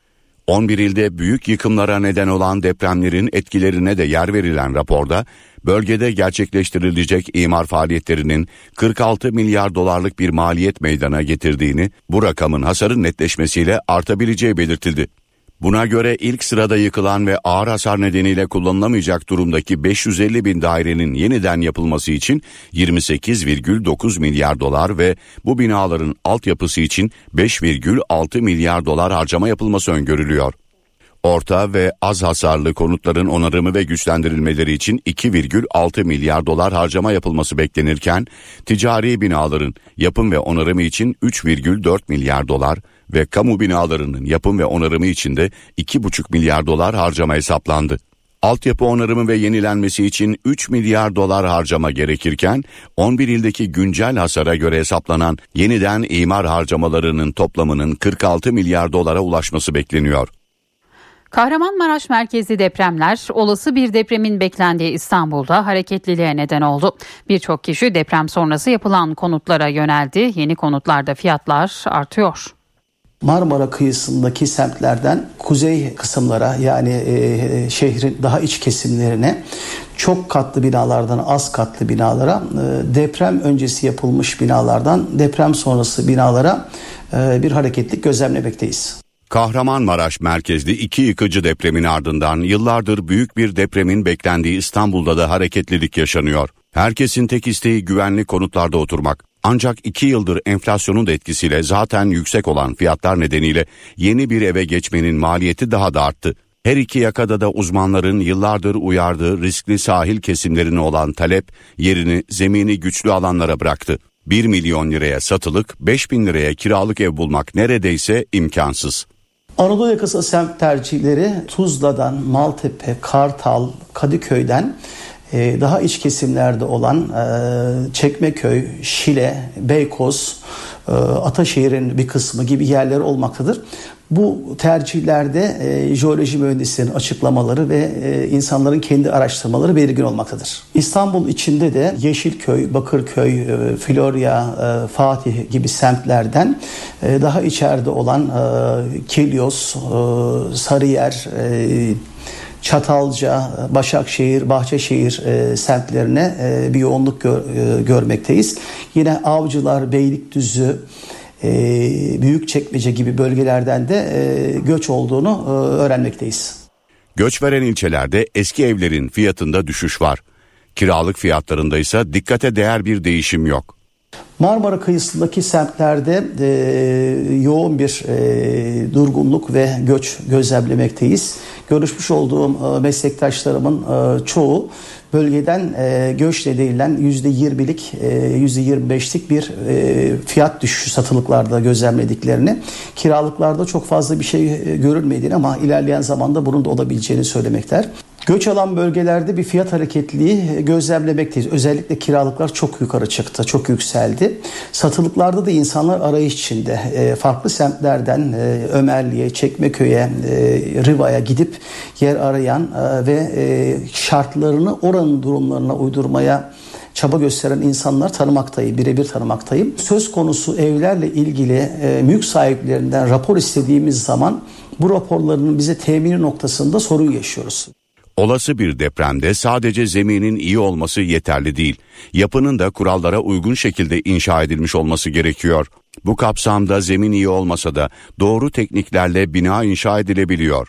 11 ilde büyük yıkımlara neden olan depremlerin etkilerine de yer verilen raporda bölgede gerçekleştirilecek imar faaliyetlerinin 46 milyar dolarlık bir maliyet meydana getirdiğini, bu rakamın hasarın netleşmesiyle artabileceği belirtildi. Buna göre ilk sırada yıkılan ve ağır hasar nedeniyle kullanılamayacak durumdaki 550 bin dairenin yeniden yapılması için 28,9 milyar dolar ve bu binaların altyapısı için 5,6 milyar dolar harcama yapılması öngörülüyor. Orta ve az hasarlı konutların onarımı ve güçlendirilmeleri için 2,6 milyar dolar harcama yapılması beklenirken ticari binaların yapım ve onarımı için 3,4 milyar dolar ve kamu binalarının yapım ve onarımı için de 2,5 milyar dolar harcama hesaplandı. Altyapı onarımı ve yenilenmesi için 3 milyar dolar harcama gerekirken 11 ildeki güncel hasara göre hesaplanan yeniden imar harcamalarının toplamının 46 milyar dolara ulaşması bekleniyor. Kahramanmaraş merkezli depremler olası bir depremin beklendiği İstanbul'da hareketliliğe neden oldu. Birçok kişi deprem sonrası yapılan konutlara yöneldi. Yeni konutlarda fiyatlar artıyor. Marmara kıyısındaki semtlerden kuzey kısımlara yani e, şehrin daha iç kesimlerine çok katlı binalardan az katlı binalara e, deprem öncesi yapılmış binalardan deprem sonrası binalara e, bir hareketlik gözlemlemekteyiz. Kahramanmaraş merkezli iki yıkıcı depremin ardından yıllardır büyük bir depremin beklendiği İstanbul'da da hareketlilik yaşanıyor. Herkesin tek isteği güvenli konutlarda oturmak. Ancak iki yıldır enflasyonun da etkisiyle zaten yüksek olan fiyatlar nedeniyle yeni bir eve geçmenin maliyeti daha da arttı. Her iki yakada da uzmanların yıllardır uyardığı riskli sahil kesimlerine olan talep yerini zemini güçlü alanlara bıraktı. 1 milyon liraya satılık 5 bin liraya kiralık ev bulmak neredeyse imkansız. Anadolu yakası semt tercihleri Tuzla'dan, Maltepe, Kartal, Kadıköy'den e, daha iç kesimlerde olan e, Çekmeköy, Şile, Beykoz, Ataşehir'in bir kısmı gibi yerler olmaktadır. Bu tercihlerde e, jeoloji mühendislerinin açıklamaları ve e, insanların kendi araştırmaları belirgin olmaktadır. İstanbul içinde de Yeşilköy, Bakırköy, e, Florya, e, Fatih gibi semtlerden e, daha içeride olan e, Kilyos, e, Sarıyer, e, Çatalca, Başakşehir, Bahçeşehir e, semtlerine e, bir yoğunluk gör, e, görmekteyiz. Yine Avcılar, Beylikdüzü, e, Büyükçekmece gibi bölgelerden de e, göç olduğunu e, öğrenmekteyiz. Göç veren ilçelerde eski evlerin fiyatında düşüş var. Kiralık fiyatlarında ise dikkate değer bir değişim yok. Marmara kıyısındaki semtlerde e, yoğun bir e, durgunluk ve göç gözlemlemekteyiz. Görüşmüş olduğum e, meslektaşlarımın e, çoğu bölgeden e, göç nedeniyle %20'lik, e, %25'lik bir e, fiyat düşüşü satılıklarda gözlemlediklerini, kiralıklarda çok fazla bir şey e, görülmediğini ama ilerleyen zamanda bunun da olabileceğini söylemekler. Göç alan bölgelerde bir fiyat hareketliği gözlemlemekteyiz. Özellikle kiralıklar çok yukarı çıktı, çok yükseldi. Satılıklarda da insanlar arayış içinde. E, farklı semtlerden e, Ömerli'ye, Çekmeköy'e, e, Riva'ya gidip yer arayan e, ve e, şartlarını oranın durumlarına uydurmaya çaba gösteren insanlar tanımaktayım, birebir tanımaktayım. Söz konusu evlerle ilgili e, mülk sahiplerinden rapor istediğimiz zaman bu raporlarının bize temini noktasında sorun yaşıyoruz. Olası bir depremde sadece zeminin iyi olması yeterli değil. Yapının da kurallara uygun şekilde inşa edilmiş olması gerekiyor. Bu kapsamda zemin iyi olmasa da doğru tekniklerle bina inşa edilebiliyor.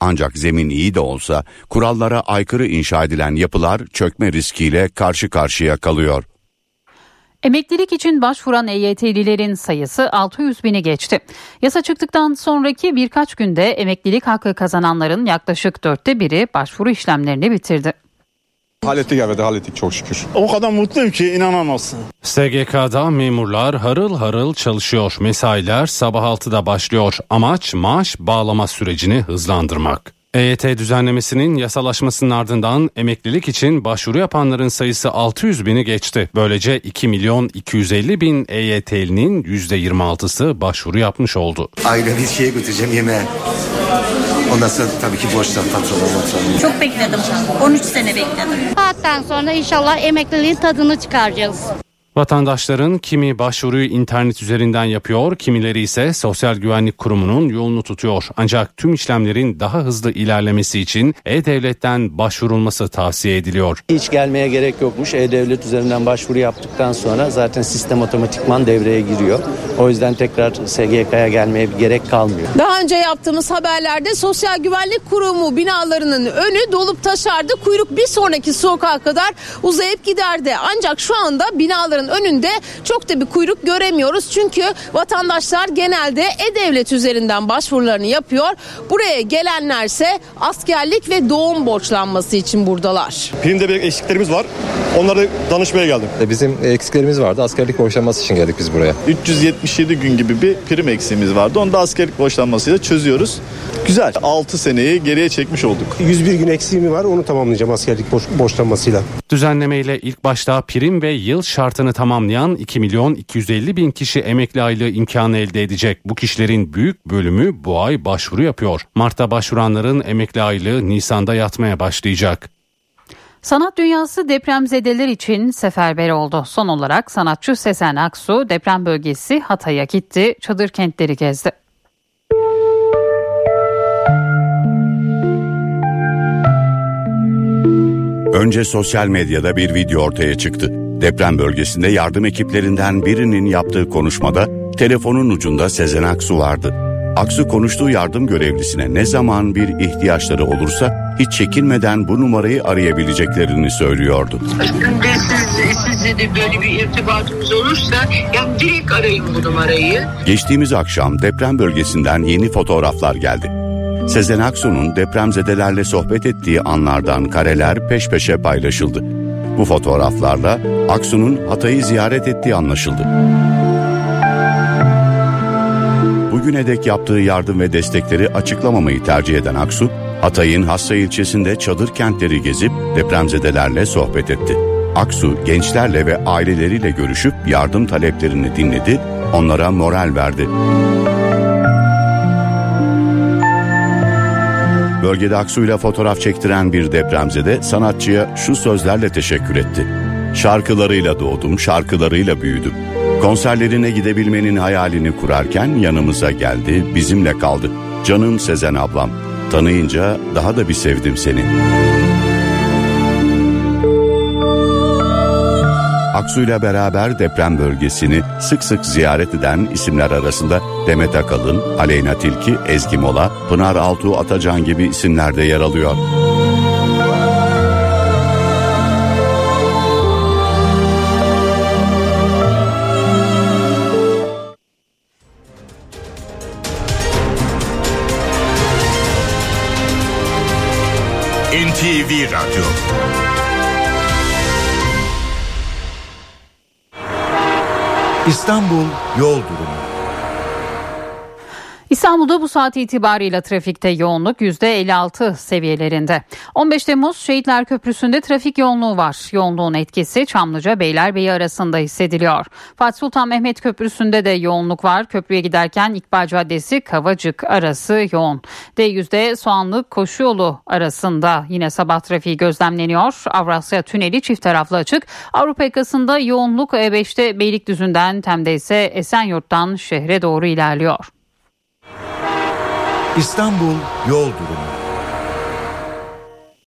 Ancak zemin iyi de olsa kurallara aykırı inşa edilen yapılar çökme riskiyle karşı karşıya kalıyor. Emeklilik için başvuran EYT'lilerin sayısı 600 bini geçti. Yasa çıktıktan sonraki birkaç günde emeklilik hakkı kazananların yaklaşık dörtte biri başvuru işlemlerini bitirdi. Hallettik evet hallettik çok şükür. O kadar mutluyum ki inanamazsın. SGK'da memurlar harıl harıl çalışıyor. Mesailer sabah 6'da başlıyor. Amaç maaş bağlama sürecini hızlandırmak. EYT düzenlemesinin yasalaşmasının ardından emeklilik için başvuru yapanların sayısı 600 bini geçti. Böylece 2 milyon 250 bin EYT'linin %26'sı başvuru yapmış oldu. Aile bir şeye götüreceğim yemeğe. Ondan sonra tabii ki borçtan patrona patrona. Çok bekledim. 13 sene bekledim. Saatten sonra inşallah emekliliğin tadını çıkaracağız. Vatandaşların kimi başvuruyu internet üzerinden yapıyor, kimileri ise Sosyal Güvenlik Kurumu'nun yolunu tutuyor. Ancak tüm işlemlerin daha hızlı ilerlemesi için E-Devlet'ten başvurulması tavsiye ediliyor. Hiç gelmeye gerek yokmuş. E-Devlet üzerinden başvuru yaptıktan sonra zaten sistem otomatikman devreye giriyor. O yüzden tekrar SGK'ya gelmeye gerek kalmıyor. Daha önce yaptığımız haberlerde Sosyal Güvenlik Kurumu binalarının önü dolup taşardı. Kuyruk bir sonraki sokağa kadar uzayıp giderdi. Ancak şu anda binaların önünde çok da bir kuyruk göremiyoruz. Çünkü vatandaşlar genelde E-Devlet üzerinden başvurularını yapıyor. Buraya gelenlerse askerlik ve doğum borçlanması için buradalar. Primde bir eksiklerimiz var. Onları danışmaya geldim. Bizim eksiklerimiz vardı. Askerlik borçlanması için geldik biz buraya. 377 gün gibi bir prim eksiğimiz vardı. Onu da askerlik borçlanmasıyla çözüyoruz. Güzel. 6 seneyi geriye çekmiş olduk. 101 gün eksiğimi var. Onu tamamlayacağım askerlik borç, borçlanmasıyla. Düzenlemeyle ilk başta prim ve yıl şartını tamamlayan 2 milyon 250 bin kişi emekli aylığı imkanı elde edecek. Bu kişilerin büyük bölümü bu ay başvuru yapıyor. Mart'ta başvuranların emekli aylığı Nisan'da yatmaya başlayacak. Sanat dünyası depremzedeler için seferber oldu. Son olarak sanatçı Sezen Aksu deprem bölgesi Hatay'a gitti, çadır kentleri gezdi. Önce sosyal medyada bir video ortaya çıktı. Deprem bölgesinde yardım ekiplerinden birinin yaptığı konuşmada telefonun ucunda Sezen Aksu vardı. Aksu konuştuğu yardım görevlisine ne zaman bir ihtiyaçları olursa hiç çekinmeden bu numarayı arayabileceklerini söylüyordu. Günde siz, sizle de böyle bir irtibatımız olursa yani direkt arayın bu numarayı. Geçtiğimiz akşam deprem bölgesinden yeni fotoğraflar geldi. Sezen Aksu'nun depremzedelerle sohbet ettiği anlardan kareler peş peşe paylaşıldı. Bu fotoğraflarla Aksu'nun Hatay'ı ziyaret ettiği anlaşıldı. Bugüne dek yaptığı yardım ve destekleri açıklamamayı tercih eden Aksu, Hatay'ın Hassa ilçesinde çadır kentleri gezip depremzedelerle sohbet etti. Aksu gençlerle ve aileleriyle görüşüp yardım taleplerini dinledi onlara moral verdi. Bölgede Aksu'yla fotoğraf çektiren bir depremzede sanatçıya şu sözlerle teşekkür etti. Şarkılarıyla doğdum, şarkılarıyla büyüdüm. Konserlerine gidebilmenin hayalini kurarken yanımıza geldi, bizimle kaldı. Canım Sezen ablam. Tanıyınca daha da bir sevdim seni. Aksu'yla beraber deprem bölgesini sık sık ziyaret eden isimler arasında Demet Akalın, Aleyna Tilki, Ezgi Mola, Pınar Altuğ Atacan gibi isimler de yer alıyor. NTV Radyo İstanbul Yol Durumu İstanbul'da bu saat itibariyle trafikte yoğunluk %56 seviyelerinde. 15 Temmuz Şehitler Köprüsü'nde trafik yoğunluğu var. Yoğunluğun etkisi Çamlıca Beylerbeyi arasında hissediliyor. Fatih Sultan Mehmet Köprüsü'nde de yoğunluk var. Köprüye giderken İkbal Caddesi Kavacık arası yoğun. D100'de Soğanlı Koşuyolu arasında yine sabah trafiği gözlemleniyor. Avrasya Tüneli çift taraflı açık. Avrupa yakasında yoğunluk E5'te Beylikdüzü'nden Tem'de ise Esenyurt'tan şehre doğru ilerliyor. İstanbul Yol Durumu